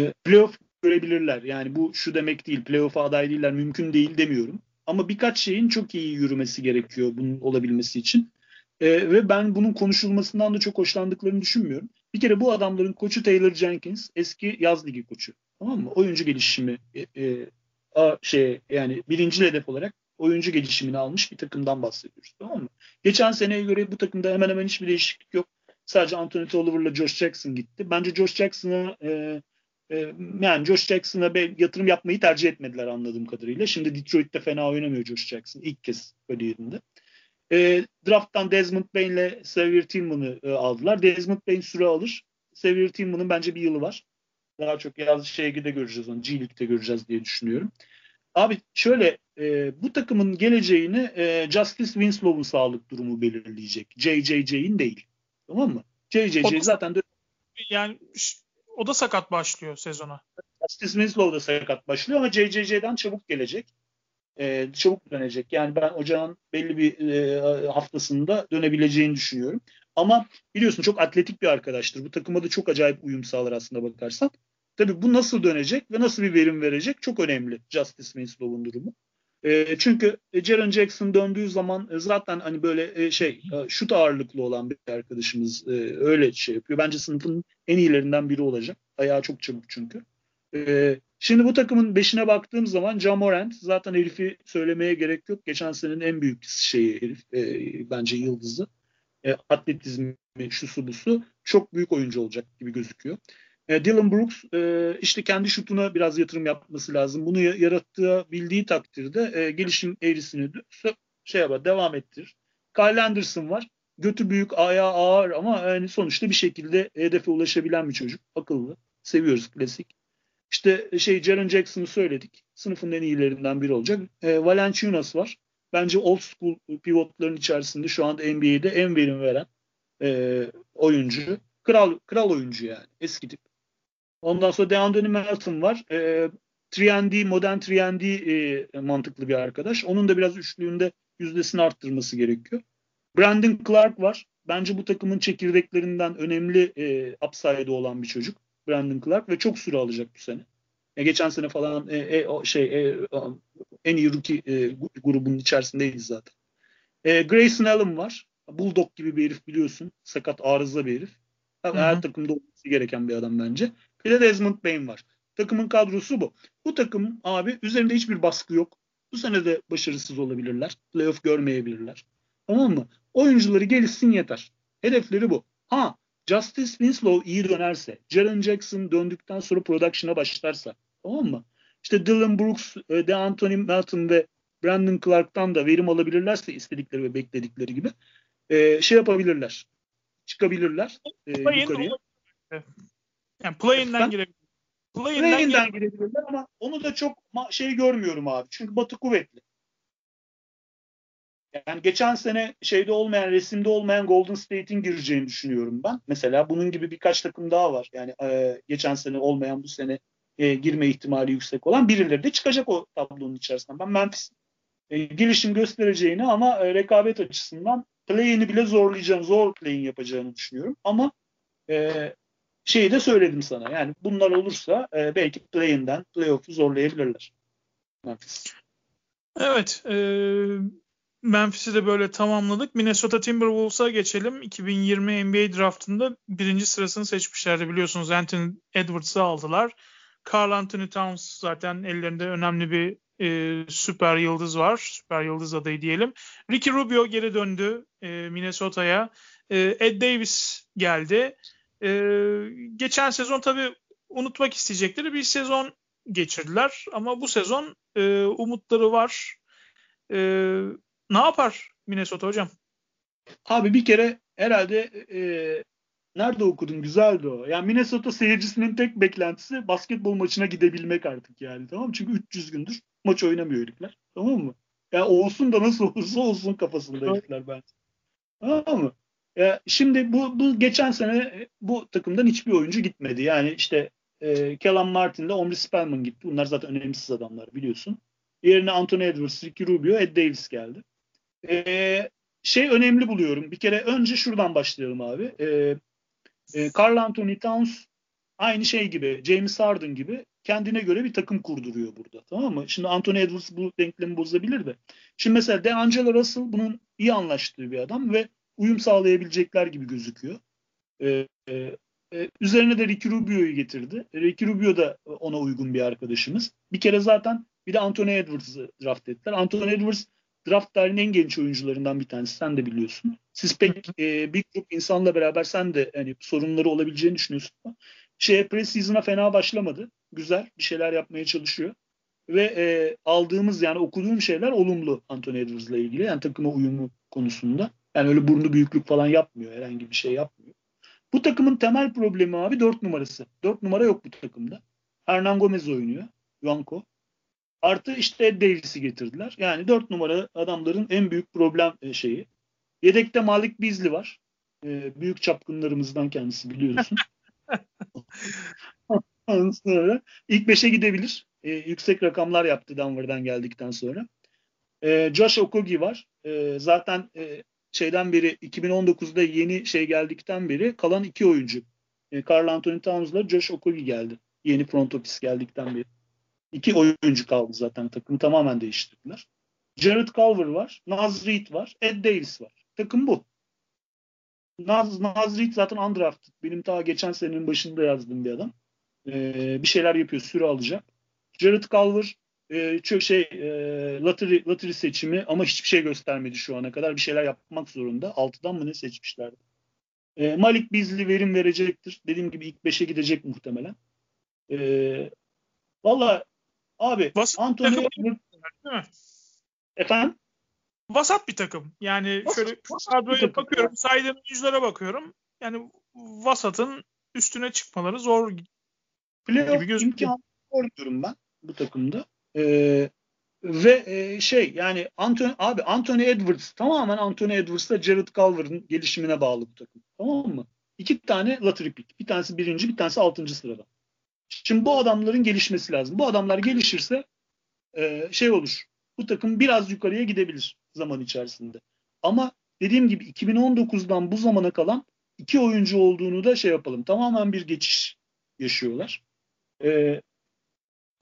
e, playoff görebilirler. Yani bu şu demek değil. Playoff'a aday değiller. Mümkün değil demiyorum. Ama birkaç şeyin çok iyi yürümesi gerekiyor bunun olabilmesi için. E, ve ben bunun konuşulmasından da çok hoşlandıklarını düşünmüyorum. Bir kere bu adamların koçu Taylor Jenkins eski yaz ligi koçu. Tamam mı? Oyuncu gelişimi e, e, a, şey yani birinci hedef olarak oyuncu gelişimini almış bir takımdan bahsediyoruz. Tamam mı? Geçen seneye göre bu takımda hemen hemen hiçbir değişiklik yok. Sadece Anthony Tolliver'la Josh Jackson gitti. Bence Josh Jackson'a e, E, yani Josh Jackson'a yatırım yapmayı tercih etmediler anladığım kadarıyla. Şimdi Detroit'te fena oynamıyor Josh Jackson ilk kez kariyerinde. E, draft'tan Desmond Bain ile Xavier Tillman'ı e, aldılar. Desmond Bain süre alır. Xavier Tillman'ın bence bir yılı var. Daha çok yaz şeyde göreceğiz onu. G League'de göreceğiz diye düşünüyorum. Abi şöyle e, bu takımın geleceğini e, Justice Winslow'un sağlık durumu belirleyecek. JJJ'in değil. Tamam mı? JJJ zaten yani o da sakat başlıyor sezona. Justice Winslow da sakat başlıyor ama JJJ'den çabuk gelecek. E, çabuk dönecek. Yani ben ocağın belli bir e, haftasında dönebileceğini düşünüyorum. Ama biliyorsun çok atletik bir arkadaştır. Bu takıma da çok acayip uyum sağlar aslında bakarsan. Tabii bu nasıl dönecek ve nasıl bir verim verecek çok önemli Justice Winslow'un durumu. E, çünkü Jaren Jackson döndüğü zaman e, zaten hani böyle e, şey e, şut ağırlıklı olan bir arkadaşımız e, öyle şey yapıyor. Bence sınıfın en iyilerinden biri olacak. Ayağı çok çabuk çünkü. E, şimdi bu takımın beşine baktığım zaman Jamorant zaten herifi söylemeye gerek yok. Geçen senenin en büyük şeyi herif e, bence yıldızı. E, atletizmi, şusu busu çok büyük oyuncu olacak gibi gözüküyor. E, Dylan Brooks e, işte kendi şutuna biraz yatırım yapması lazım. Bunu yarattığı bildiği takdirde e, gelişim eğrisini şey yapar, devam ettirir. Kyle Anderson var. Götü büyük, ayağı ağır ama yani sonuçta bir şekilde hedefe ulaşabilen bir çocuk. Akıllı. Seviyoruz klasik. İşte şey Jaren Jackson'ı söyledik. Sınıfın en iyilerinden biri olacak. E, Valanciunas var. Bence old school pivotların içerisinde şu anda NBA'de en verim veren e, oyuncu. Kral kral oyuncu yani. Eski tip. Ondan sonra Deandre Melton var. E, 3 modern 3 e, mantıklı bir arkadaş. Onun da biraz üçlüğünde yüzdesini arttırması gerekiyor. Brandon Clark var. Bence bu takımın çekirdeklerinden önemli e, upside'ı olan bir çocuk. Brandon Clark ve çok süre alacak bu sene. E, geçen sene falan e, e, o şey e, en iyi rookie e, grubunun içerisindeydi zaten. E, Grayson Allen var. Bulldog gibi bir herif biliyorsun. Sakat arıza bir herif. Her takımda olması gereken bir adam bence. Bir de Desmond Bain var. Takımın kadrosu bu. Bu takım abi üzerinde hiçbir baskı yok. Bu sene de başarısız olabilirler. Playoff görmeyebilirler. Tamam mı? Oyuncuları gelişsin yeter. Hedefleri bu. Ha Justice Winslow iyi dönerse, Jaren Jackson döndükten sonra production'a başlarsa tamam mı? İşte Dylan Brooks, e, De Anthony Melton ve Brandon Clark'tan da verim alabilirlerse istedikleri ve bekledikleri gibi e, şey yapabilirler. Çıkabilirler e, yukarıya. Yani play-in'den girebilir. Play-in'den play girebilirler ama onu da çok şey görmüyorum abi. Çünkü Batı kuvvetli. Yani geçen sene şeyde olmayan, resimde olmayan Golden State'in gireceğini düşünüyorum ben. Mesela bunun gibi birkaç takım daha var. Yani e, geçen sene olmayan bu sene e, girme ihtimali yüksek olan birileri de çıkacak o tablonun içerisinden. Ben Memphis e, gelişim göstereceğini ama e, rekabet açısından play'ini bile zorlayacağını, zor play'in yapacağını düşünüyorum. Ama e, şeyi de söyledim sana. Yani bunlar olursa e, belki play-in'den playoff'u zorlayabilirler. Memphis. Evet. E, Memphis'i de böyle tamamladık. Minnesota Timberwolves'a geçelim. 2020 NBA draftında birinci sırasını seçmişlerdi biliyorsunuz. Anthony Edwards'ı aldılar. Carl Anthony Towns zaten ellerinde önemli bir e, süper yıldız var. Süper yıldız adayı diyelim. Ricky Rubio geri döndü e, Minnesota'ya. E, Ed Davis geldi. E, geçen sezon tabii unutmak isteyecekleri bir sezon geçirdiler. Ama bu sezon e, umutları var. E, ne yapar Minnesota hocam? Abi bir kere herhalde e, nerede okudun güzeldi o. Yani Minnesota seyircisinin tek beklentisi basketbol maçına gidebilmek artık yani tamam mı? Çünkü 300 gündür maç oynamıyor herifler. Tamam mı? Yani olsun da nasıl olursa olsun kafasında herifler bence. Tamam mı? Ya şimdi bu, bu geçen sene bu takımdan hiçbir oyuncu gitmedi. Yani işte e, Kellan Martin'le Omri Spellman gitti. Bunlar zaten önemsiz adamlar biliyorsun. Yerine Anthony Edwards, Ricky Rubio, Ed Davis geldi. E, şey önemli buluyorum. Bir kere önce şuradan başlayalım abi. E, e, Carl Anthony Towns aynı şey gibi, James Harden gibi kendine göre bir takım kurduruyor burada. Tamam mı? Şimdi Anthony Edwards bu denklemi bozabilir de. Şimdi mesela DeAngelo Russell bunun iyi anlaştığı bir adam ve uyum sağlayabilecekler gibi gözüküyor. Ee, e, e, üzerine de Ricky Rubio'yu getirdi. Ricky Rubio da ona uygun bir arkadaşımız. Bir kere zaten bir de Anthony Edwards'ı draft ettiler. Anthony Edwards draft tarihinin en genç oyuncularından bir tanesi. Sen de biliyorsun. Siz pek e, bir grup insanla beraber sen de hani sorunları olabileceğini düşünüyorsun. şeye preseason'a fena başlamadı. Güzel bir şeyler yapmaya çalışıyor. Ve e, aldığımız yani okuduğum şeyler olumlu Anthony Edwards'la ilgili. Yani takıma uyumu konusunda. Yani öyle burnu büyüklük falan yapmıyor. Herhangi bir şey yapmıyor. Bu takımın temel problemi abi 4 numarası. 4 numara yok bu takımda. Hernan Gomez oynuyor. Juanco. Artı işte Ed Davis'i getirdiler. Yani 4 numara adamların en büyük problem e, şeyi. Yedekte Malik Bizli var. E, büyük çapkınlarımızdan kendisi biliyorsun. sonra ilk 5'e gidebilir. E, yüksek rakamlar yaptı Denver'dan geldikten sonra. E, Josh Okogie var. E, zaten e, şeyden beri 2019'da yeni şey geldikten beri kalan iki oyuncu. E, Carl Anthony Towns'la Josh Okogie geldi. Yeni front office geldikten beri. İki oyuncu kaldı zaten. Takımı tamamen değiştirdiler. Jared Culver var. Naz Reed var. Ed Davis var. Takım bu. Naz, Naz Reed zaten undrafted. Benim ta geçen senenin başında yazdığım bir adam. Ee, bir şeyler yapıyor. Süre alacak. Jared Culver e, çok şey e, lottery, lottery seçimi ama hiçbir şey göstermedi şu ana kadar. Bir şeyler yapmak zorunda. Altıdan mı ne seçmişlerdi? E, Malik Bizli verim verecektir. Dediğim gibi ilk beşe gidecek muhtemelen. E, Valla abi Vasat Anthony takım, değil mi? Efendim? Vasat bir takım. Yani Vasat- şöyle kadroya bakıyorum, saydığım oyunculara bakıyorum. Yani vasatın üstüne çıkmaları zor. Playoff gibi gözüküyor. imkanı zor diyorum ben bu takımda. Ee, ve e, şey yani Anthony, abi Anthony Edwards tamamen Anthony Edwards'la Jared Culver'ın gelişimine bağlı bu takım. Tamam mı? İki tane lottery pick. Bir tanesi birinci, bir tanesi altıncı sırada. Şimdi bu adamların gelişmesi lazım. Bu adamlar gelişirse e, şey olur. Bu takım biraz yukarıya gidebilir zaman içerisinde. Ama dediğim gibi 2019'dan bu zamana kalan iki oyuncu olduğunu da şey yapalım. Tamamen bir geçiş yaşıyorlar. E,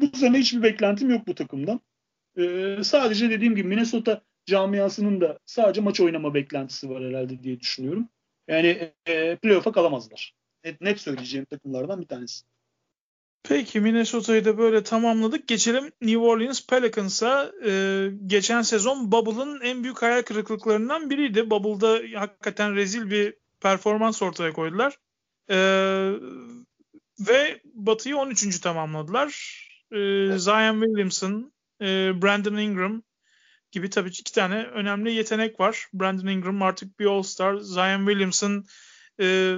bu sene hiçbir beklentim yok bu takımdan. E, sadece dediğim gibi Minnesota camiasının da sadece maç oynama beklentisi var herhalde diye düşünüyorum. Yani e, playoff'a kalamazlar. Net, net söyleyeceğim takımlardan bir tanesi. Peki Minnesota'yı da böyle tamamladık. Geçelim New Orleans Pelicans'a. Ee, geçen sezon Bubble'ın en büyük hayal kırıklıklarından biriydi. Bubble'da hakikaten rezil bir performans ortaya koydular. Ee, ve Batı'yı 13. tamamladılar. Ee, Zion Williamson, e, Brandon Ingram gibi tabii iki tane önemli yetenek var. Brandon Ingram artık bir All-Star. Zion Williamson e,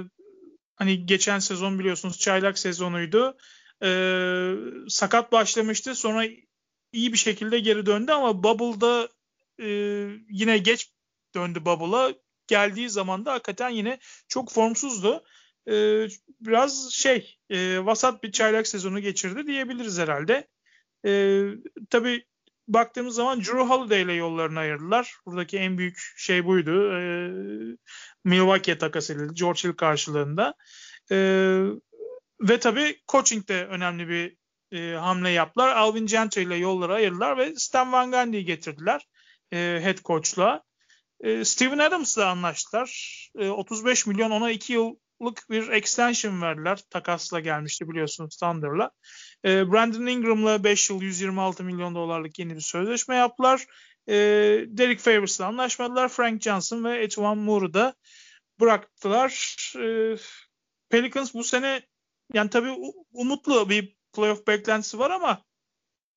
hani geçen sezon biliyorsunuz çaylak sezonuydu. Ee, sakat başlamıştı. Sonra iyi bir şekilde geri döndü ama Bubble'da e, yine geç döndü Bubble'a. Geldiği zaman da hakikaten yine çok formsuzdu. Ee, biraz şey e, vasat bir çaylak sezonu geçirdi diyebiliriz herhalde. Ee, tabii baktığımız zaman Drew Holiday ile yollarını ayırdılar. Buradaki en büyük şey buydu. Ee, Milwaukee'ye takas edildi. George Hill karşılığında. Ee, ve tabii coaching de önemli bir e, hamle yaptılar. Alvin Gentry ile yolları ayırdılar ve Stan Van Gundy'yi getirdiler e, head coach'la. E, Steven Adams'la anlaştılar. E, 35 milyon ona 2 yıllık bir extension verdiler. Takasla gelmişti biliyorsunuz Thunder'la. E, Brandon Ingram'la 5 yıl 126 milyon dolarlık yeni bir sözleşme yaptılar. E, Derek Favors'la anlaşmadılar. Frank Johnson ve Etwan Moore'u da bıraktılar. E, Pelicans bu sene yani tabii umutlu bir playoff beklentisi var ama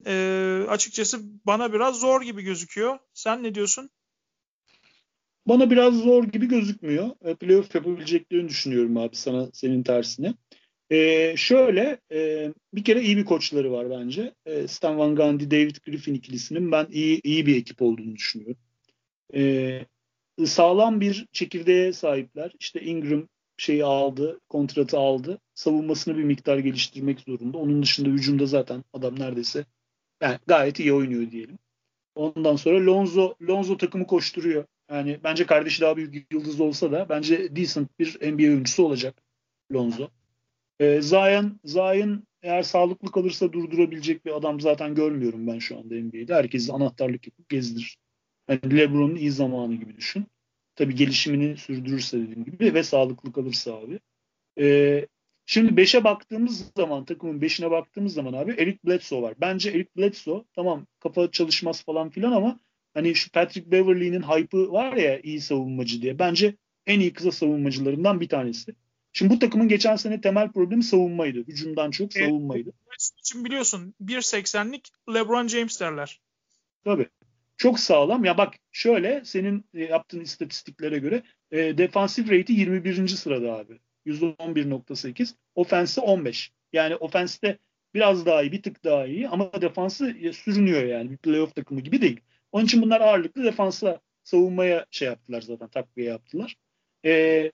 e, açıkçası bana biraz zor gibi gözüküyor. Sen ne diyorsun? Bana biraz zor gibi gözükmüyor. E, playoff yapabileceklerini düşünüyorum abi sana senin tersine. E, şöyle e, bir kere iyi bir koçları var bence. E, Stan Van Gundy, David Griffin ikilisinin ben iyi iyi bir ekip olduğunu düşünüyorum. E, sağlam bir çekirdeğe sahipler. İşte Ingram şeyi aldı, kontratı aldı. Savunmasını bir miktar geliştirmek zorunda. Onun dışında hücumda zaten adam neredeyse yani gayet iyi oynuyor diyelim. Ondan sonra Lonzo Lonzo takımı koşturuyor. Yani bence kardeşi daha büyük yıldız olsa da bence decent bir NBA oyuncusu olacak Lonzo. Ee, Zion, Zion eğer sağlıklı kalırsa durdurabilecek bir adam zaten görmüyorum ben şu anda NBA'de. Herkes anahtarlık yapıp gezdirir. Yani LeBron'un iyi zamanı gibi düşün. Tabii gelişimini sürdürürse dediğim gibi ve sağlıklı kalırsa abi. Ee, şimdi 5'e baktığımız zaman takımın 5'ine baktığımız zaman abi Eric Bledsoe var. Bence Eric Bledsoe tamam kafa çalışmaz falan filan ama hani şu Patrick Beverley'nin hype'ı var ya iyi savunmacı diye. Bence en iyi kısa savunmacılarından bir tanesi. Şimdi bu takımın geçen sene temel problemi savunmaydı. Hücumdan çok savunmaydı. Evet, için biliyorsun 1.80'lik LeBron James derler. Tabii. Çok sağlam. Ya bak şöyle senin e, yaptığın istatistiklere göre e, defansif rate'i 21. sırada abi. %11.8. Ofensi 15. Yani ofenste biraz daha iyi, bir tık daha iyi ama defansı e, sürünüyor yani. Bir playoff takımı gibi değil. Onun için bunlar ağırlıklı defansa savunmaya şey yaptılar zaten takviye yaptılar. E,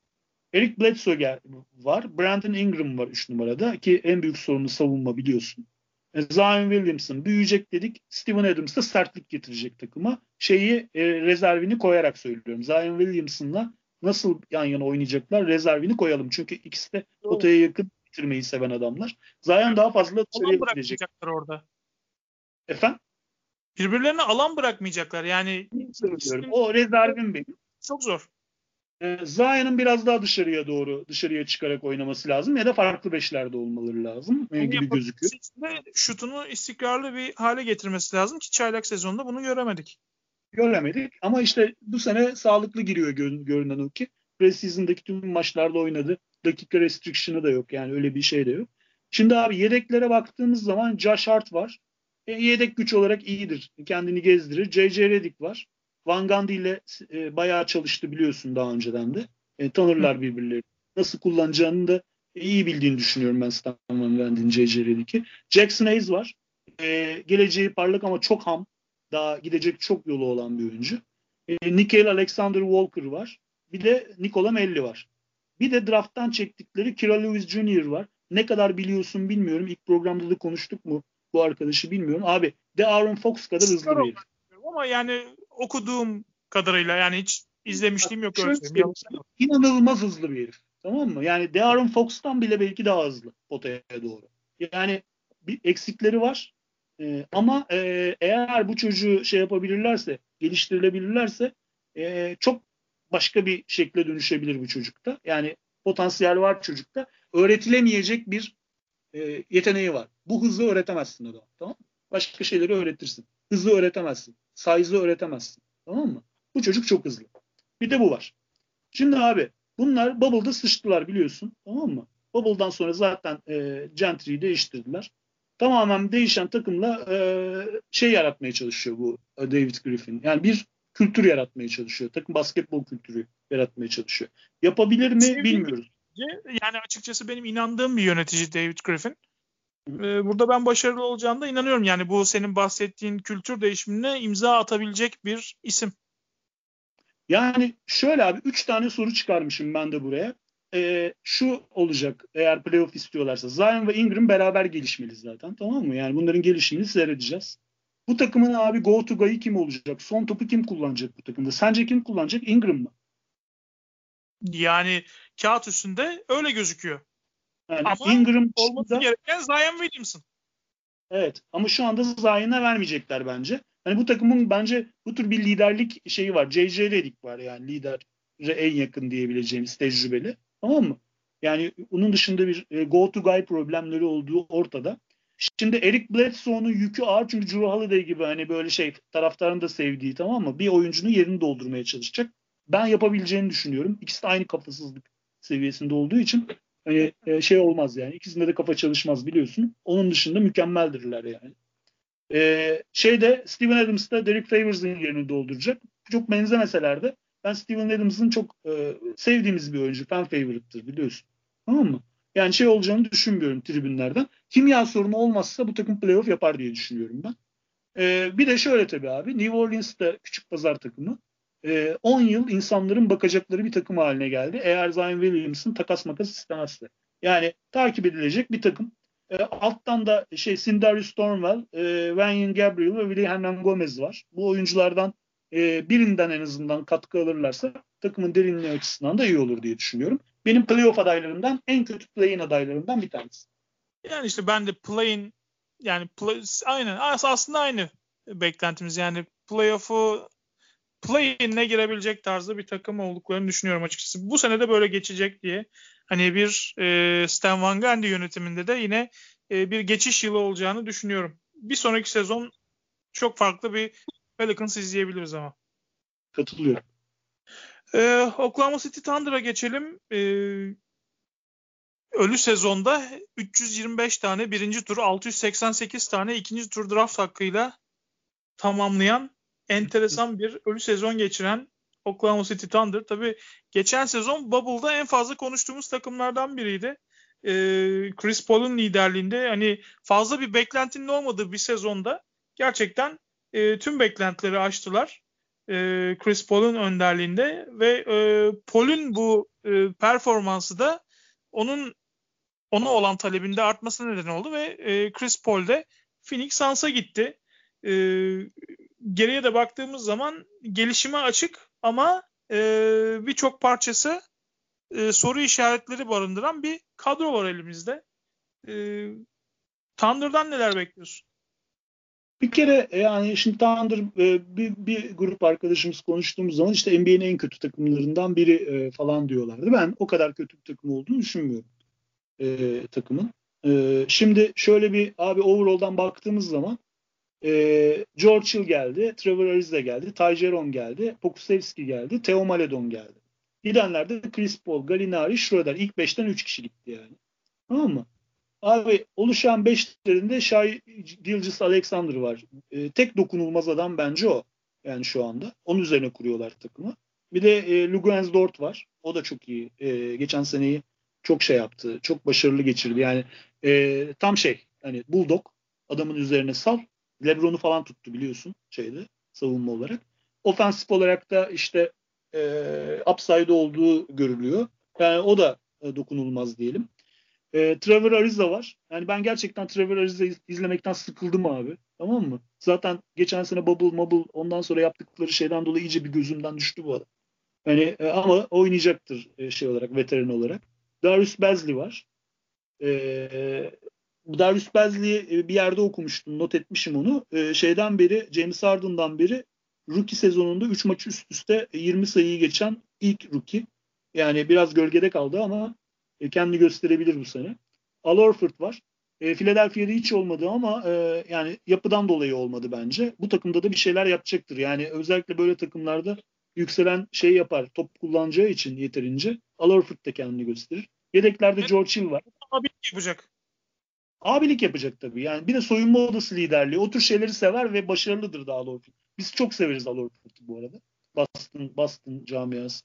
Eric Bledsoe gel, var. Brandon Ingram var 3 numarada ki en büyük sorunu savunma biliyorsun. E, Zion Williamson büyüyecek dedik. Steven Adams da sertlik getirecek takıma. Şeyi e, rezervini koyarak söylüyorum. Zion Williamson'la nasıl yan yana oynayacaklar rezervini koyalım. Çünkü ikisi de potaya yakın bitirmeyi seven adamlar. Zion daha fazla dışarıya gidecek. orada. Efendim? Birbirlerine alan bırakmayacaklar. Yani söylüyorum. O rezervim benim. Çok zor. E, Zion'ın biraz daha dışarıya doğru dışarıya çıkarak oynaması lazım ya da farklı beşlerde olmaları lazım e, gibi gözüküyor. Şutunu istikrarlı bir hale getirmesi lazım ki çaylak sezonunda bunu göremedik. Göremedik ama işte bu sene sağlıklı giriyor görünen o ki. Preseason'daki tüm maçlarda oynadı. Dakika restriction'ı da yok yani öyle bir şey de yok. Şimdi abi yedeklere baktığımız zaman Josh Hart var. E, yedek güç olarak iyidir. Kendini gezdirir. J.J. Redick var. Van Gundy ile e, bayağı çalıştı biliyorsun daha önceden de. E, tanırlar birbirlerini. Nasıl kullanacağını da iyi bildiğini düşünüyorum ben Stan Van Gundy'nin J.J. Redick'i. Jackson Hayes var. E, geleceği parlak ama çok ham. Daha gidecek çok yolu olan bir oyuncu. E, Nickel Alexander Walker var. Bir de Nikola Melli var. Bir de drafttan çektikleri Kira Lewis Jr. var. Ne kadar biliyorsun bilmiyorum. İlk programda da konuştuk mu bu arkadaşı bilmiyorum. Abi de Aaron Fox kadar hızlı bir. Ama yani okuduğum kadarıyla yani hiç izlemişliğim yok. Öyle İnanılmaz hızlı bir herif. Tamam mı? Yani De'Aaron Fox'tan bile belki daha hızlı potaya doğru. Yani bir eksikleri var. Ee, ama e, eğer bu çocuğu şey yapabilirlerse, geliştirilebilirlerse e, çok başka bir şekle dönüşebilir bu çocukta. Yani potansiyel var çocukta. Öğretilemeyecek bir e, yeteneği var. Bu hızlı öğretemezsin adam. Tamam Başka şeyleri öğretirsin. Hızlı öğretemezsin. Size'ı öğretemezsin. Tamam mı? Bu çocuk çok hızlı. Bir de bu var. Şimdi abi bunlar Bubble'da sıçtılar biliyorsun. Tamam mı? Bubble'dan sonra zaten e, Gentry'yi değiştirdiler. Tamamen değişen takımla e, şey yaratmaya çalışıyor bu e, David Griffin. Yani bir kültür yaratmaya çalışıyor. Takım basketbol kültürü yaratmaya çalışıyor. Yapabilir mi bilmiyoruz. Yani açıkçası benim inandığım bir yönetici David Griffin. Ee, burada ben başarılı olacağına inanıyorum. Yani bu senin bahsettiğin kültür değişimine imza atabilecek bir isim. Yani şöyle abi 3 tane soru çıkarmışım ben de buraya. Ee, şu olacak eğer playoff istiyorlarsa. Zion ve Ingram beraber gelişmeli zaten tamam mı? Yani bunların gelişimini seyredeceğiz. Bu takımın abi go to guy'ı kim olacak? Son topu kim kullanacak bu takımda? Sence kim kullanacak? Ingram mı? Yani kağıt üstünde öyle gözüküyor. Yani ama Ingram olması da, gereken Zion Williamson. Evet ama şu anda Zion'a vermeyecekler bence. Hani bu takımın bence bu tür bir liderlik şeyi var. JJ Redick var yani lider en yakın diyebileceğimiz tecrübeli. Tamam mı? Yani onun dışında bir e, go to guy problemleri olduğu ortada. Şimdi Eric Bledsoe'nun yükü ağır çünkü Drew Holiday gibi hani böyle şey taraftarın da sevdiği tamam mı? Bir oyuncunun yerini doldurmaya çalışacak. Ben yapabileceğini düşünüyorum. İkisi de aynı kafasızlık seviyesinde olduğu için hani e, şey olmaz yani. İkisinde de kafa çalışmaz biliyorsun. Onun dışında mükemmeldirler yani. Ee, şeyde Steven Adams da Derek Favors'ın yerini dolduracak. Çok benzemeseler de ben Steven Adams'ın çok e, sevdiğimiz bir oyuncu. Fan favorite'tır biliyorsun. Tamam mı? Yani şey olacağını düşünmüyorum tribünlerden. Kimya sorunu olmazsa bu takım playoff yapar diye düşünüyorum ben. Ee, bir de şöyle tabii abi. New Orleans da küçük pazar takımı. 10 ee, yıl insanların bakacakları bir takım haline geldi. Eğer Zion Williamson takas makas istemezse. Yani takip edilecek bir takım. E, alttan da şey Sindarius Stormwell, e, Wayne Gabriel ve Willie Hernan Gomez var. Bu oyunculardan e, birinden en azından katkı alırlarsa takımın derinliği açısından da iyi olur diye düşünüyorum. Benim playoff adaylarımdan en kötü play-in adaylarımdan bir tanesi. Yani işte ben de play-in yani play, aynen aslında aynı beklentimiz yani playoff'u play-in'e girebilecek tarzda bir takım olduklarını düşünüyorum açıkçası. Bu sene de böyle geçecek diye. Hani bir e, Stan Van Gundy yönetiminde de yine e, bir geçiş yılı olacağını düşünüyorum. Bir sonraki sezon çok farklı bir Pelicans izleyebiliriz ama. Katılıyorum. Ee, Oklahoma City Thunder'a geçelim. Ee, ölü sezonda 325 tane birinci tur, 688 tane ikinci tur draft hakkıyla tamamlayan enteresan bir ölü sezon geçiren Oklahoma City Thunder. Tabii geçen sezon Bubble'da en fazla konuştuğumuz takımlardan biriydi. Ee, Chris Paul'un liderliğinde hani fazla bir beklentinin olmadığı bir sezonda gerçekten e, tüm beklentileri aştılar. E, Chris Paul'un önderliğinde ve e, Paul'un bu e, performansı da onun ona olan talebinde artmasına neden oldu ve e, Chris Paul de Phoenix Suns'a gitti. E, geriye de baktığımız zaman gelişime açık ama e, birçok parçası e, soru işaretleri barındıran bir kadro var elimizde. E, Thunder'dan neler bekliyorsun? Bir kere e, yani şimdi Thunder e, bir, bir grup arkadaşımız konuştuğumuz zaman işte NBA'nin en kötü takımlarından biri e, falan diyorlardı. Ben o kadar kötü bir takım olduğunu düşünmüyorum e, takımın. E, şimdi şöyle bir abi overall'dan baktığımız zaman e, George Hill geldi, Trevor Ariza geldi, Ty Jerome geldi, Pokusevski geldi, Theo Maledon geldi. Gidenlerde Chris Paul, Gallinari, Schroeder. ilk beşten üç kişi gitti yani. Tamam mı? Abi oluşan beşlerinde Shai Gilgis Alexander var. E, tek dokunulmaz adam bence o. Yani şu anda. Onun üzerine kuruyorlar takımı. Bir de e, Luguens Dort var. O da çok iyi. E, geçen seneyi çok şey yaptı. Çok başarılı geçirdi. Yani e, tam şey hani Bulldog adamın üzerine sal. Lebron'u falan tuttu biliyorsun şeyde savunma olarak. Ofensif olarak da işte e, upside olduğu görülüyor. Yani o da e, dokunulmaz diyelim. E, Trevor Ariza var. Yani ben gerçekten Trevor Ariza'yı izlemekten sıkıldım abi. Tamam mı? Zaten geçen sene Bubble Mobble ondan sonra yaptıkları şeyden dolayı iyice bir gözümden düştü bu adam. Yani e, ama oynayacaktır e, şey olarak, veteran olarak. Darius Bezli var. E, Darius Bezli'yi e, bir yerde okumuştum, not etmişim onu. E, şeyden beri, James Harden'dan beri rookie sezonunda 3 maç üst üste 20 sayıyı geçen ilk rookie. Yani biraz gölgede kaldı ama e, kendini gösterebilir bu sene. Al Horford var. E, Philadelphia'da hiç olmadı ama e, yani yapıdan dolayı olmadı bence. Bu takımda da bir şeyler yapacaktır. Yani özellikle böyle takımlarda yükselen şey yapar. Top kullanacağı için yeterince. Al Horford da kendini gösterir. Yedeklerde evet. George Hill var. Abilik yapacak. Abilik yapacak tabii. Yani bir de soyunma odası liderliği. O tür şeyleri sever ve başarılıdır da Al Horford. Biz çok severiz Al Horford'u bu arada. Boston, Boston camiası.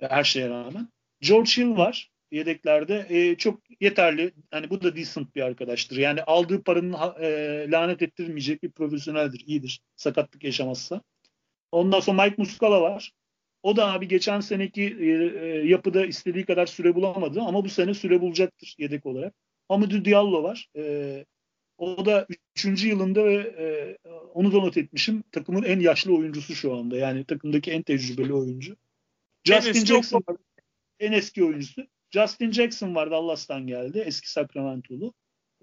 Her şeye rağmen. George Hill var yedeklerde. E, çok yeterli. Hani bu da decent bir arkadaştır. Yani aldığı paranın e, lanet ettirmeyecek bir profesyoneldir. iyidir. Sakatlık yaşamazsa. Ondan sonra Mike Muscala var. O da abi geçen seneki e, e, yapıda istediği kadar süre bulamadı ama bu sene süre bulacaktır yedek olarak. Amadou Diallo var. E, o da 3. yılında ve e, onu da not etmişim. Takımın en yaşlı oyuncusu şu anda. Yani takımdaki en tecrübeli oyuncu. Justin en Jackson var. En eski oyuncusu. Justin Jackson var Dallas'tan geldi. Eski Sacramento'lu.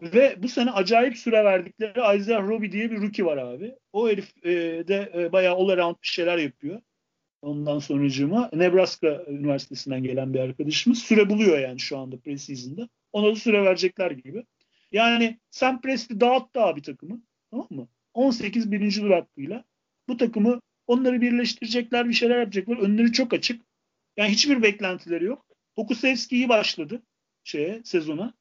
Ve bu sene acayip süre verdikleri Isaiah Roby diye bir rookie var abi. O herif e, de e, bayağı all around bir şeyler yapıyor. Ondan sonucuma Nebraska Üniversitesi'nden gelen bir arkadaşımız süre buluyor yani şu anda preseason'da. Ona da süre verecekler gibi. Yani Sam Presti dağıttı abi takımı. Tamam mı? 18 birinci tur hakkıyla. Bu takımı onları birleştirecekler, bir şeyler yapacaklar. Önleri çok açık. Yani hiçbir beklentileri yok. Pokusevski iyi başladı şeye, sezona.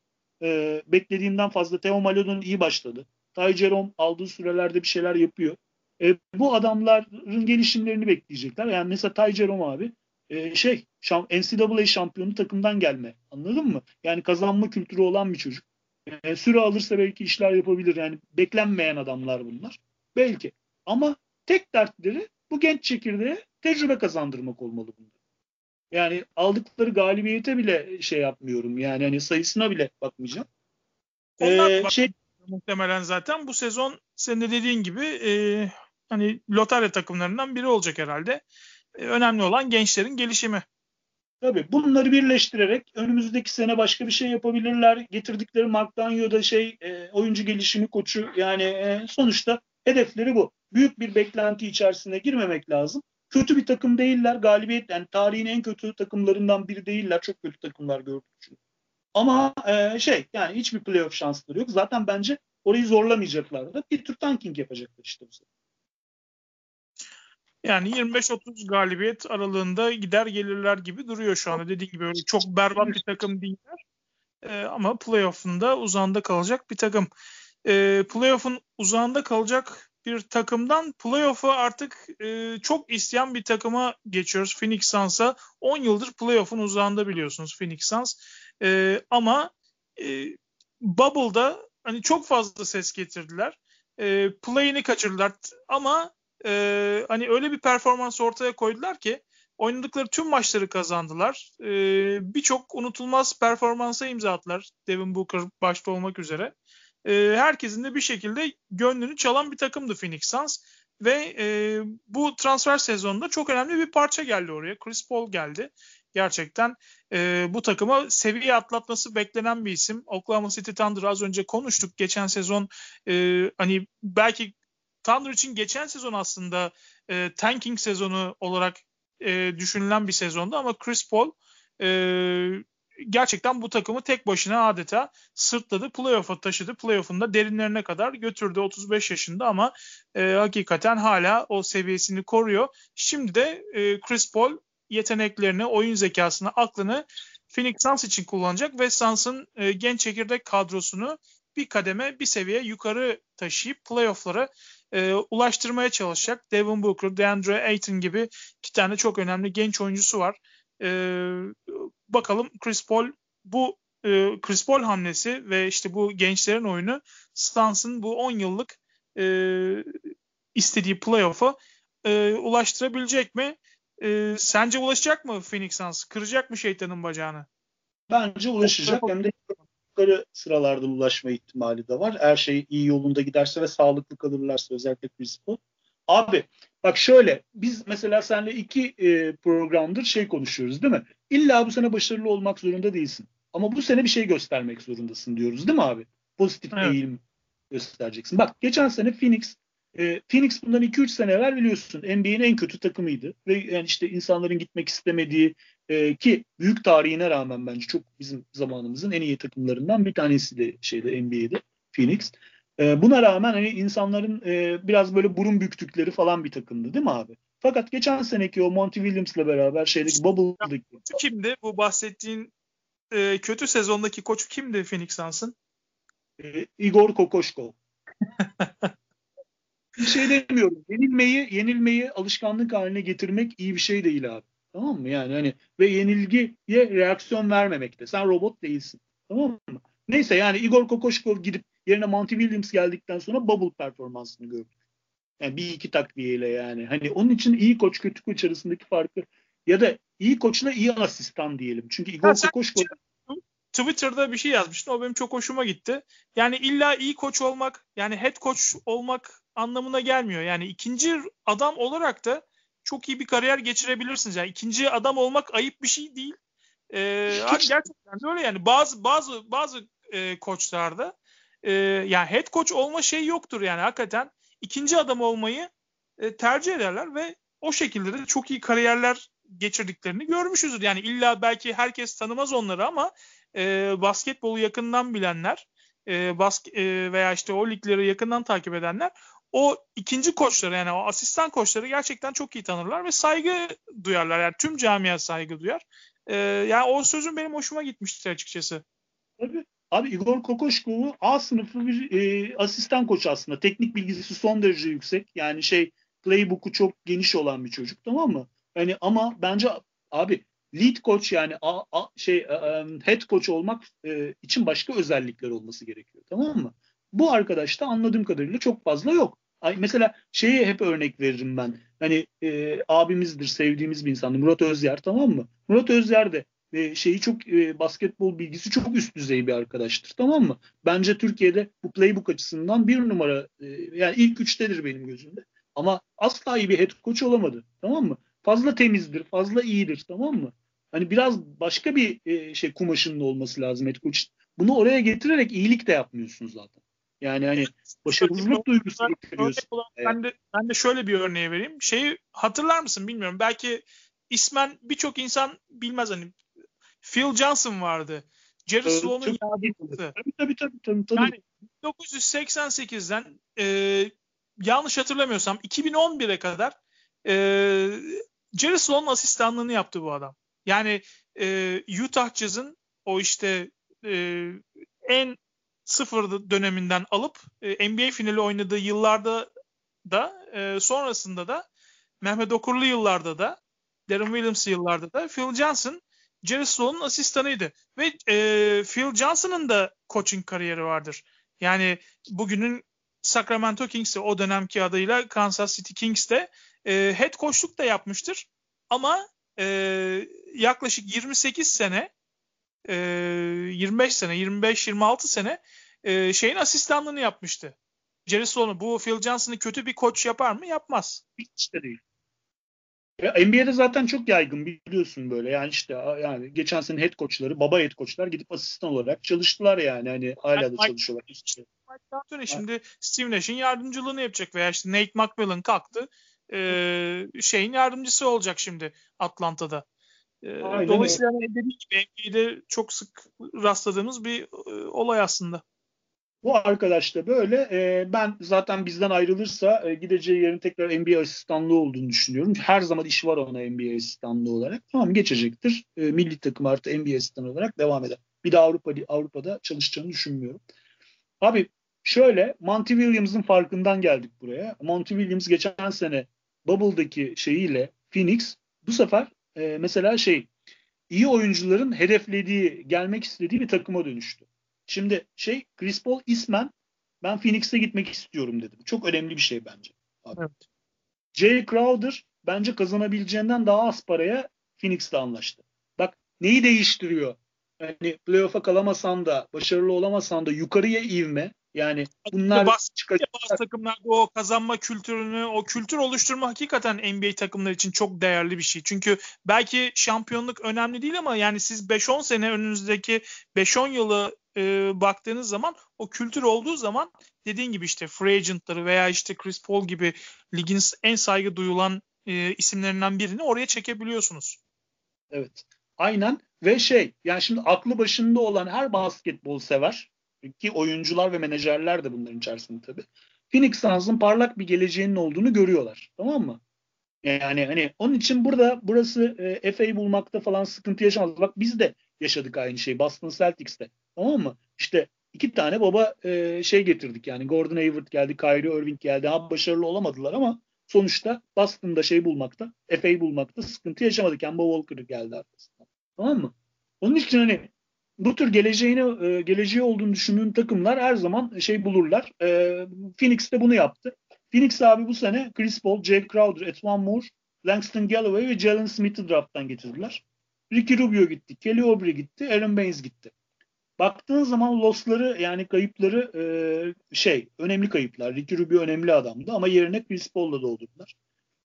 Ee, beklediğimden fazla. Theo Maledon iyi başladı. Ty Jerome aldığı sürelerde bir şeyler yapıyor. E, bu adamların gelişimlerini bekleyecekler. Yani mesela Ty Jerome abi e, şey şam, NCAA şampiyonu takımdan gelme. Anladın mı? Yani kazanma kültürü olan bir çocuk. E, süre alırsa belki işler yapabilir. Yani beklenmeyen adamlar bunlar. Belki. Ama tek dertleri bu genç çekirdeğe tecrübe kazandırmak olmalı bunlar. Yani aldıkları galibiyete bile şey yapmıyorum. Yani hani sayısına bile bakmayacağım. Onlar ee, şey muhtemelen zaten bu sezon senin de dediğin gibi e, hani lotarya takımlarından biri olacak herhalde. E, önemli olan gençlerin gelişimi. Tabii bunları birleştirerek önümüzdeki sene başka bir şey yapabilirler. Getirdikleri Mark Danyo'da şey e, oyuncu gelişimi koçu yani e, sonuçta hedefleri bu. Büyük bir beklenti içerisine girmemek lazım. Kötü bir takım değiller. Galibiyet yani tarihin en kötü takımlarından biri değiller. Çok kötü takımlar gördük çünkü. Ama şey yani hiçbir playoff şansları yok. Zaten bence orayı zorlamayacaklar da bir tür tanking yapacaklar işte bu sefer. Yani 25-30 galibiyet aralığında gider gelirler gibi duruyor şu anda. Dediğim gibi öyle çok berbat bir takım değiller. E, ama playoff'unda uzağında kalacak bir takım. E, playoff'un uzağında kalacak bir takımdan playoff'u artık e, çok isteyen bir takıma geçiyoruz. Phoenix Suns'a 10 yıldır playoff'un uzağında biliyorsunuz Phoenix Suns. E, ama e, Bubble'da hani çok fazla ses getirdiler. E, play'ini kaçırdılar ama e, hani öyle bir performans ortaya koydular ki oynadıkları tüm maçları kazandılar. E, Birçok unutulmaz performansa imza attılar. Devin Booker başta olmak üzere. E, herkesin de bir şekilde gönlünü çalan bir takımdı Phoenix Suns. Ve e, bu transfer sezonunda çok önemli bir parça geldi oraya. Chris Paul geldi. Gerçekten e, bu takıma seviye atlatması beklenen bir isim. Oklahoma City Thunder az önce konuştuk. Geçen sezon e, hani belki Thunder için geçen sezon aslında e, tanking sezonu olarak e, düşünülen bir sezondu ama Chris Paul e, gerçekten bu takımı tek başına adeta sırtladı. Playoff'a taşıdı. Playoff'un da derinlerine kadar götürdü 35 yaşında ama e, hakikaten hala o seviyesini koruyor. Şimdi de e, Chris Paul yeteneklerini, oyun zekasını, aklını Phoenix Suns için kullanacak ve Suns'ın e, genç çekirdek kadrosunu bir kademe, bir seviye yukarı taşıyıp playoff'lara e, ulaştırmaya çalışacak. Devin Booker, DeAndre Ayton gibi iki tane çok önemli genç oyuncusu var. E, bakalım Chris Paul bu e, Chris Paul hamlesi ve işte bu gençlerin oyunu Suns'ın bu 10 yıllık e, istediği playoff'a e, ulaştırabilecek mi? E, sence ulaşacak mı Phoenix Suns? Kıracak mı şeytanın bacağını? Bence ulaşacak. Hem de yukarı sıralarda ulaşma ihtimali de var. Her şey iyi yolunda giderse ve sağlıklı kalırlarsa özellikle Chris Paul. Abi bak şöyle biz mesela seninle iki e, programdır şey konuşuyoruz değil mi? İlla bu sene başarılı olmak zorunda değilsin. Ama bu sene bir şey göstermek zorundasın diyoruz değil mi abi? Pozitif evet. eğilim göstereceksin. Bak geçen sene Phoenix e, Phoenix bundan 2-3 sene evvel biliyorsun NBA'nin en kötü takımıydı. Ve yani işte insanların gitmek istemediği e, ki büyük tarihine rağmen bence çok bizim zamanımızın en iyi takımlarından bir tanesi de şeyde NBA'de Phoenix. E, buna rağmen hani insanların e, biraz böyle burun büktükleri falan bir takımdı değil mi abi? Fakat geçen seneki o Monty Williams'la beraber şeydeki Bubble'daki... Kimdi bu bahsettiğin e, kötü sezondaki koçu kimdi Phoenix Suns'ın? E, Igor Kokoşkov. bir şey demiyorum. Yenilmeyi, yenilmeyi alışkanlık haline getirmek iyi bir şey değil abi. Tamam mı? Yani hani ve yenilgiye reaksiyon vermemekte. Sen robot değilsin. Tamam mı? Neyse yani Igor Kokoşkov gidip yerine Monty Williams geldikten sonra bubble performansını gördük. Yani bir iki takviyeyle yani. Hani onun için iyi koç kötü koç arasındaki farkı ya da iyi koçla iyi asistan diyelim. Çünkü Igor Kokoşkov Twitter'da bir şey yazmıştın. O benim çok hoşuma gitti. Yani illa iyi koç olmak, yani head coach olmak anlamına gelmiyor. Yani ikinci adam olarak da çok iyi bir kariyer geçirebilirsiniz. Yani ikinci adam olmak ayıp bir şey değil. Ee, gerçekten de öyle yani. Bazı bazı bazı e, koçlarda e, yani head coach olma şey yoktur yani hakikaten ikinci adam olmayı e, tercih ederler ve o şekilde de çok iyi kariyerler geçirdiklerini görmüşüzdür. Yani illa belki herkes tanımaz onları ama e, basketbolu yakından bilenler e, bask e, veya işte o ligleri yakından takip edenler o ikinci koçları yani o asistan koçları gerçekten çok iyi tanırlar ve saygı duyarlar. Yani tüm camia saygı duyar. Ee, yani o sözün benim hoşuma gitmişti açıkçası. Tabii. Abi Igor Kokoşkov'u A sınıfı bir e, asistan koç aslında. Teknik bilgisi son derece yüksek. Yani şey playbook'u çok geniş olan bir çocuk tamam mı? Yani ama bence abi lead coach yani a, a, şey um, head coach olmak e, için başka özellikler olması gerekiyor tamam mı? Bu arkadaşta anladığım kadarıyla çok fazla yok. Ay, mesela şeyi hep örnek veririm ben. Hani e, abimizdir, sevdiğimiz bir insandı. Murat Özyer tamam mı? Murat Özyer de e, şeyi çok e, basketbol bilgisi çok üst düzey bir arkadaştır tamam mı? Bence Türkiye'de bu playbook açısından bir numara e, yani ilk üçtedir benim gözümde. Ama asla iyi bir head coach olamadı tamam mı? Fazla temizdir, fazla iyidir tamam mı? Hani biraz başka bir e, şey kumaşının olması lazım head coach. Bunu oraya getirerek iyilik de yapmıyorsunuz zaten. Yani hani başarısızlık duygusu getiriyorsun. Ben de, ben de şöyle bir örneği vereyim. Şeyi hatırlar mısın bilmiyorum. Belki ismen birçok insan bilmez hani Phil Johnson vardı. Jerry evet, Sloan'ın yardımcısı. Tabii tabii tabii. tabii, tabii. Yani 1988'den e, yanlış hatırlamıyorsam 2011'e kadar e, Jerry Sloan'ın asistanlığını yaptı bu adam. Yani e, Utah Jazz'ın o işte e, en sıfır döneminden alıp e, NBA finali oynadığı yıllarda da e, sonrasında da Mehmet Okurlu yıllarda da Darren Williams yıllarda da Phil Johnson Jerry Sloan'ın asistanıydı. Ve e, Phil Johnson'ın da coaching kariyeri vardır. Yani bugünün Sacramento Kings'i o dönemki adıyla Kansas City Kings'te e, head coachluk da yapmıştır. Ama e, yaklaşık 28 sene e, 25 sene 25-26 sene e, şeyin asistanlığını yapmıştı. Jerry Sloan'u bu Phil Johnson'ı kötü bir koç yapar mı? Yapmaz. Hiç de değil. Ya NBA'de zaten çok yaygın biliyorsun böyle. Yani işte yani geçen sene head coachları, baba head coachlar gidip asistan olarak çalıştılar yani. Hani hala yani da çalışıyorlar. Işte. Şimdi Steve Nash'in yardımcılığını yapacak veya işte Nate McMillan kalktı. Ee, şeyin yardımcısı olacak şimdi Atlanta'da. Ee, dolayısıyla öyle. dediğim gibi NBA'de çok sık rastladığımız bir e, olay aslında. Bu arkadaş da böyle. E, ben zaten bizden ayrılırsa e, gideceği yerin tekrar NBA asistanlığı olduğunu düşünüyorum. Her zaman işi var ona NBA asistanlığı olarak. Tamam geçecektir. E, milli takım artı NBA asistanı olarak devam eder. Bir de Avrupa Avrupa'da çalışacağını düşünmüyorum. Abi şöyle Monty Williams'ın farkından geldik buraya. Monty Williams geçen sene Bubble'daki şeyiyle Phoenix bu sefer e, mesela şey iyi oyuncuların hedeflediği, gelmek istediği bir takıma dönüştü. Şimdi şey Chris Paul ismen ben Phoenix'e gitmek istiyorum dedim. Çok önemli bir şey bence. Abi. Evet. Jay Crowder bence kazanabileceğinden daha az paraya Phoenix'te anlaştı. Bak neyi değiştiriyor? Hani playoff'a kalamasan da başarılı olamasan da yukarıya ivme yani bunlar çıkacak. Bazı takımlarda o kazanma kültürünü, o kültür oluşturma hakikaten NBA takımları için çok değerli bir şey. Çünkü belki şampiyonluk önemli değil ama yani siz 5-10 sene önünüzdeki 5-10 yılı e, baktığınız zaman o kültür olduğu zaman dediğin gibi işte free agentları veya işte Chris Paul gibi ligin en saygı duyulan e, isimlerinden birini oraya çekebiliyorsunuz. Evet. Aynen ve şey yani şimdi aklı başında olan her basketbol sever ki oyuncular ve menajerler de bunların içerisinde tabii. Phoenix Suns'ın parlak bir geleceğinin olduğunu görüyorlar. Tamam mı? Yani hani onun için burada burası e, FA'yı bulmakta falan sıkıntı yaşamaz. Bak biz de yaşadık aynı şeyi Boston Celtics'te. Tamam mı? İşte iki tane baba e, şey getirdik yani Gordon Hayward geldi, Kyrie Irving geldi. Ha başarılı olamadılar ama sonuçta Boston'da şey bulmakta, FA'yı bulmakta sıkıntı yaşamadık. Kemba Walker geldi arkasından. Tamam mı? Onun için hani bu tür geleceğini e, geleceği olduğunu düşündüğün takımlar her zaman şey bulurlar. E, Phoenix de bunu yaptı. Phoenix abi bu sene Chris Paul, Jake Crowder, Etwan Moore, Langston Galloway ve Jalen Smith'i drafttan getirdiler. Ricky Rubio gitti, Kelly Oubre gitti, Aaron Baines gitti. Baktığın zaman lossları yani kayıpları e, şey önemli kayıplar. Ricky Rubio önemli adamdı ama yerine Chris Paul'la doldurdular.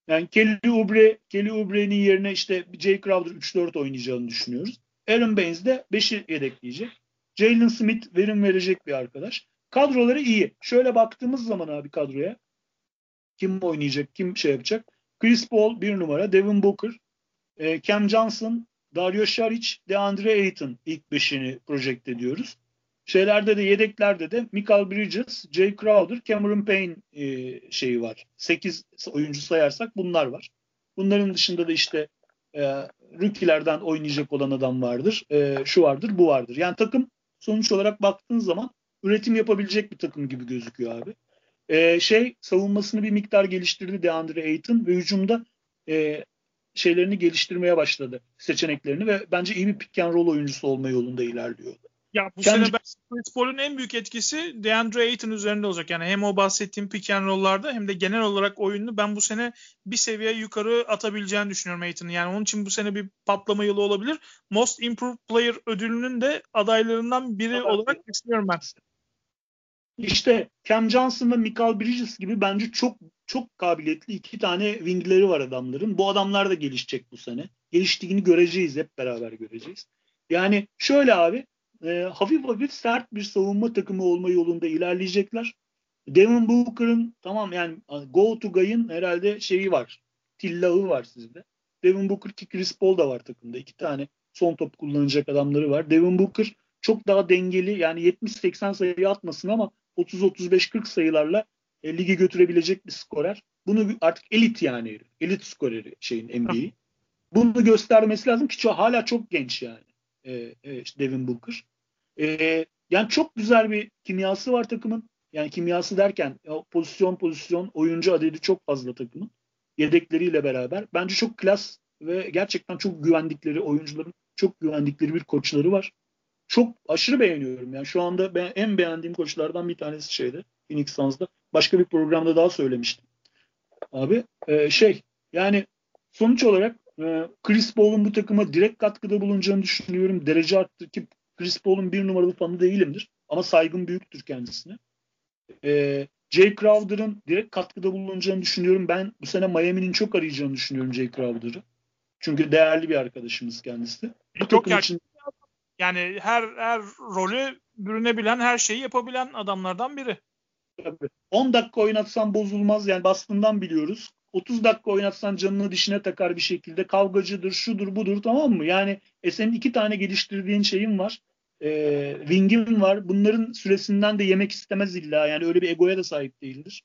Yani Kelly Oubre, Kelly Oubre'nin yerine işte Jake Crowder 3-4 oynayacağını düşünüyoruz. Aaron Baines de 5'i yedekleyecek. Jalen Smith verim verecek bir arkadaş. Kadroları iyi. Şöyle baktığımız zaman abi kadroya kim oynayacak, kim şey yapacak. Chris Paul bir numara, Devin Booker, e, Cam Johnson, Dario Saric, DeAndre Ayton ilk beşini projekt ediyoruz. Şeylerde de yedeklerde de Michael Bridges, Jay Crowder, Cameron Payne e, şeyi var. 8 oyuncu sayarsak bunlar var. Bunların dışında da işte e, rookie'lerden oynayacak olan adam vardır. E, şu vardır, bu vardır. Yani takım sonuç olarak baktığın zaman üretim yapabilecek bir takım gibi gözüküyor abi. E, şey savunmasını bir miktar geliştirdi DeAndre Ayton ve hücumda e, şeylerini geliştirmeye başladı seçeneklerini ve bence iyi bir pick and roll oyuncusu olma yolunda ilerliyor. Ya bu Kendi... sene Paul'un en büyük etkisi DeAndre Ayton üzerinde olacak. Yani hem o bahsettiğim pick and roll'larda hem de genel olarak oyununu ben bu sene bir seviye yukarı atabileceğini düşünüyorum Ayton'un. Yani onun için bu sene bir patlama yılı olabilir. Most Improved Player ödülünün de adaylarından biri evet. olarak düşünüyorum ben. İşte Cam Johnson ve Michael Bridges gibi bence çok çok kabiliyetli iki tane wingleri var adamların. Bu adamlar da gelişecek bu sene. Geliştiğini göreceğiz. Hep beraber göreceğiz. Yani şöyle abi e, hafif hafif sert bir savunma takımı olma yolunda ilerleyecekler. Devin Booker'ın tamam yani go to guy'ın herhalde şeyi var. Tillahı var sizde. Devin Booker ki Chris Paul da var takımda. İki tane son top kullanacak adamları var. Devin Booker çok daha dengeli yani 70-80 sayı atmasın ama 30-35-40 sayılarla e, ligi götürebilecek bir skorer. Bunu artık elit yani elit skoreri şeyin NBA'yi. Bunu göstermesi lazım ki çok, hala çok genç yani e, e, işte Devin Booker. E, yani çok güzel bir kimyası var takımın. Yani kimyası derken pozisyon pozisyon oyuncu adedi çok fazla takımın. Yedekleriyle beraber. Bence çok klas ve gerçekten çok güvendikleri oyuncuların çok güvendikleri bir koçları var. Çok aşırı beğeniyorum. Yani şu anda ben en beğendiğim koçlardan bir tanesi şeydi. Phoenix Suns'da. Başka bir programda daha söylemiştim. Abi e, şey yani sonuç olarak Chris Paul'un bu takıma direkt katkıda bulunacağını düşünüyorum. Derece arttı ki Chris Paul'un bir numaralı fanı değilimdir. Ama saygım büyüktür kendisine. E, Jay Crowder'ın direkt katkıda bulunacağını düşünüyorum. Ben bu sene Miami'nin çok arayacağını düşünüyorum Jay Crowder'ı. Çünkü değerli bir arkadaşımız kendisi. Bu çok için... Yani her her rolü bürünebilen, her şeyi yapabilen adamlardan biri. Tabii. 10 dakika oynatsan bozulmaz. Yani bastığından biliyoruz. 30 dakika oynatsan canını dişine takar bir şekilde. Kavgacıdır, şudur, budur tamam mı? Yani e senin iki tane geliştirdiğin şeyin var. E, ringin var. Bunların süresinden de yemek istemez illa. Yani öyle bir egoya da sahip değildir.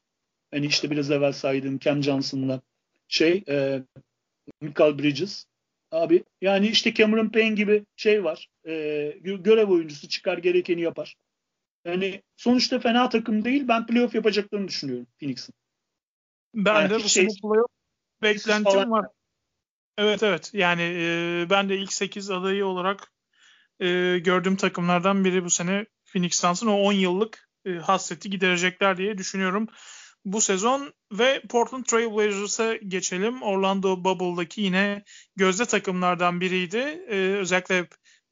Hani işte biraz evvel saydığım Cam Johnson'la şey e, Michael Bridges. Abi yani işte Cameron Payne gibi şey var. E, görev oyuncusu çıkar gerekeni yapar. Yani sonuçta fena takım değil. Ben playoff yapacaklarını düşünüyorum Phoenix'in. Ben yani de bu şey, playoff beklentim var. Evet evet. Yani e, ben de ilk 8 adayı olarak e, gördüğüm takımlardan biri bu sene Phoenix Suns'ın o 10 yıllık e, hasreti giderecekler diye düşünüyorum bu sezon ve Portland Trail Blazers'a geçelim. Orlando Bubble'daki yine gözde takımlardan biriydi. Ee, özellikle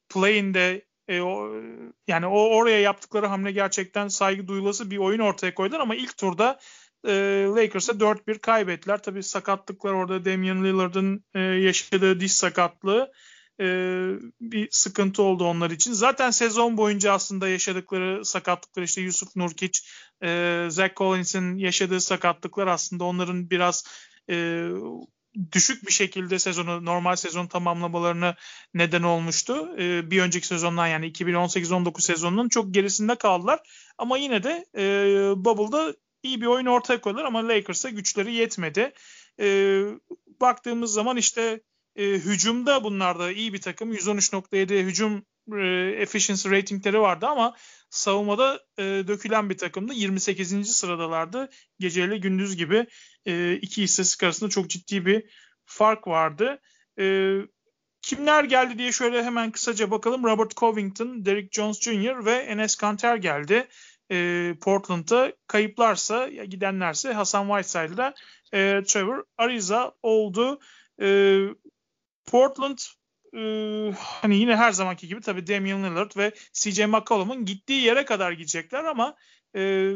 play'inde e, o, yani o oraya yaptıkları hamle gerçekten saygı duyulası bir oyun ortaya koydular ama ilk turda e, Lakers'a 4-1 kaybettiler. Tabii sakatlıklar orada Damian Lillard'ın e, yaşadığı diş sakatlığı e, bir sıkıntı oldu onlar için. Zaten sezon boyunca aslında yaşadıkları sakatlıklar işte Yusuf Nurkic, e, Zach Collins'in yaşadığı sakatlıklar aslında onların biraz e, düşük bir şekilde sezonu normal sezon tamamlamalarına neden olmuştu. E, bir önceki sezondan yani 2018-19 sezonunun çok gerisinde kaldılar. Ama yine de e, Bubble'da iyi bir oyun ortaya koydular ama Lakers'a güçleri yetmedi. E, baktığımız zaman işte e, hücumda bunlar da iyi bir takım. 113.7 hücum e, efficiency ratingleri vardı ama savunmada e, dökülen bir takımdı. 28. sıradalardı. Geceyle gündüz gibi e, iki istatistik arasında çok ciddi bir fark vardı. E, kimler geldi diye şöyle hemen kısaca bakalım. Robert Covington, Derek Jones Jr. ve Enes Kanter geldi. E, Portland'a kayıplarsa ya gidenlerse Hasan Whiteside'la e, Trevor Ariza oldu. E, Portland e, hani yine her zamanki gibi tabii Damian Lillard ve CJ McCollum'un gittiği yere kadar gidecekler ama e,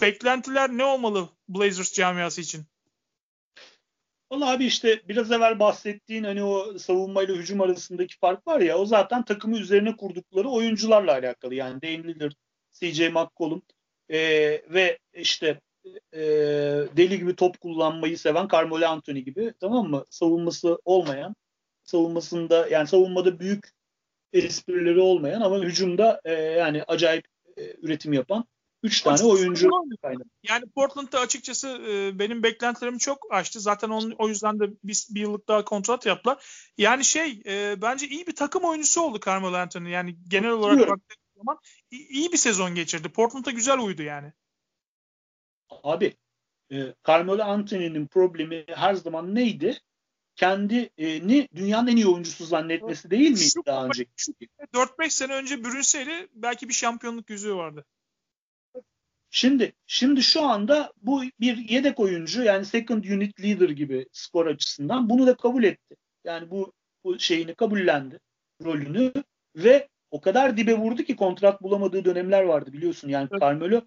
beklentiler ne olmalı Blazers camiası için? Valla abi işte biraz evvel bahsettiğin hani o savunma ile hücum arasındaki fark var ya o zaten takımı üzerine kurdukları oyuncularla alakalı. Yani Damian Lillard, CJ McCollum e, ve işte e, deli gibi top kullanmayı seven Carmelo Anthony gibi tamam mı? Savunması olmayan, savunmasında yani savunmada büyük esprileri olmayan ama hücumda e, yani acayip e, üretim yapan 3 tane oyuncu. Yani Portland'da açıkçası e, benim beklentilerimi çok aştı. Zaten onun, o yüzden de bir, bir yıllık daha kontrat yaptılar. Yani şey e, bence iyi bir takım oyuncusu oldu Carmelo Anthony. Yani genel olarak baktığım zaman iyi bir sezon geçirdi. Portland'a güzel uydu yani. Abi e, Carmelo Anthony'nin problemi her zaman neydi? kendini dünyanın en iyi oyuncusu zannetmesi değil miydi şu, daha önce? 4-5 sene önce bürünseydi belki bir şampiyonluk yüzüğü vardı. Şimdi şimdi şu anda bu bir yedek oyuncu yani second unit leader gibi skor açısından bunu da kabul etti. Yani bu, bu şeyini kabullendi rolünü ve o kadar dibe vurdu ki kontrat bulamadığı dönemler vardı biliyorsun. Yani evet. Carmelo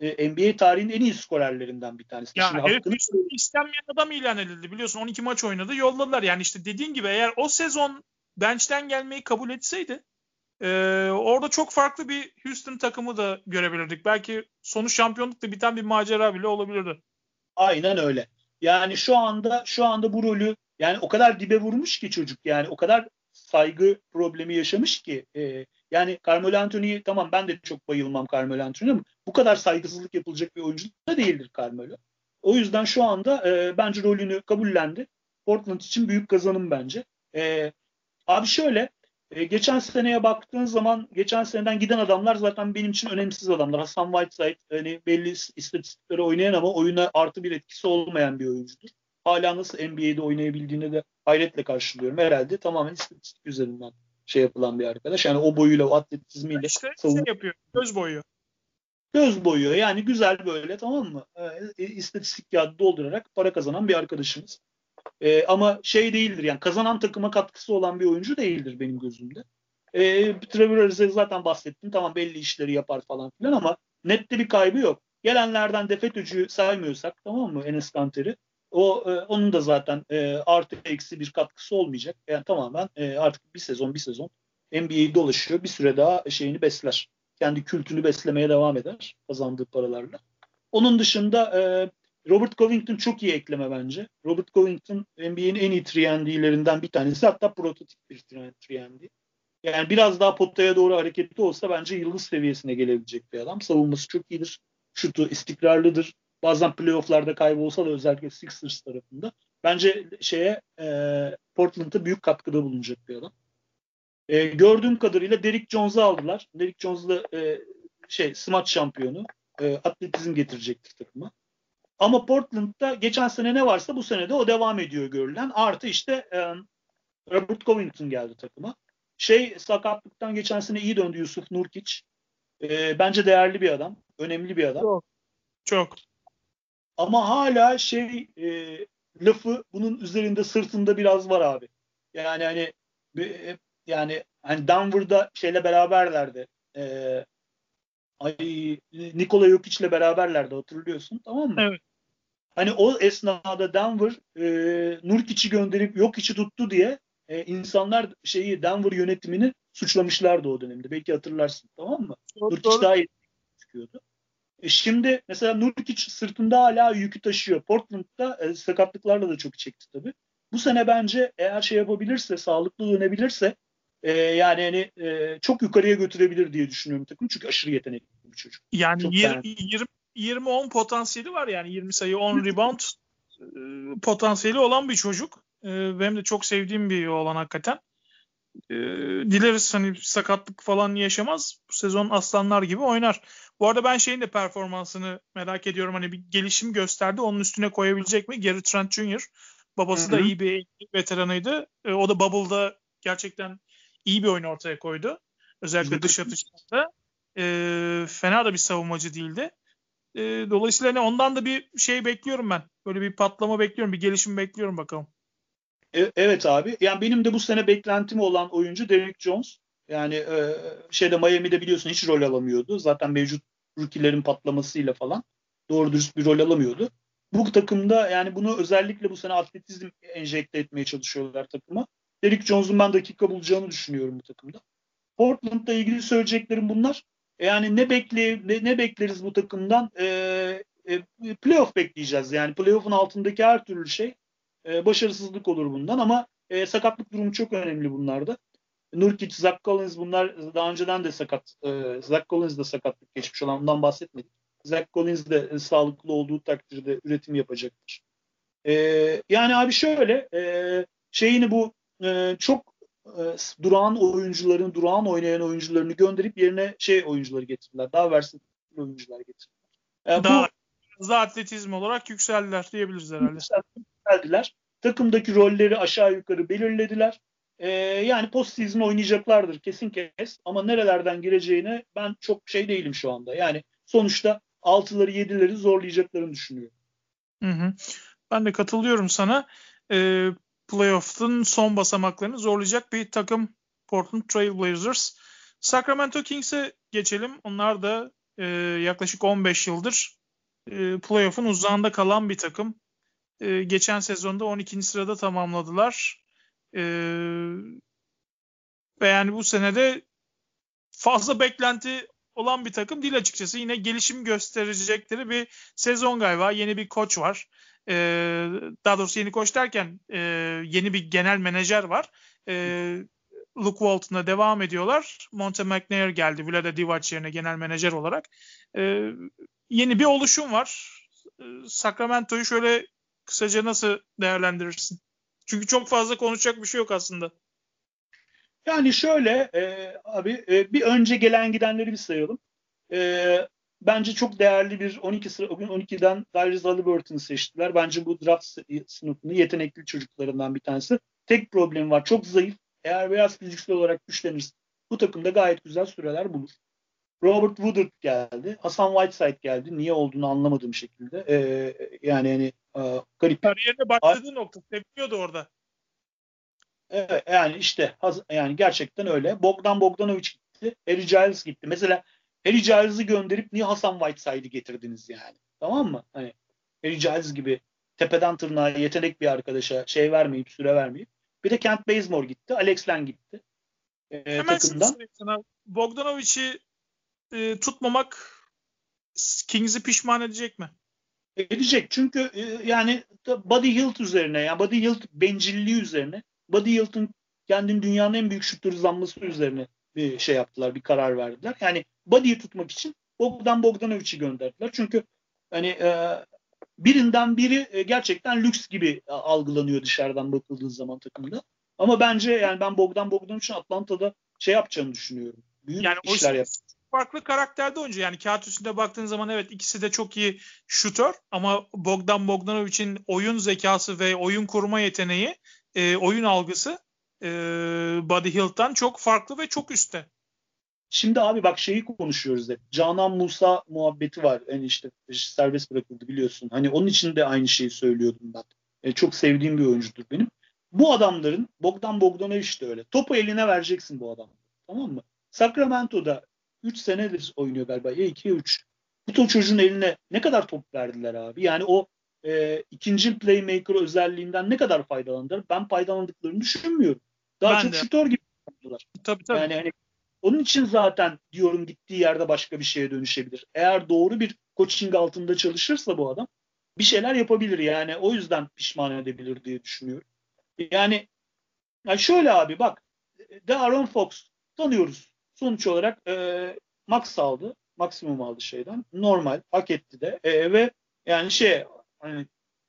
e, NBA tarihinin en iyi skorerlerinden bir tanesi. Ya Şimdi hakkını... istenmeyen adam ilan edildi biliyorsun 12 maç oynadı yolladılar. Yani işte dediğin gibi eğer o sezon bench'ten gelmeyi kabul etseydi e, orada çok farklı bir Houston takımı da görebilirdik. Belki sonu şampiyonlukla biten bir macera bile olabilirdi. Aynen öyle. Yani şu anda şu anda bu rolü yani o kadar dibe vurmuş ki çocuk yani o kadar saygı problemi yaşamış ki e, yani Carmelo Anthony'yi tamam ben de çok bayılmam Carmelo Anthony'ye ama bu kadar saygısızlık yapılacak bir oyuncu da değildir Carmelo. O yüzden şu anda e, bence rolünü kabullendi. Portland için büyük kazanım bence. E, abi şöyle E, geçen seneye baktığın zaman geçen seneden giden adamlar zaten benim için önemsiz adamlar. Hasan Whiteside hani belli istatistikleri oynayan ama oyuna artı bir etkisi olmayan bir oyuncudur. Hala nasıl NBA'de oynayabildiğini de hayretle karşılıyorum. Herhalde tamamen istatistik üzerinden şey yapılan bir arkadaş. Yani o boyuyla, o atletizmiyle işte savun... şey yapıyor. Göz boyuyor. Göz boyuyor. Yani güzel böyle tamam mı? E, istatistik kağıdı doldurarak para kazanan bir arkadaşımız. E, ama şey değildir yani kazanan takıma katkısı olan bir oyuncu değildir benim gözümde. E, Trevor Ariza zaten bahsettim. Tamam belli işleri yapar falan filan ama nette bir kaybı yok. Gelenlerden defetücü saymıyorsak tamam mı Enes Kanter'i? O e, onun da zaten e, artı eksi bir katkısı olmayacak. Yani tamamen e, artık bir sezon bir sezon NBA'yi dolaşıyor. Bir süre daha şeyini besler. Kendi kültünü beslemeye devam eder kazandığı paralarla. Onun dışında e, Robert Covington çok iyi ekleme bence. Robert Covington NBA'nin en iyi 3 bir tanesi. Hatta prototip bir 3 Yani biraz daha potaya doğru hareketli olsa bence yıldız seviyesine gelebilecek bir adam. Savunması çok iyidir. Şutu istikrarlıdır. Bazen playofflarda kaybolsa da özellikle Sixers tarafında. Bence şeye e, Portland'a büyük katkıda bulunacak bir adam. E, gördüğüm kadarıyla Derrick Jones'u aldılar. Derrick Jones da e, şey smaç şampiyonu. E, atletizm getirecektir takıma. Ama Portland'da geçen sene ne varsa bu sene de o devam ediyor görülen. Artı işte e, Robert Covington geldi takıma. Şey sakatlıktan geçen sene iyi döndü Yusuf Nurkic. E, bence değerli bir adam. Önemli bir adam. Çok. Çok. Ama hala şey e, lafı bunun üzerinde sırtında biraz var abi. Yani hani e, yani hani Denver'da şeyle beraberlerdi. E, ay Nikola Jokic'le beraberlerdi hatırlıyorsun tamam mı? Evet. Hani o esnada Denver e, Nurkic'i gönderip Jokic'i tuttu diye e, insanlar şeyi Denver yönetimini suçlamışlardı o dönemde. Belki hatırlarsın tamam mı? Nurkic daha iyi çıkıyordu. E şimdi mesela Nurkic sırtında hala yükü taşıyor. Portland'da e, sakatlıklarla da çok çekti tabii. Bu sene bence eğer şey yapabilirse, sağlıklı dönebilirse e, yani hani e, çok yukarıya götürebilir diye düşünüyorum takım. Çünkü aşırı yetenekli bir çocuk. Yani 20 20 10 potansiyeli var yani 20 sayı 10 rebound e, potansiyeli olan bir çocuk. E, benim de çok sevdiğim bir oğlan hakikaten. E, dileriz hani sakatlık falan yaşamaz. Bu sezon aslanlar gibi oynar. Bu arada ben şeyin de performansını merak ediyorum. Hani bir gelişim gösterdi. Onun üstüne koyabilecek mi? Gary Trent Jr. Babası Hı-hı. da iyi bir veteranıydı. O da Bubble'da gerçekten iyi bir oyun ortaya koydu. Özellikle dış atışlarda. E, fena da bir savunmacı değildi. E, dolayısıyla hani ondan da bir şey bekliyorum ben. Böyle bir patlama bekliyorum, bir gelişim bekliyorum bakalım. E, evet abi. Yani benim de bu sene beklentim olan oyuncu Derrick Jones. Yani e, şeyde Miami'de biliyorsun hiç rol alamıyordu. Zaten mevcut rookie'lerin patlamasıyla falan doğru dürüst bir rol alamıyordu. Bu takımda yani bunu özellikle bu sene atletizm enjekte etmeye çalışıyorlar takıma. Derrick Jones'un ben dakika bulacağını düşünüyorum bu takımda. Portland'la ilgili söyleyeceklerim bunlar. Yani ne bekle ne, ne bekleriz bu takımdan? E, e, playoff bekleyeceğiz. Yani playoff'un altındaki her türlü şey e, başarısızlık olur bundan ama e, sakatlık durumu çok önemli bunlarda. Nurkic, Zach Collins bunlar daha önceden de sakat. E, Zach Collins de sakatlık geçmiş olan ondan bahsetmedik. Zach Collins de e, sağlıklı olduğu takdirde üretim yapacaktır. E, yani abi şöyle e, şeyini bu e, çok e, durağan oyuncuların, durağan oynayan oyuncularını gönderip yerine şey oyuncuları getirdiler. Daha versin oyuncular getirdiler. Yani daha, bu, atletizm olarak yükseldiler diyebiliriz herhalde. Yükseldiler. Takımdaki rolleri aşağı yukarı belirlediler. Ee, yani post season oynayacaklardır kesin kes ama nerelerden gireceğine ben çok şey değilim şu anda. Yani sonuçta altıları yedileri zorlayacaklarını düşünüyorum. Hı hı. Ben de katılıyorum sana. Ee, playoff'un son basamaklarını zorlayacak bir takım Portland Trail Blazers. Sacramento Kings'e geçelim. Onlar da e, yaklaşık 15 yıldır e, playoff'un uzağında kalan bir takım. E, geçen sezonda 12. sırada tamamladılar. E, ve yani bu senede fazla beklenti olan bir takım değil açıkçası. Yine gelişim gösterecekleri bir sezon galiba. Yeni bir koç var e, daha doğrusu yeni koç derken e, yeni bir genel menajer var. E, Luke Walton'a devam ediyorlar. Monte McNair geldi Vlada Divac yerine genel menajer olarak. E, yeni bir oluşum var. Sacramento'yu şöyle kısaca nasıl değerlendirirsin? Çünkü çok fazla konuşacak bir şey yok aslında. Yani şöyle e, abi e, bir önce gelen gidenleri bir sayalım. E, bence çok değerli bir 12 sıra 12'den Darius Halliburton'u seçtiler. Bence bu draft sınıfının yetenekli çocuklarından bir tanesi. Tek problem var. Çok zayıf. Eğer biraz fiziksel olarak güçlenirse bu takımda gayet güzel süreler bulur. Robert Woodard geldi. Hasan Whiteside geldi. Niye olduğunu anlamadığım şekilde. Ee, yani hani e, garip. Kariyerine başladığı nokta. Seviyordu orada. Evet, yani işte yani gerçekten öyle. Bogdan Bogdanovic gitti. Harry Giles gitti. Mesela Harry Giles'ı gönderip niye Hasan Whiteside'ı getirdiniz yani? Tamam mı? Hani Harry Giles gibi tepeden tırnağa yetenek bir arkadaşa şey vermeyip süre vermeyip. Bir de Kent Bazemore gitti. Alex Len gitti. Ee, Hemen takımdan. Bogdanovic'i e, tutmamak Kings'i pişman edecek mi? Edecek. Çünkü e, yani Buddy Hield üzerine yani Buddy Hield bencilliği üzerine Buddy Hield'ın kendini dünyanın en büyük şutörü zanması üzerine bir şey yaptılar, bir karar verdiler. Yani Buddy'yi tutmak için Bogdan Bogdanovic'i gönderdiler. Çünkü hani e, birinden biri e, gerçekten lüks gibi algılanıyor dışarıdan bakıldığı zaman takımda. Ama bence yani ben Bogdan Bogdanovic'in Atlanta'da şey yapacağını düşünüyorum. Büyük yani işler yap. Farklı karakterde oyuncu. Yani kağıt üstünde baktığın zaman evet ikisi de çok iyi şutör ama Bogdan Bogdanovic'in oyun zekası ve oyun kurma yeteneği, e, oyun algısı e, Buddy Hield'dan çok farklı ve çok üstte. Şimdi abi bak şeyi konuşuyoruz hep. Canan Musa muhabbeti var. Yani işte serbest bırakıldı biliyorsun. Hani onun için de aynı şeyi söylüyordum ben. E, çok sevdiğim bir oyuncudur benim. Bu adamların Bogdan Bogdanovic de öyle. Topu eline vereceksin bu adam. Tamam mı? Sacramento'da 3 senedir oynuyor galiba. Ya 2 ya 3. Bu çocuğun eline ne kadar top verdiler abi? Yani o e, ikinci playmaker özelliğinden ne kadar faydalandılar? Ben faydalandıklarını düşünmüyorum. Daha ben çok de. şutör gibi yaptılar. Tabii tabii. Yani hani onun için zaten diyorum gittiği yerde başka bir şeye dönüşebilir. Eğer doğru bir coaching altında çalışırsa bu adam bir şeyler yapabilir yani. O yüzden pişman edebilir diye düşünüyorum. Yani, yani şöyle abi bak de Aaron Fox tanıyoruz. Sonuç olarak e, max aldı. Maksimum aldı şeyden. Normal. Hak etti de. E, ve yani şey hani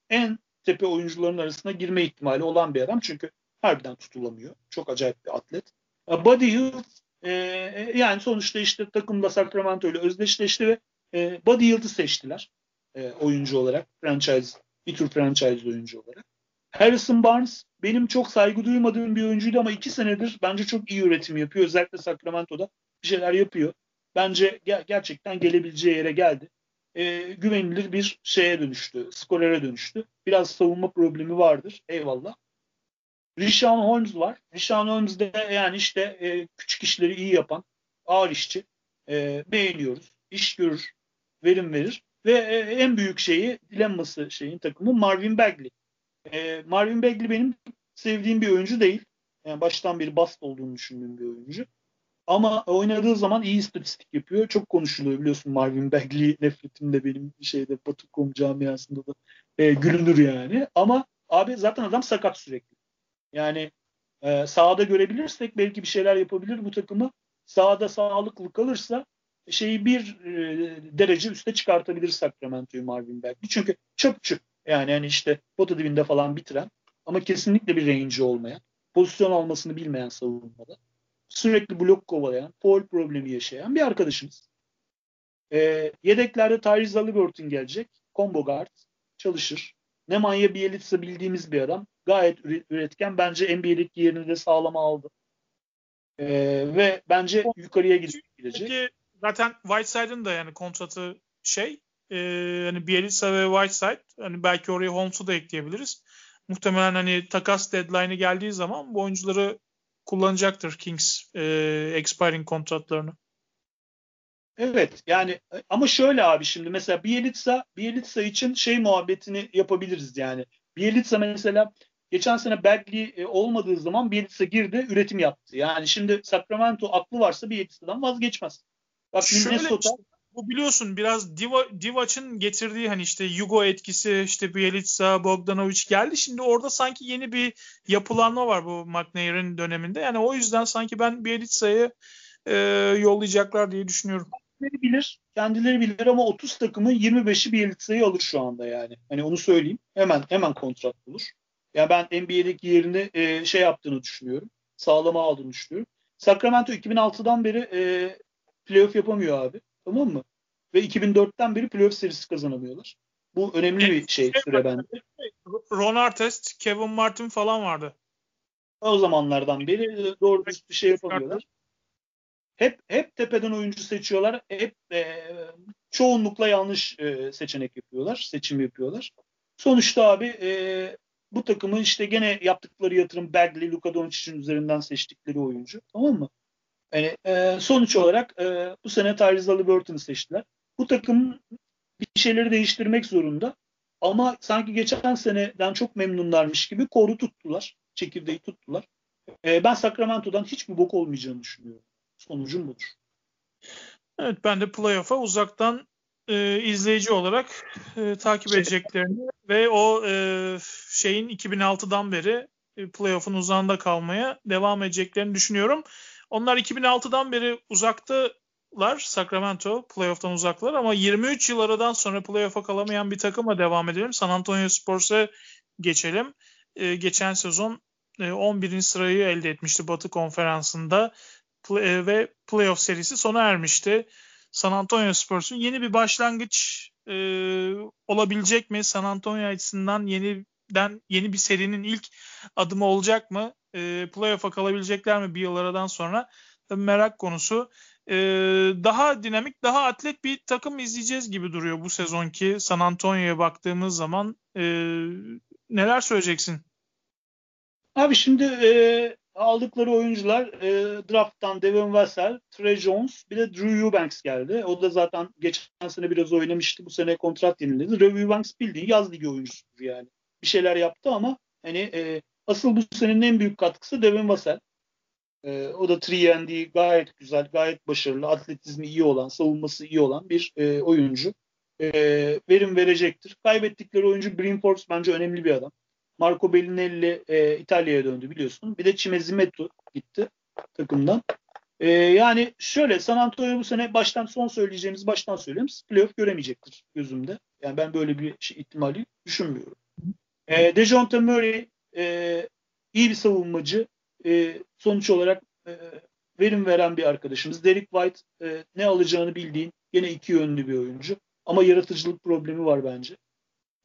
en tepe oyuncuların arasına girme ihtimali olan bir adam. Çünkü harbiden tutulamıyor. Çok acayip bir atlet. Buddy Hield e, yani sonuçta işte takımda Sacramento ile özdeşleşti ve e, Buddy Hield'ı seçtiler e, oyuncu olarak. Franchise, bir tür franchise oyuncu olarak. Harrison Barnes benim çok saygı duymadığım bir oyuncuydu ama iki senedir bence çok iyi üretim yapıyor. Özellikle Sacramento'da bir şeyler yapıyor. Bence ger- gerçekten gelebileceği yere geldi. E, güvenilir bir şeye dönüştü. Skorere dönüştü. Biraz savunma problemi vardır. Eyvallah. Rishon Holmes var. Rishon Holmes de yani işte e, küçük işleri iyi yapan ağır işçi. E, beğeniyoruz. İş görür. Verim verir. Ve e, en büyük şeyi dilemması şeyin takımı Marvin Bagley. E, Marvin Bagley benim sevdiğim bir oyuncu değil. Yani baştan bir bast olduğunu düşündüğüm bir oyuncu. Ama oynadığı zaman iyi istatistik yapıyor. Çok konuşuluyor biliyorsun Marvin Bagley nefretimde benim şeyde Batu.com camiasında da e, gülünür yani. Ama abi zaten adam sakat sürekli. Yani e, sahada görebilirsek belki bir şeyler yapabilir bu takımı. Sahada sağlıklı kalırsa şeyi bir e, derece üste çıkartabilir Sacramento'yu Marvin Bagley. Çünkü çöpçü. Yani hani işte pota dibinde falan bitiren ama kesinlikle bir range olmayan, pozisyon almasını bilmeyen savunmada sürekli blok kovalayan, foul problemi yaşayan bir arkadaşımız. E, yedeklerde Tyrese Halliburton gelecek. Combo guard. Çalışır. Nemanja Bjelica bildiğimiz bir adam. Gayet üretken. Bence NBA'deki yerini de sağlama aldı. E, ve bence yukarıya gidecek. Zaten Whiteside'ın da yani kontratı şey e, hani Bielitsa ve Whiteside hani belki oraya Holmes'u da ekleyebiliriz. Muhtemelen hani takas deadline'ı geldiği zaman bu oyuncuları kullanacaktır Kings e, expiring kontratlarını. Evet yani ama şöyle abi şimdi mesela Bielitsa Bielitsa için şey muhabbetini yapabiliriz yani. Bielitsa mesela geçen sene Bagley e, olmadığı zaman Bielitsa girdi üretim yaptı. Yani şimdi Sacramento aklı varsa Bielitsa'dan vazgeçmez. Bak Şöyle, Minnesota bu biliyorsun biraz Diva, Divac'ın getirdiği hani işte Yugo etkisi işte Bielitsa, Bogdanovic geldi. Şimdi orada sanki yeni bir yapılanma var bu McNair'in döneminde. Yani o yüzden sanki ben Bielitsa'yı e, yollayacaklar diye düşünüyorum. Kendileri bilir. Kendileri bilir ama 30 takımı 25'i Bielitsa'yı alır şu anda yani. Hani onu söyleyeyim. Hemen hemen kontrat bulur. Yani ben NBA'deki yerini e, şey yaptığını düşünüyorum. sağlama aldığını düşünüyorum. Sacramento 2006'dan beri e, playoff yapamıyor abi. Tamam mı? Ve 2004'ten beri playoff serisi kazanamıyorlar. Bu önemli bir şey süre bende. Ron Artest, Kevin Martin falan vardı. O zamanlardan beri doğru bir şey yapamıyorlar. Hep hep tepeden oyuncu seçiyorlar. Hep e, çoğunlukla yanlış e, seçenek yapıyorlar, seçim yapıyorlar. Sonuçta abi e, bu takımın işte gene yaptıkları yatırım Bagley, Luka Doncic'in üzerinden seçtikleri oyuncu. Tamam mı? Yani e, sonuç olarak e, bu sene Tyrese Halliburton'u seçtiler. Bu takım bir şeyleri değiştirmek zorunda. Ama sanki geçen seneden çok memnunlarmış gibi koru tuttular. Çekirdeği tuttular. E, ben Sacramento'dan hiçbir bok olmayacağını düşünüyorum. Sonucum budur. Evet ben de playoff'a uzaktan e, izleyici olarak e, takip şey, edeceklerini ve o e, şeyin 2006'dan beri e, playoff'un uzağında kalmaya devam edeceklerini düşünüyorum. Onlar 2006'dan beri uzaktalar Sacramento playoff'tan uzaklar ama 23 yıl aradan sonra playoff'a kalamayan bir takıma devam edelim. San Antonio Spurs'a geçelim. E, geçen sezon e, 11. sırayı elde etmişti Batı Konferansı'nda play, ve playoff serisi sona ermişti. San Antonio Spurs'un yeni bir başlangıç e, olabilecek mi? San Antonio açısından yeniden yeni bir serinin ilk adımı olacak mı? E, playoff'a kalabilecekler mi bir yıl aradan sonra? Tabii merak konusu. E, daha dinamik, daha atlet bir takım izleyeceğiz gibi duruyor bu sezonki San Antonio'ya baktığımız zaman. E, neler söyleyeceksin? Abi şimdi e, aldıkları oyuncular e, drafttan Devin Vassell, Trey Jones bir de Drew Eubanks geldi. O da zaten geçen sene biraz oynamıştı. Bu sene kontrat yeniledi. Drew Eubanks bildiğin yaz ligi oyuncusudur yani. Bir şeyler yaptı ama hani e, asıl bu senenin en büyük katkısı Devin Vassell. E, o da 3 gayet güzel, gayet başarılı, atletizmi iyi olan, savunması iyi olan bir e, oyuncu. E, verim verecektir. Kaybettikleri oyuncu Green Force bence önemli bir adam. Marco Bellinelli e, İtalya'ya döndü biliyorsun. Bir de Cimezimetu gitti takımdan. E, yani şöyle San Antonio bu sene baştan son söyleyeceğimiz baştan söyleyeyim. Playoff göremeyecektir gözümde. Yani ben böyle bir şey, ihtimali düşünmüyorum. E, Dejounte Murray e, iyi bir savunmacı. E, sonuç olarak e, verim veren bir arkadaşımız. Derek White e, ne alacağını bildiğin yine iki yönlü bir oyuncu. Ama yaratıcılık problemi var bence.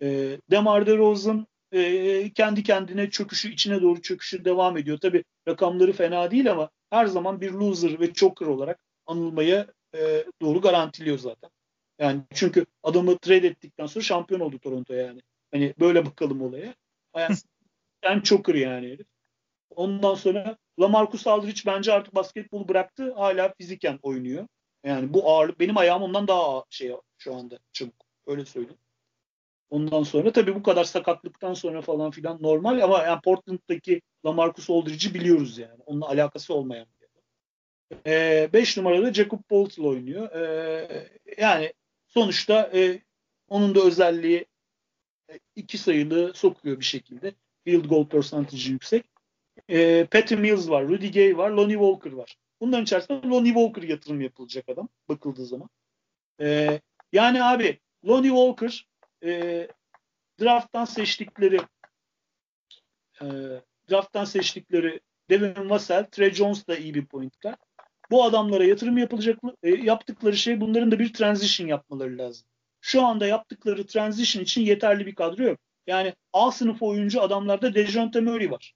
E, Demar DeRozan e, kendi kendine çöküşü, içine doğru çöküşü devam ediyor. Tabi rakamları fena değil ama her zaman bir loser ve choker olarak anılmaya e, doğru garantiliyor zaten. Yani çünkü adamı trade ettikten sonra şampiyon oldu Toronto yani. Hani böyle bakalım olaya. Yani choker yani herif. Ondan sonra Lamarcus Aldridge bence artık basketbolu bıraktı. Hala fiziken oynuyor. Yani bu ağırlık benim ayağım ondan daha şey şu anda çabuk. Öyle söyleyeyim. Ondan sonra tabii bu kadar sakatlıktan sonra falan filan normal ama yani Portland'daki Lamarcus Aldridge'i biliyoruz yani. Onunla alakası olmayan bir adam. 5 ee, numarada Jacob Poltl oynuyor. Ee, yani sonuçta e, onun da özelliği iki sayılı sokuyor bir şekilde. Field goal percentage'i yüksek. E, Patty Mills var, Rudy Gay var, Lonnie Walker var. Bunların içerisinde Lonnie Walker yatırım yapılacak adam bakıldığı zaman. E, yani abi Lonnie Walker e, drafttan seçtikleri e, drafttan seçtikleri Devin Vassell, Trey Jones da iyi bir pointler. Bu adamlara yatırım yapılacak e, yaptıkları şey bunların da bir transition yapmaları lazım. Şu anda yaptıkları transition için yeterli bir kadro yok. Yani A sınıf oyuncu adamlarda Dejounte Murray var.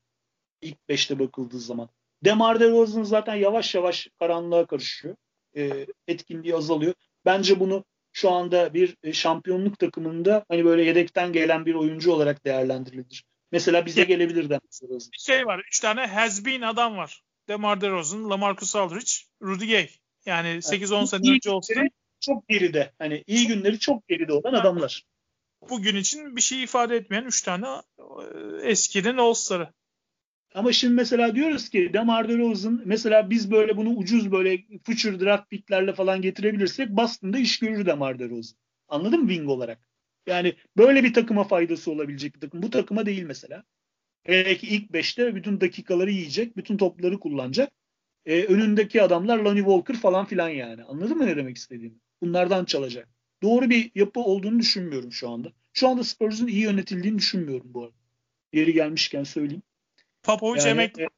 İlk 5'te bakıldığı zaman. Demar DeRozan zaten yavaş yavaş karanlığa karışıyor. E, etkinliği azalıyor. Bence bunu şu anda bir e, şampiyonluk takımında hani böyle yedekten gelen bir oyuncu olarak değerlendirilir. Mesela bize gelebilir de. Bir şey var. Üç tane has been adam var. DeMar DeRozan, LaMarcus Aldridge, Rudy Gay. Yani 8-10 yani, sene önce olsa çok geride. Hani iyi günleri çok geride olan adamlar. Bugün için bir şey ifade etmeyen üç tane e, eskinin All-Star'ı. Ama şimdi mesela diyoruz ki Demar DeRozan mesela biz böyle bunu ucuz böyle future draft picklerle falan getirebilirsek Boston'da iş görür Demar DeRozan. Anladın mı wing olarak? Yani böyle bir takıma faydası olabilecek bir takım. Bu takıma değil mesela. Belki ilk beşte bütün dakikaları yiyecek, bütün topları kullanacak. Ee, önündeki adamlar Lonnie Walker falan filan yani. Anladın mı ne demek istediğimi? Bunlardan çalacak. Doğru bir yapı olduğunu düşünmüyorum şu anda. Şu anda Spurs'un iyi yönetildiğini düşünmüyorum bu arada. Yeri gelmişken söyleyeyim. Popovic yani, emekli.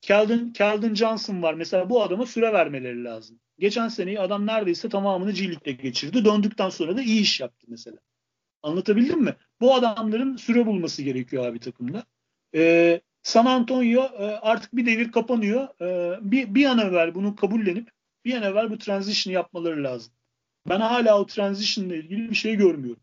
Keldon, Keldon Johnson var. Mesela bu adama süre vermeleri lazım. Geçen seneyi adam neredeyse tamamını G League'de geçirdi. Döndükten sonra da iyi iş yaptı mesela. Anlatabildim mi? Bu adamların süre bulması gerekiyor abi takımda. Ee, San Antonio e, artık bir devir kapanıyor. E, bir, bir an evvel bunu kabullenip bir an evvel bu transition yapmaları lazım. Ben hala o transition ile ilgili bir şey görmüyorum.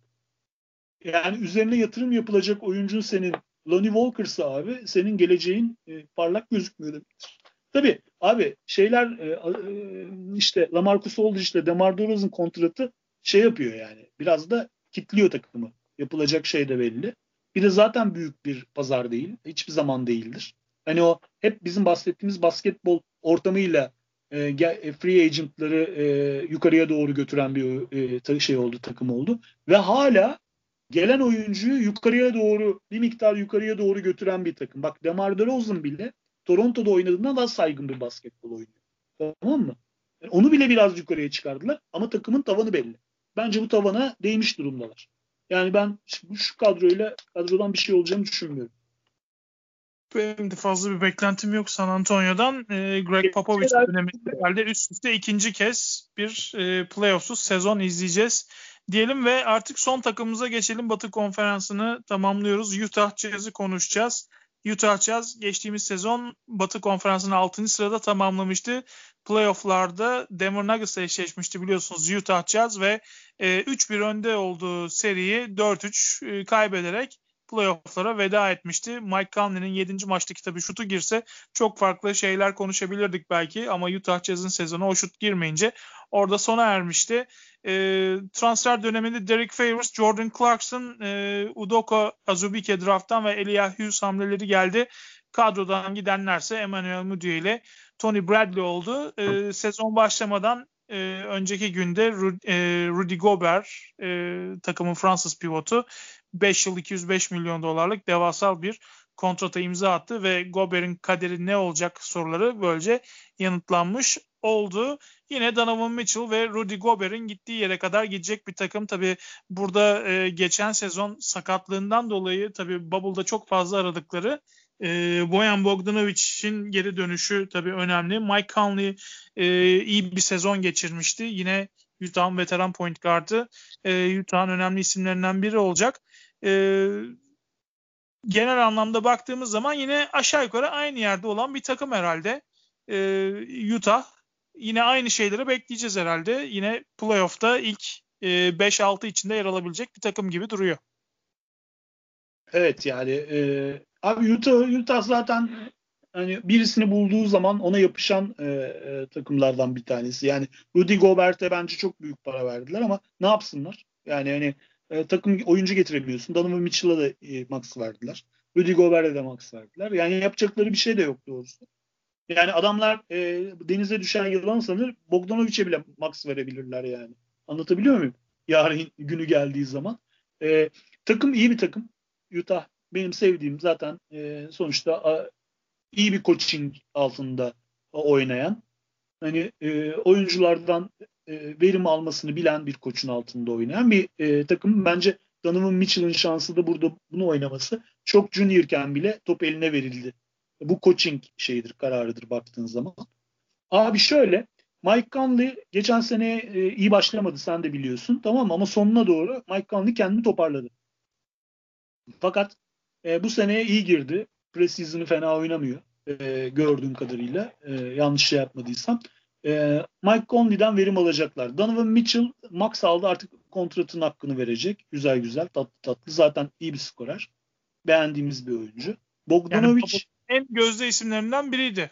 Yani üzerine yatırım yapılacak oyuncun senin Lonnie Walker'sa abi senin geleceğin e, parlak gözükmüyor demektir. Tabii abi şeyler e, e, işte Lamarcus Aldridge ile DeMar DeRozan kontratı şey yapıyor yani. Biraz da kitliyor takımı. Yapılacak şey de belli. Bir de zaten büyük bir pazar değil. Hiçbir zaman değildir. Hani o hep bizim bahsettiğimiz basketbol ortamıyla e, e free agentları e, yukarıya doğru götüren bir şey oldu, takım oldu. Ve hala gelen oyuncuyu yukarıya doğru bir miktar yukarıya doğru götüren bir takım. Bak DeMar DeRozan bile Toronto'da oynadığından daha saygın bir basketbol oynuyor. Tamam mı? Yani onu bile biraz yukarıya çıkardılar ama takımın tavanı belli. Bence bu tavana değmiş durumdalar. Yani ben şu kadroyla kadrodan bir şey olacağını düşünmüyorum. Benim de fazla bir beklentim yok San Antonio'dan. E, Greg Popovich döneminde herhalde üst üste ikinci kez bir e, playoffsuz sezon izleyeceğiz diyelim ve artık son takımımıza geçelim. Batı konferansını tamamlıyoruz. Utah Jazz'i konuşacağız. Utah Jazz geçtiğimiz sezon Batı konferansını 6. sırada tamamlamıştı. Playoff'larda Denver Nuggets'la eşleşmişti biliyorsunuz Utah Jazz ve e, 3-1 önde olduğu seriyi 4-3 e, kaybederek playoff'lara veda etmişti. Mike Conley'nin 7. maçtaki tabii şutu girse çok farklı şeyler konuşabilirdik belki ama Utah Jazz'ın sezonu o şut girmeyince orada sona ermişti. E, transfer döneminde Derek Favors, Jordan Clarkson, e, Udoka Azubike drafttan ve Elijah Hughes hamleleri geldi. Kadrodan gidenlerse Emmanuel Mudiay ile Tony Bradley oldu. E, sezon başlamadan e, önceki günde Rudy, e, Rudy Gobert e, takımın Fransız pivotu 5 yıl 205 milyon dolarlık devasal bir kontrata imza attı ve Gobert'in kaderi ne olacak soruları böylece yanıtlanmış oldu. Yine Donovan Mitchell ve Rudy Gobert'in gittiği yere kadar gidecek bir takım. Tabi burada e, geçen sezon sakatlığından dolayı tabi Bubble'da çok fazla aradıkları e, Boyan Bogdanovic'in geri dönüşü tabi önemli. Mike Conley e, iyi bir sezon geçirmişti. Yine Utah'ın veteran point guard'ı e, Utah'ın önemli isimlerinden biri olacak. E, genel anlamda baktığımız zaman yine aşağı yukarı aynı yerde olan bir takım herhalde. E, Utah yine aynı şeyleri bekleyeceğiz herhalde. Yine playoff'ta ilk e, 5-6 içinde yer alabilecek bir takım gibi duruyor. Evet yani e, abi Utah, Utah zaten hani birisini bulduğu zaman ona yapışan e, e, takımlardan bir tanesi. Yani Rudy Gobert'e bence çok büyük para verdiler ama ne yapsınlar? Yani hani e, takım oyuncu getiremiyorsun. Donovan Mitchell'a da e, max verdiler. Rudy Gobert'e de max verdiler. Yani yapacakları bir şey de yok doğrusu. Yani adamlar e, denize düşen yılan sanır Bogdanovic'e bile max verebilirler yani. Anlatabiliyor muyum? Yarın günü geldiği zaman. E, takım iyi bir takım. Utah benim sevdiğim zaten e, sonuçta a, iyi bir coaching altında oynayan hani e, oyunculardan e, verim almasını bilen bir koçun altında oynayan bir e, takım. Bence Donovan Mitchell'ın şansı da burada bunu oynaması. Çok juniorken bile top eline verildi. Bu coaching şeyidir, kararıdır baktığın zaman. Abi şöyle, Mike Conley geçen sene e, iyi başlamadı sen de biliyorsun tamam? Ama sonuna doğru Mike Conley kendini toparladı. Fakat e, bu seneye iyi girdi. Preseason'ı fena oynamıyor e, gördüğüm kadarıyla. E, yanlış şey yapmadıysam. E, Mike Conley'den verim alacaklar. Donovan Mitchell max aldı artık kontratın hakkını verecek. Güzel güzel tatlı tatlı. Zaten iyi bir skorer. Beğendiğimiz bir oyuncu. Bogdanovic yani, en gözde isimlerinden biriydi.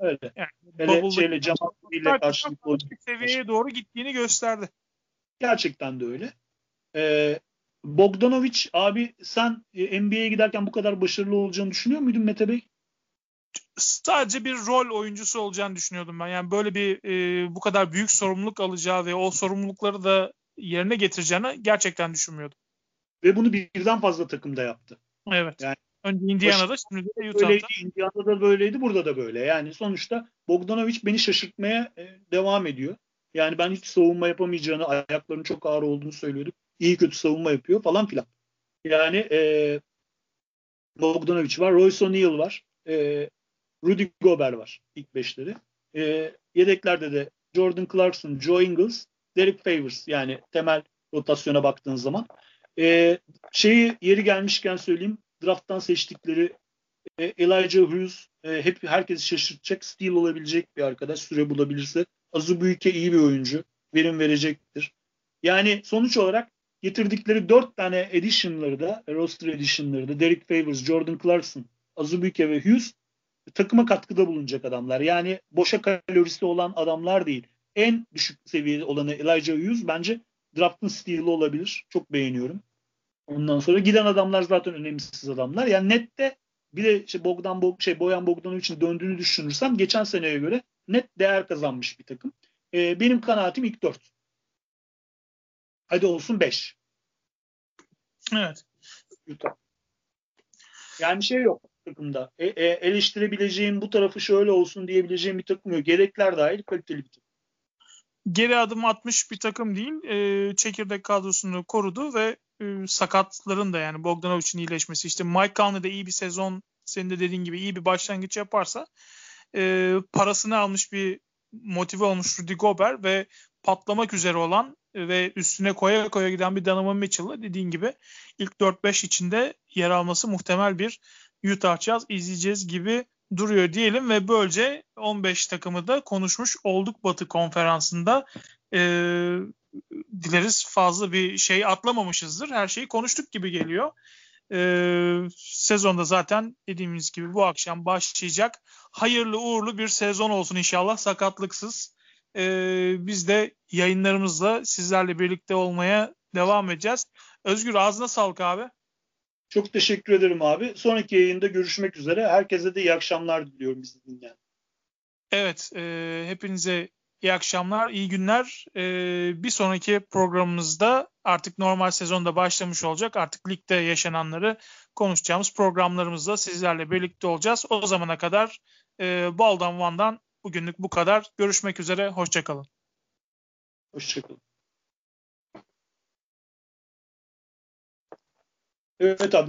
Öyle. Yani, Hele şeyle Jamal ile karşılıklı seviyeye doğru gittiğini gösterdi. Gerçekten de öyle. Ee, Bogdanovic abi sen e, NBA'ye giderken bu kadar başarılı olacağını düşünüyor muydun Mete Bey? Sadece bir rol oyuncusu olacağını düşünüyordum ben. Yani böyle bir e, bu kadar büyük sorumluluk alacağı ve o sorumlulukları da yerine getireceğini gerçekten düşünmüyordum. Ve bunu birden fazla takımda yaptı. Evet. Yani Önce Indiana'da şimdi de Utah'da. Böyleydi, Indiana'da böyleydi, burada da böyle. Yani sonuçta Bogdanovic beni şaşırtmaya e, devam ediyor. Yani ben hiç savunma yapamayacağını, ayaklarının çok ağır olduğunu söylüyordum. İyi kötü savunma yapıyor falan filan. Yani e, Bogdanovic var, Royce O'Neal var. E, Rudy Gobert var ilk beşleri. E, yedeklerde de Jordan Clarkson, Joe Ingles, Derek Favors yani temel rotasyona baktığın zaman. E, şeyi yeri gelmişken söyleyeyim. Draft'tan seçtikleri e, Elijah Hughes e, hep herkesi şaşırtacak, steal olabilecek bir arkadaş süre bulabilirse. Azubuyke iyi bir oyuncu. Verim verecektir. Yani sonuç olarak getirdikleri dört tane edition'ları da, roster edition'ları da Derek Favors, Jordan Clarkson, Azubike ve Hughes takıma katkıda bulunacak adamlar. Yani boşa kalorisi olan adamlar değil. En düşük seviyede olanı Elijah Hughes bence draft'ın stili olabilir. Çok beğeniyorum. Ondan sonra giden adamlar zaten önemsiz adamlar. Yani nette bir de işte Bogdan Bog şey Boyan Bogdanovic'in döndüğünü düşünürsem geçen seneye göre net değer kazanmış bir takım. Ee, benim kanaatim ilk dört. Hadi olsun beş. Evet. Utah. Yani şey yok takımda. E, e, eleştirebileceğim bu tarafı şöyle olsun diyebileceğim bir takım yok. Gerekler dahil kaliteli bir takım. Geri adım atmış bir takım değil. E, çekirdek kadrosunu korudu ve e, sakatların da yani Bogdanovic'in iyileşmesi işte Mike Conley de iyi bir sezon senin de dediğin gibi iyi bir başlangıç yaparsa e, parasını almış bir motive olmuş Rudy Gobert ve patlamak üzere olan ve üstüne koya koya giden bir Donovan Mitchell'la dediğin gibi ilk 4-5 içinde yer alması muhtemel bir Utah Jazz izleyeceğiz gibi duruyor diyelim ve böylece 15 takımı da konuşmuş olduk Batı konferansında. Ee, dileriz fazla bir şey atlamamışızdır. Her şeyi konuştuk gibi geliyor. Ee, sezonda zaten dediğimiz gibi bu akşam başlayacak. Hayırlı uğurlu bir sezon olsun inşallah sakatlıksız. Ee, biz de yayınlarımızla sizlerle birlikte olmaya devam edeceğiz. Özgür ağzına sağlık abi. Çok teşekkür ederim abi. Sonraki yayında görüşmek üzere. Herkese de iyi akşamlar diliyorum bizi dinleyen. Evet, e, hepinize iyi akşamlar, iyi günler. E, bir sonraki programımızda artık normal sezonda başlamış olacak. Artık ligde yaşananları konuşacağımız programlarımızda sizlerle birlikte olacağız. O zamana kadar e, Baldan Van'dan bugünlük bu kadar. Görüşmek üzere, hoşçakalın. Hoşçakalın. Evet abi